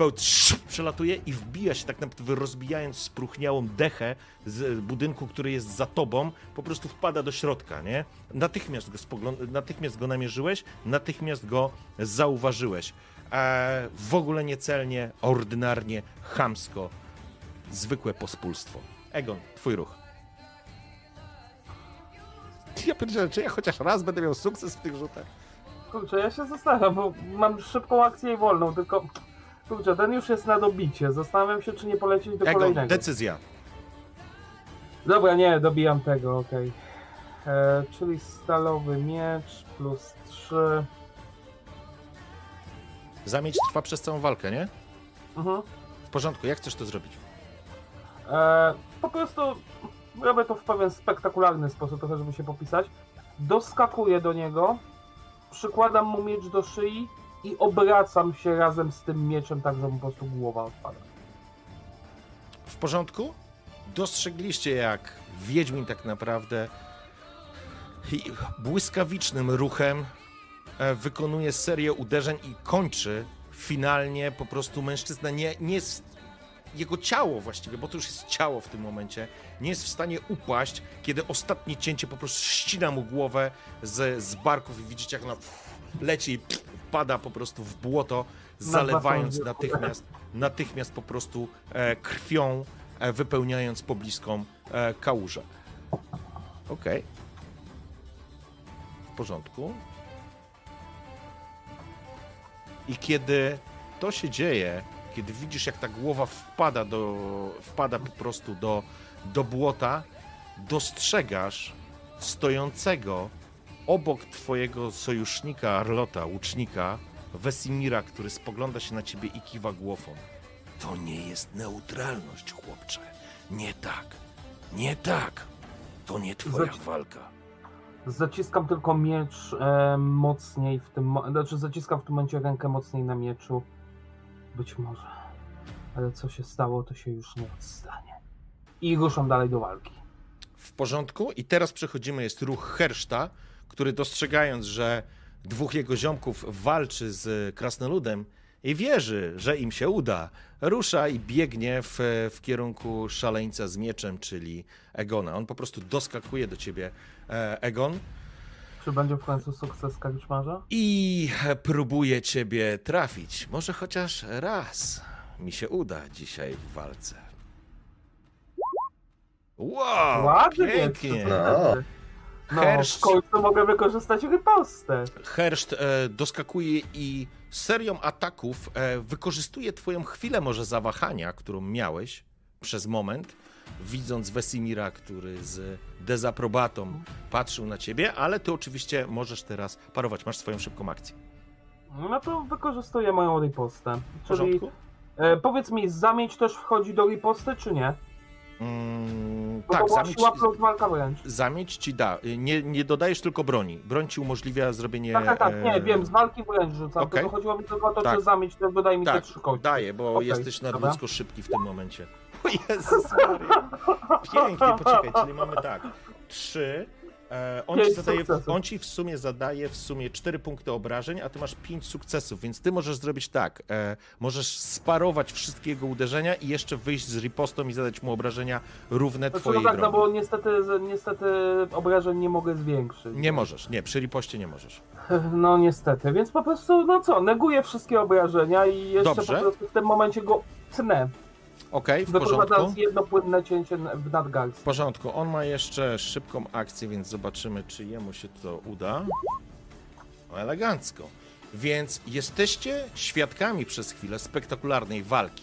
bełt przelatuje i wbija się tak naprawdę rozbijając spróchniałą dechę z budynku, który jest za tobą, po prostu wpada do środka, nie? Natychmiast go, spoglą- natychmiast go namierzyłeś, natychmiast go zauważyłeś. E, w ogóle niecelnie, ordynarnie, chamsko, zwykłe pospólstwo. Egon, twój ruch. Ja pierdzielę, czy ja chociaż raz będę miał sukces w tych rzutach? Kurczę, ja się zastanawiam, bo mam szybką akcję i wolną, tylko... Kurczę, ten już jest na dobicie. Zastanawiam się, czy nie polecieć do Egon, kolejnego. decyzja. Dobra, nie, dobijam tego, okej. E, Czyli stalowy miecz plus 3. Zamieć trwa przez całą walkę, nie? Mhm. W porządku, jak chcesz to zrobić? E, po prostu robię to w pewien spektakularny sposób, trochę żeby się popisać. Doskakuję do niego, przykładam mu miecz do szyi i obracam się razem z tym mieczem, tak że mu po prostu głowa odpada. W porządku? Dostrzegliście, jak Wiedźmin tak naprawdę błyskawicznym ruchem wykonuje serię uderzeń i kończy finalnie po prostu mężczyzna nie, nie jest jego ciało właściwie, bo to już jest ciało w tym momencie, nie jest w stanie upaść, kiedy ostatnie cięcie po prostu ścina mu głowę z, z barków i widzicie jak ona pff, leci i pff, pada po prostu w błoto, zalewając natychmiast, natychmiast po prostu e, krwią, e, wypełniając pobliską e, kałużę. Okej. W porządku. I kiedy to się dzieje, kiedy widzisz, jak ta głowa wpada, do, wpada po prostu do, do błota, dostrzegasz stojącego obok twojego sojusznika Arlota, łucznika, Wesimira, który spogląda się na ciebie i kiwa głową. To nie jest neutralność, chłopcze. Nie tak. Nie tak. To nie twoja Zaci- walka. Zaciskam tylko miecz e, mocniej w tym znaczy zaciskam w tym momencie rękę mocniej na mieczu. Być może. Ale co się stało, to się już nie odstanie. I ruszam dalej do walki. W porządku. I teraz przechodzimy, jest ruch Herszta, który dostrzegając, że dwóch jego ziomków walczy z krasnoludem i wierzy, że im się uda, rusza i biegnie w, w kierunku szaleńca z mieczem, czyli Egona. On po prostu doskakuje do ciebie, e, Egon, Czy będzie w końcu sukces karczmarza? i próbuje ciebie trafić. Może chociaż raz mi się uda dzisiaj w walce. Wow, Ładnie, pięknie. No. No, Herszt. w końcu mogę wykorzystać ripostę. Herszt e, doskakuje i serią ataków e, wykorzystuje twoją chwilę może zawahania, którą miałeś przez moment, widząc Wesimira, który z dezaprobatą patrzył na ciebie, ale ty oczywiście możesz teraz parować, masz swoją szybką akcję. No to wykorzystuję moją ripostę. Czyli e, powiedz mi, zamieć też wchodzi do riposty, czy nie? Mm, Bo tak, to zamieć, zamieć ci da. Nie, nie dodajesz tylko broni. Broń ci umożliwia zrobienie... Tak, tak, tak, nie, e, wiem, z walki wręcz rzucam, okej. tylko chodziło mi tylko o to, Tak. czy zamieć też dodaje mi te Tak, trzy kości. daję, bo Okej, jesteś nadludzko szybki w tym momencie. O Jezus Maria. Pięknie, poczekaj, czyli mamy tak. Trzy. E, on, ci zadaje, on ci w sumie zadaje w sumie cztery punkty obrażeń, a ty masz pięć sukcesów, więc ty możesz zrobić tak. E, możesz sparować wszystkie jego uderzenia i jeszcze wyjść z ripostą i zadać mu obrażenia równe Znaczy, twojej no tak, no bo niestety, niestety obrażeń nie mogę zwiększyć. Nie możesz, nie, przy ripoście nie możesz. No niestety, więc po prostu, no co, neguję wszystkie obrażenia i jeszcze Dobrze. po prostu w tym momencie go tnę. Okej, w porządku. Jedno płynne cięcie w W nadgarst. porządku. On ma jeszcze szybką akcję, więc zobaczymy, czy jemu się to uda. Elegancko. Więc jesteście świadkami przez chwilę spektakularnej walki.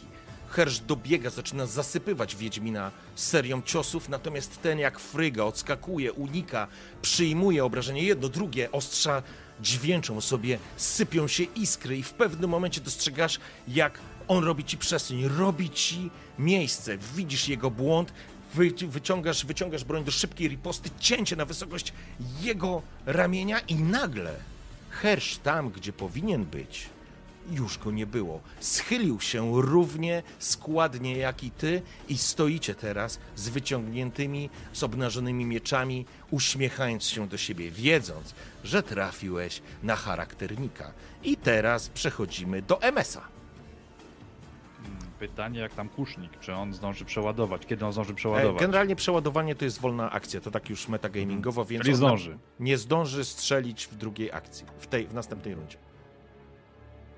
Hersz dobiega, zaczyna zasypywać Wiedźmina serią ciosów, natomiast ten jak fryga odskakuje, unika, przyjmuje obrażenie jedno, drugie, ostrza dźwięczą sobie, sypią się iskry i w pewnym momencie dostrzegasz, jak on robi ci przestrzeń, robi ci miejsce, widzisz jego błąd, wy, wyciągasz, wyciągasz broń do szybkiej riposty, cięcie na wysokość jego ramienia i nagle Hersz tam, gdzie powinien być, już go nie było. Schylił się równie składnie jak i ty i stoicie teraz z wyciągniętymi, z obnażonymi mieczami, uśmiechając się do siebie, wiedząc, że trafiłeś na charakternika. I teraz przechodzimy do MS-a. Pytanie jak tam kusznik, czy on zdąży przeładować, kiedy on zdąży E, przeładować? Generalnie przeładowanie to jest wolna akcja, to tak już metagamingowo, więc Czyli zdąży. nie zdąży strzelić w drugiej akcji, w tej, w następnej rundzie.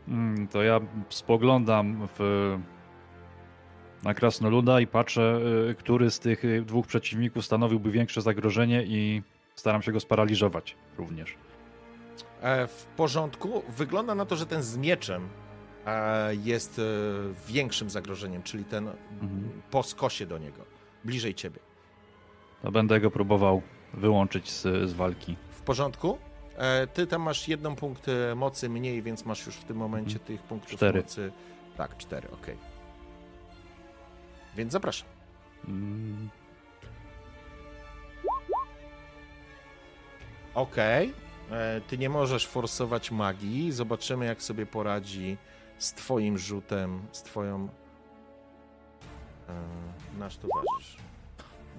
Mm, to ja spoglądam w, na Krasnoluda i patrzę, y, który z tych y, dwóch przeciwników stanowiłby większe zagrożenie i staram się go sparaliżować również. E, W porządku. Wygląda na to, że ten z mieczem jest e, większym zagrożeniem, czyli ten Mhm. po skosie do niego, bliżej ciebie. To będę go próbował wyłączyć z, z walki. W porządku? E, Ty tam masz jedną punkt e, mocy mniej, więc masz już w tym momencie Mhm. tych punktów Cztery. mocy. Tak, cztery, okej. Więc zapraszam. Mm, Okej. Ty nie możesz forsować magii. Zobaczymy, jak sobie poradzi z twoim rzutem, z twoją... E, nasz towarzysz.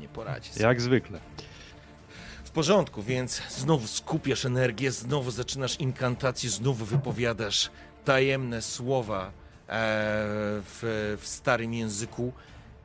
Nie poradzi sobie. Jak zwykle. W porządku, więc znowu skupiasz energię, znowu zaczynasz inkantację, znowu wypowiadasz tajemne słowa e, w, w starym języku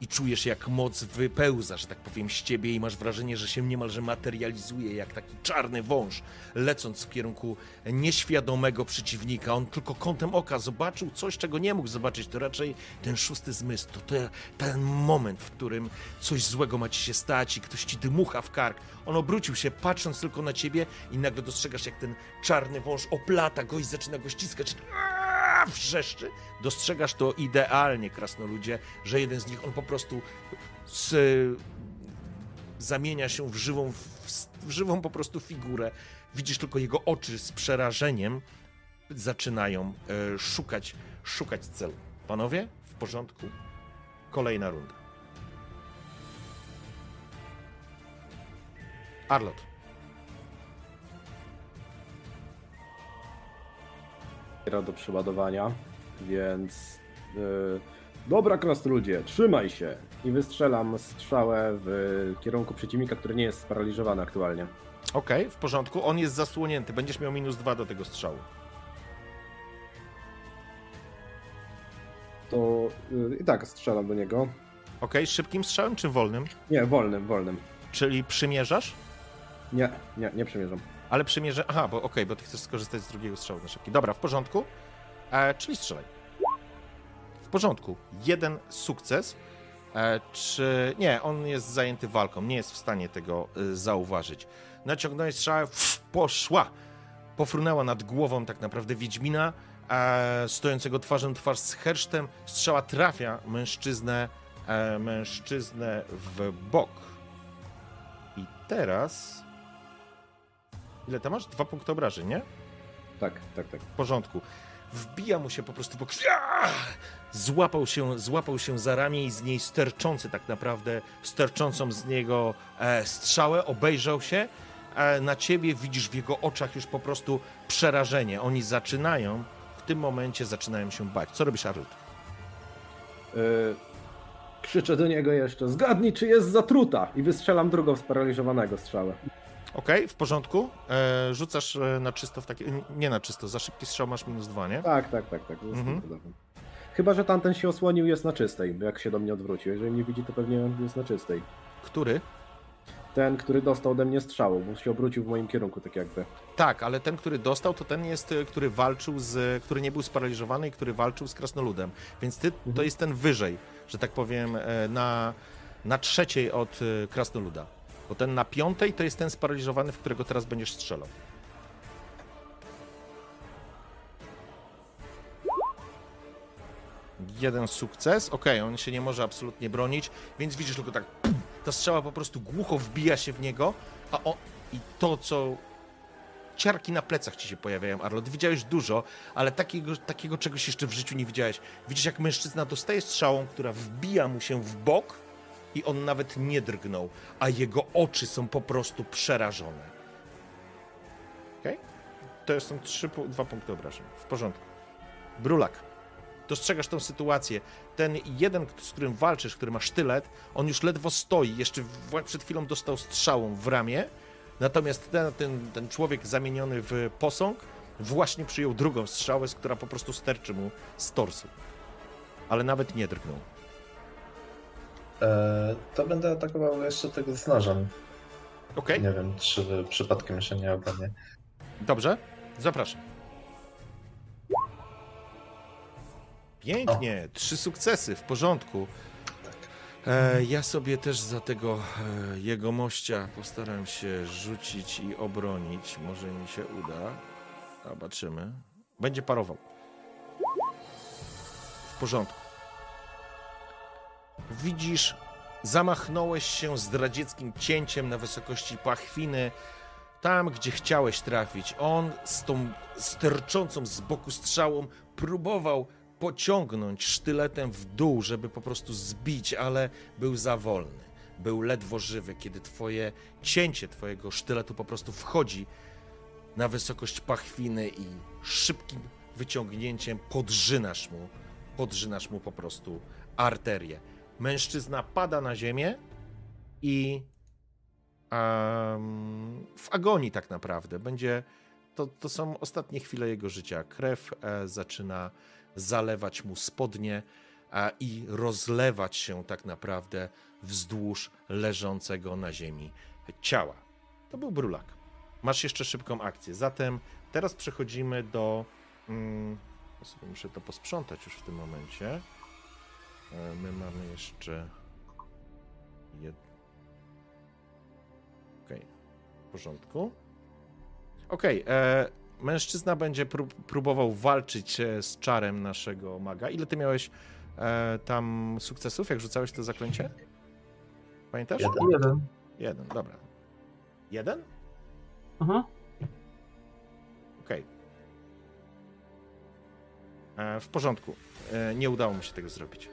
i czujesz jak moc wypełza, że tak powiem, z ciebie i masz wrażenie, że się niemalże materializuje jak taki czarny wąż, lecąc w kierunku nieświadomego przeciwnika. On tylko kątem oka zobaczył coś, czego nie mógł zobaczyć. To raczej ten szósty zmysł, to te, ten moment, w którym coś złego ma ci się stać i ktoś ci dymucha w kark. On obrócił się, patrząc tylko na ciebie i nagle dostrzegasz, jak ten czarny wąż oplata go i zaczyna go ściskać. Aaaa! Wrzeszczy. Dostrzegasz to idealnie, krasnoludzie, że jeden z nich, on po prostu z, zamienia się w żywą, w, w żywą po prostu figurę. Widzisz tylko jego oczy z przerażeniem zaczynają e, szukać, szukać celu. Panowie, w porządku? Kolejna runda. Arlot. Do przeładowania, więc yy, dobra krasnoludzie, trzymaj się i wystrzelam strzałę w kierunku przeciwnika, który nie jest sparaliżowany aktualnie. Okej, w porządku. On jest zasłonięty. Będziesz miał minus dwa do tego strzału. To yy, i tak strzelam do niego. Okej, szybkim strzałem czy wolnym? Nie, wolnym, wolnym. Czyli przymierzasz? Nie, nie, nie przemierzam. Ale przymierze. Aha, bo okej, bo ty chcesz skorzystać z drugiego strzału na szybki. Dobra, w porządku. E, czyli strzelaj. W porządku. Jeden sukces. E, czy. Nie, on jest zajęty walką, nie jest w stanie tego y, zauważyć. Naciągnąłeś strzałę, poszła. Pofrunęła nad głową tak naprawdę Wiedźmina, e, stojącego twarzą twarz z hersztem. Strzała trafia mężczyznę, e, mężczyznę w bok. I teraz. Ile tam masz? Dwa punkty obrażeń, nie? Tak, tak, tak. W porządku. Wbija mu się po prostu po! Złapał się, złapał się za ramię i z niej sterczący tak naprawdę, sterczącą z niego e, strzałę, obejrzał się e, na ciebie, widzisz w jego oczach już po prostu przerażenie. Oni zaczynają, w tym momencie zaczynają się bać. Co robisz, Arut? Yy, krzyczę do niego jeszcze, zgadnij czy jest zatruta i wystrzelam drugą sparaliżowanego strzałę. Okej, w porządku. E, rzucasz e, na czysto w takie. Nie na czysto, za szybki strzał masz minus dwa, nie? Tak, tak, tak, tak. Mhm. Chyba, że tamten się osłonił jest na czystej, jak się do mnie odwrócił. Jeżeli mnie widzi, to pewnie jest na czystej. Który? Ten, który dostał ode mnie strzału, bo się obrócił w moim kierunku, tak jakby. Tak, ale ten, który dostał, to ten jest, y, który walczył z, który nie był sparaliżowany i który walczył z krasnoludem. Więc ty, to Mhm. jest ten wyżej, że tak powiem, e, na, na trzeciej od krasnoluda. Bo ten na piątej to jest ten sparaliżowany, w którego teraz będziesz strzelał. Jeden sukces. Okej, on się nie może absolutnie bronić, więc widzisz tylko tak. Ta strzała po prostu głucho wbija się w niego, a on. I to, co ciarki na plecach ci się pojawiają, Arlot. Widziałeś dużo, ale takiego, takiego czegoś jeszcze w życiu nie widziałeś. Widzisz, jak mężczyzna dostaje strzałą, która wbija mu się w bok i on nawet nie drgnął, a jego oczy są po prostu przerażone. Okej? To są trzy, dwa punkty obrażeń. W porządku. Brulak. Dostrzegasz tą sytuację. Ten jeden, z którym walczysz, który ma sztylet, on już ledwo stoi. Jeszcze przed chwilą dostał strzałą w ramię. Natomiast ten, ten, ten człowiek zamieniony w posąg właśnie przyjął drugą strzałę, która po prostu sterczy mu z torsu. ale nawet nie drgnął. E, to będę atakował jeszcze tego z nożem. Okej, Nie wiem, czy przypadkiem się nie obronię. dobrze, zapraszam. Pięknie, trzy sukcesy, w porządku. E, ja sobie też za tego e, jego mościa postaram się rzucić i obronić. Może mi się uda. Zobaczymy. Będzie parował. W porządku. Widzisz, zamachnąłeś się zdradzieckim cięciem na wysokości pachwiny. Tam, gdzie chciałeś trafić. On z tą sterczącą z boku strzałą próbował pociągnąć sztyletem w dół, żeby po prostu zbić, ale był za wolny. Był ledwo żywy, kiedy twoje cięcie twojego sztyletu po prostu wchodzi na wysokość pachwiny i szybkim wyciągnięciem podrzynasz mu, podrzynasz mu po prostu arterię. Mężczyzna pada na ziemię i em, w agonii tak naprawdę. Będzie, to, to są ostatnie chwile jego życia. Krew e, zaczyna zalewać mu spodnie a, i rozlewać się tak naprawdę wzdłuż leżącego na ziemi ciała. To był brulak. Masz jeszcze szybką akcję. Zatem teraz przechodzimy do. Mm, muszę to posprzątać już w tym momencie. E, My mamy jeszcze. Jed... Okej, w porządku. Okej, e, mężczyzna będzie prób, próbował walczyć e, z czarem naszego maga. Ile ty miałeś e, tam sukcesów, jak rzucałeś to zaklęcie? Pamiętasz? Jeden. Jeden. Jeden, dobra. Jeden? Mhm. Okej. E, W porządku. E, Nie udało mu się tego zrobić.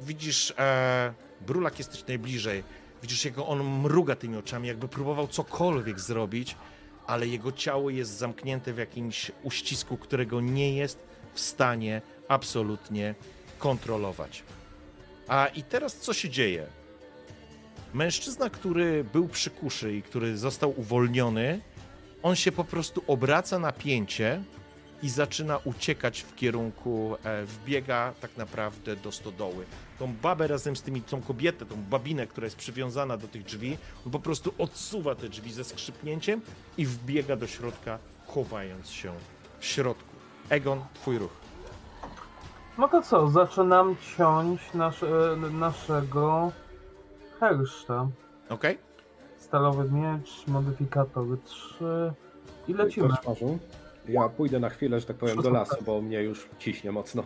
Widzisz, e, Brulak jesteś najbliżej. Widzisz, jak on mruga tymi oczami, jakby próbował cokolwiek zrobić, ale jego ciało jest zamknięte w jakimś uścisku, którego nie jest w stanie absolutnie kontrolować. A i teraz co się dzieje? Mężczyzna, który był przy kuszy i który został uwolniony, on się po prostu obraca na pięcie i zaczyna uciekać w kierunku, e, wbiega tak naprawdę do stodoły. Tą babę razem z tymi, tą kobietę, tą babinę, która jest przywiązana do tych drzwi, on po prostu odsuwa te drzwi ze skrzypnięciem i wbiega do środka, chowając się w środku. Egon, twój ruch. No to co, zaczynam ciąć nasz, e, naszego herszta. Okej? Stalowy miecz, modyfikator 3 i lecimy. Koszmarzu. Ja pójdę na chwilę, że tak powiem, do lasu, bo mnie już ciśnie mocno.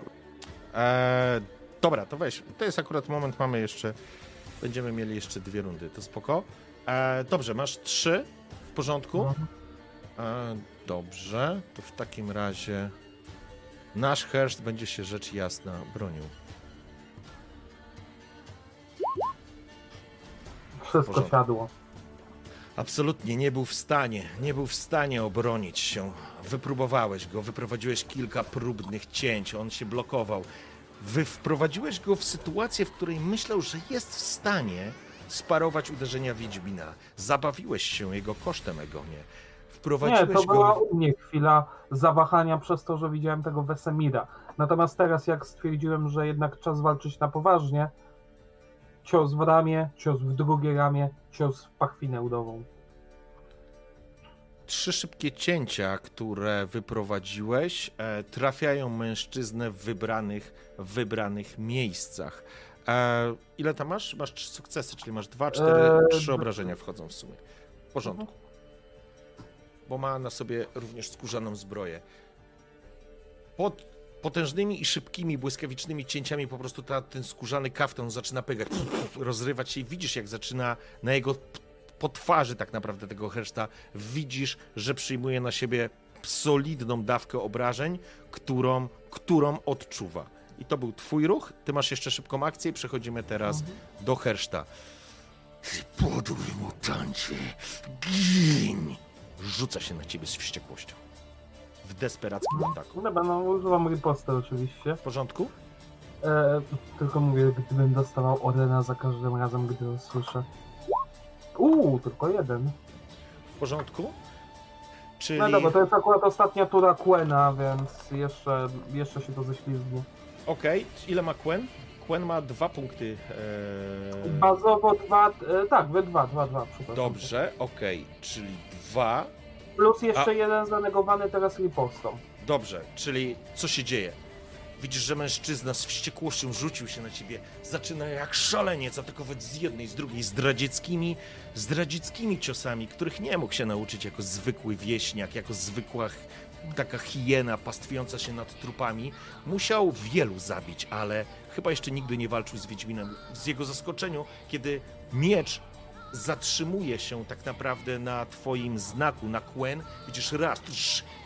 Eee, dobra, to weź. To jest akurat moment, mamy jeszcze. Będziemy mieli jeszcze dwie rundy, to spoko. Eee, dobrze, masz trzy w porządku. Mhm. Eee, dobrze, to w takim razie nasz herszt będzie się rzecz jasna bronił. Wszystko siadło. Absolutnie nie był w stanie, nie był w stanie obronić się. Wypróbowałeś go, wyprowadziłeś kilka próbnych cięć, on się blokował. Wy wprowadziłeś go w sytuację, w której myślał, że jest w stanie sparować uderzenia Wiedźmina. Zabawiłeś się jego kosztem, Egonie. Nie, Wprowadziłeś to była go... u mnie chwila zawahania przez to, że widziałem tego Wesemira. Natomiast teraz, jak stwierdziłem, że jednak czas walczyć na poważnie, cios w ramię, cios w drugie ramię, cios w pachwinę udową. Trzy szybkie cięcia, które wyprowadziłeś, e, trafiają mężczyznę w wybranych, w wybranych miejscach. E, ile tam masz? Masz trzy sukcesy, czyli masz dwa, cztery, Eee, trzy obrażenia wchodzą w sumie. W porządku. Bo ma na sobie również skórzaną zbroję. Pod potężnymi i szybkimi, błyskawicznymi cięciami po prostu ta, ten skórzany kaftan zaczyna pygać, rozrywać się i widzisz, jak zaczyna na jego po twarzy tak naprawdę tego herszta widzisz, że przyjmuje na siebie solidną dawkę obrażeń, którą, którą odczuwa. I to był twój ruch. Ty masz jeszcze szybką akcję i przechodzimy teraz do herszta. Ty podły mutancie, gin! Rzuca się na ciebie z wściekłością. W desperackim ataku. Dobra, no używam riposty oczywiście. W porządku? E, tylko mówię, gdybym dostawał Orena za każdym razem, gdy słyszę. Uuu, tylko jeden. W porządku? Czyli... No dobra, to jest akurat ostatnia tura Quena, więc jeszcze, jeszcze się to ześlizgnie. Okej, ile ma Quen? Quen ma dwa punkty. e, Bazowo dwa, e, tak, wy dwa, dwa, dwa, przepraszam. Dobrze, okej, czyli dwa. Plus jeszcze A- jeden zanegowany teraz ripostą. Dobrze, czyli co się dzieje? Widzisz, że mężczyzna z wściekłością rzucił się na ciebie, zaczyna jak szaleniec atakować z jednej, z drugiej, zdradzieckimi, zdradzieckimi ciosami, których nie mógł się nauczyć jako zwykły wieśniak, jako zwykła taka hiena pastwiąca się nad trupami. Musiał wielu zabić, ale chyba jeszcze nigdy nie walczył z Wiedźminem. Z jego zaskoczeniu, kiedy miecz zatrzymuje się tak naprawdę na twoim znaku, na Quen, widzisz raz,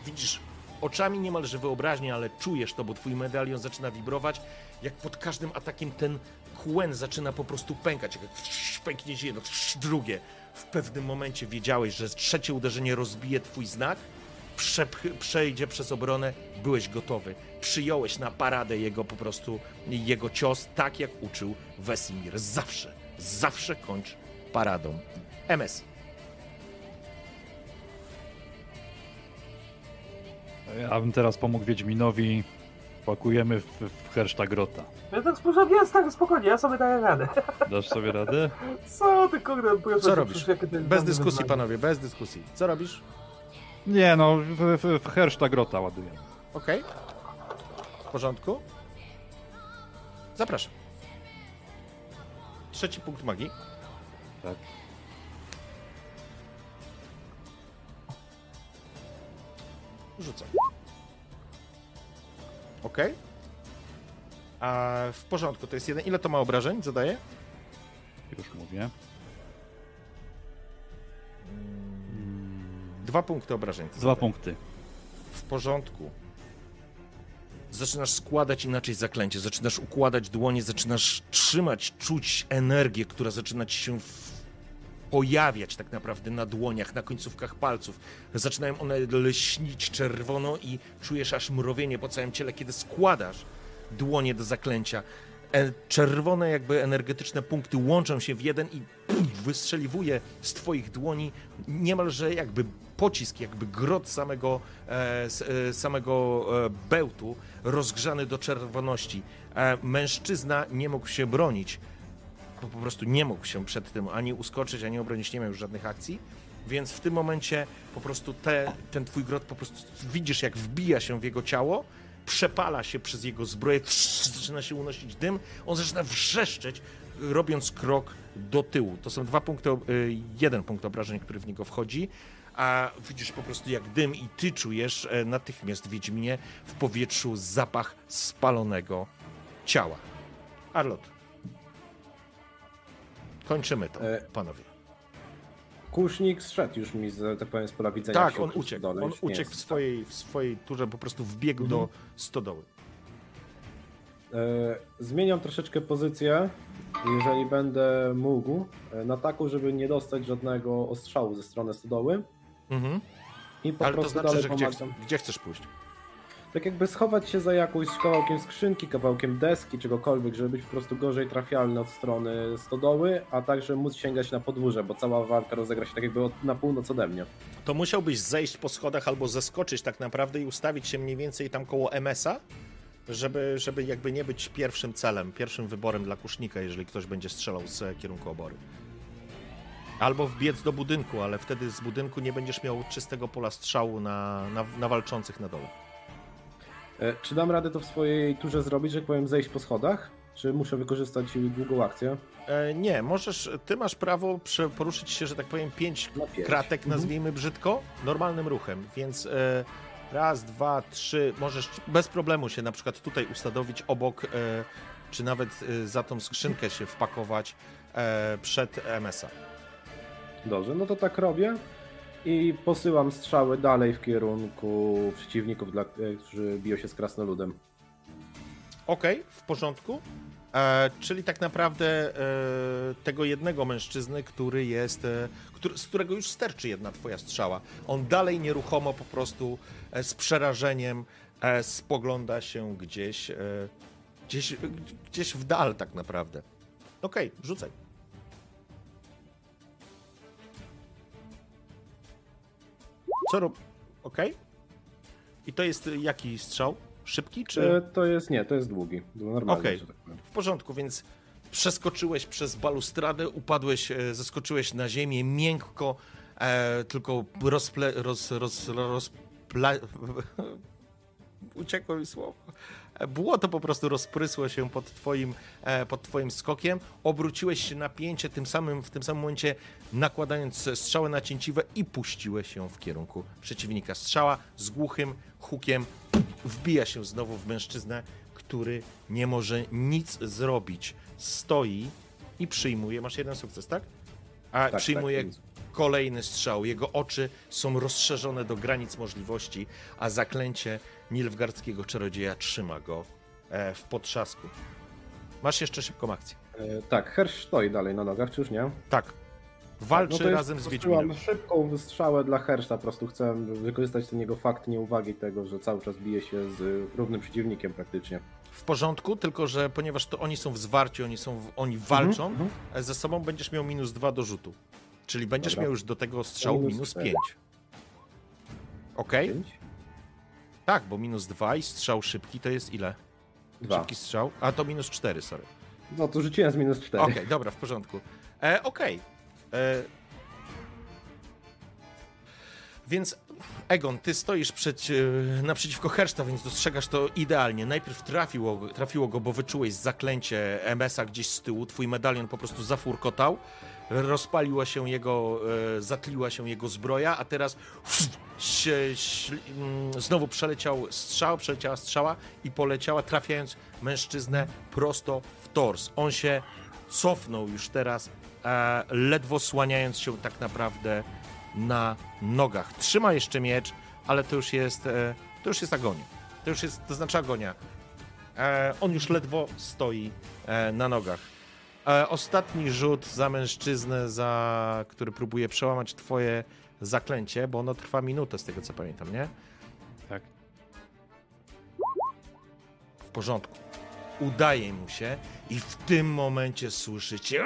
widzisz oczami niemalże wyobraźnię, ale czujesz to, bo twój medalion zaczyna wibrować, jak pod każdym atakiem ten Quen zaczyna po prostu pękać, jak trz, pęknie się jedno, drugie. W pewnym momencie wiedziałeś, że trzecie uderzenie rozbije twój znak, przejdzie przez obronę, byłeś gotowy. Przyjąłeś na paradę jego po prostu, jego cios, tak jak uczył Wesimir. Zawsze, zawsze kończ paradą. MS. Ja bym teraz pomógł Wiedźminowi. Pakujemy w, w Hersztagrota. Ja tak spojrzałem, jest tak spokojnie, ja sobie daję radę. Dasz sobie radę? Co ty kurde, proszę, Co robisz? przecież Bez dyskusji, wyzwanie. panowie, bez dyskusji. Co robisz? Nie no, w, w, w Hersztagrota ładuję. Okej. W porządku. Zapraszam. Trzeci punkt magii. Tak. Rzucam. Okej. A w porządku, to jest jeden. Ile to ma obrażeń? Zadaję? Już mówię. Dwa punkty obrażeń. Dwa punkty. W porządku. Zaczynasz składać inaczej zaklęcie, zaczynasz układać dłonie, zaczynasz trzymać, czuć energię, która zaczyna ci się w... pojawiać tak naprawdę na dłoniach, na końcówkach palców. Zaczynają one lśnić czerwono i czujesz aż mrowienie po całym ciele, kiedy składasz dłonie do zaklęcia. E, Czerwone jakby energetyczne punkty łączą się w jeden i puf, wystrzeliwuje z twoich dłoni niemalże jakby pocisk, jakby grot samego, e, e, samego e, bełtu rozgrzany do czerwoności. Mężczyzna nie mógł się bronić, bo po prostu nie mógł się przed tym ani uskoczyć, ani obronić, nie miał już żadnych akcji. Więc w tym momencie po prostu te, ten twój grot po prostu widzisz, jak wbija się w jego ciało, przepala się przez jego zbroję, zaczyna się unosić dym, on zaczyna wrzeszczeć, robiąc krok do tyłu. To są dwa punkty, jeden punkt obrażeń, który w niego wchodzi, a widzisz po prostu jak dym i ty czujesz e, natychmiast, Wiedźminie, w powietrzu zapach spalonego ciała. Arlot. Kończymy to, E, panowie. Kusznik zszedł już mi, z, tak powiem, z pola widzenia. Tak, on uciekł. On uciekł w swojej, w swojej turze, po prostu wbiegł do stodoły. E, zmieniam troszeczkę pozycję, jeżeli będę mógł, na taką, żeby nie dostać żadnego ostrzału ze strony stodoły. Mhm. I po Ale to prostu znaczy, dalej że gdzie, pomagam. gdzie chcesz pójść? Tak jakby schować się za jakąś kawałkiem skrzynki, kawałkiem deski, czegokolwiek, żeby być po prostu gorzej trafialny od strony stodoły, a także móc sięgać na podwórze, bo cała walka rozegra się tak jakby od, na północ ode mnie. To musiałbyś zejść po schodach albo zeskoczyć tak naprawdę i ustawić się mniej więcej tam koło MS-a, żeby, żeby jakby nie być pierwszym celem, pierwszym wyborem dla kusznika, jeżeli ktoś będzie strzelał z kierunku obory. Albo wbiec do budynku, ale wtedy z budynku nie będziesz miał czystego pola strzału na, na, na walczących na dole. E, Czy dam radę to w swojej turze zrobić, że powiem zejść po schodach? Czy muszę wykorzystać długą akcję? E, nie, możesz, ty masz prawo poruszyć się, że tak powiem, pięć Na pięć. kratek, Mhm. nazwijmy brzydko, normalnym ruchem, więc e, raz, dwa, trzy, możesz bez problemu się na przykład tutaj ustanowić obok, e, czy nawet e, za tą skrzynkę się wpakować przed MS-a. Dobrze, no to tak robię i posyłam strzały dalej w kierunku przeciwników, dla, e, którzy biją się z krasnoludem. Okej, w porządku. E, czyli tak naprawdę e, tego jednego mężczyzny, który jest, e, który, z którego już sterczy jedna twoja strzała. On dalej nieruchomo po prostu e, z przerażeniem e, spogląda się gdzieś, gdzieś, gdzieś w dal tak naprawdę. Okej, rzucaj. Co rob... Okej. I to jest e, jaki strzał? Szybki czy... E, To jest, nie, to jest długi. Normalny, Okej. że tak. W porządku, więc przeskoczyłeś przez balustradę, upadłeś, e, zeskoczyłeś na ziemię miękko, e, tylko rozple, roz, roz, rozpla... Uciekło mi słowo. Błoto po prostu rozprysło się pod twoim, e, pod twoim skokiem, obróciłeś się na pięcie, tym samym, w tym samym momencie nakładając strzałę na cięciwe i puściłeś się w kierunku przeciwnika. Strzała z głuchym hukiem wbija się znowu w mężczyznę, który nie może nic zrobić. Stoi i przyjmuje. Masz jeden sukces, tak? A Tak, przyjmuje tak. Kolejny strzał. Jego oczy są rozszerzone do granic możliwości, a zaklęcie Nilfgardzkiego czarodzieja trzyma go e, w potrzasku. Masz jeszcze szybką akcję. E, Tak, Hersz stoi dalej na nogach, czy już nie? Tak. Walczy No razem z Wiedźminem. szybką strzałę dla Hersza, po prostu chcę wykorzystać ten jego fakt nieuwagi tego, że cały czas bije się z równym przeciwnikiem praktycznie. W porządku, tylko że ponieważ to oni są w zwarciu, oni, są w, oni walczą Mhm, e, ze sobą, będziesz miał minus dwa do rzutu. Czyli będziesz Dobra. miał już do tego strzału Minus minus cztery. 5. Okej? Pięć? Tak, bo minus 2 i strzał szybki to jest ile? Dwa. Szybki strzał? A to minus 4, sorry. No to rzuciłem z minus cztery. Okej, dobra, w porządku. E, Okej. E, Więc Egon, ty stoisz przed, e, naprzeciwko Herszta, więc dostrzegasz to idealnie. Najpierw trafiło, trafiło go, bo wyczułeś zaklęcie MS-a gdzieś z tyłu. Twój medalion po prostu zafurkotał. Rozpaliła się jego, e, zatliła się jego zbroja, a teraz mm, znowu przeleciał strzał, przeleciała strzała i poleciała, trafiając mężczyznę prosto w tors. On się cofnął już teraz, e, ledwo słaniając się tak naprawdę na nogach. Trzyma jeszcze miecz, ale to już jest, e, to już jest agonia. To już jest, to znaczy agonia. E, on już ledwo stoi e, na nogach. Ostatni rzut za mężczyznę, za, który próbuje przełamać twoje zaklęcie, bo ono trwa minutę z tego co pamiętam, nie? Tak. W porządku. Udaje mu się i w tym momencie słyszycie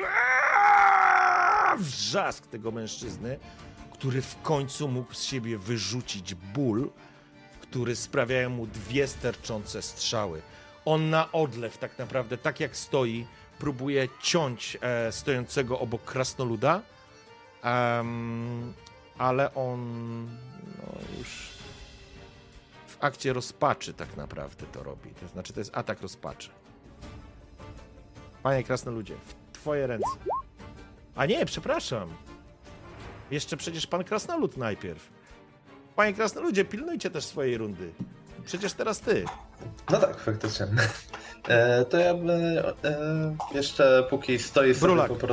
wrzask tego mężczyzny, który w końcu mógł z siebie wyrzucić ból, który sprawiają mu dwie sterczące strzały. On na odlew tak naprawdę, tak jak stoi, próbuje ciąć e, stojącego obok krasnoluda, em, ale on no, już w akcie rozpaczy tak naprawdę to robi. To znaczy, to jest atak rozpaczy. Panie krasnoludzie, w twoje ręce. A nie, przepraszam. Jeszcze przecież pan krasnolud najpierw. Panie krasnoludzie, pilnujcie też swojej rundy. Przecież teraz ty. No tak, faktycznie. E, to ja bym e, jeszcze póki stoi sobie Brulak. po prostu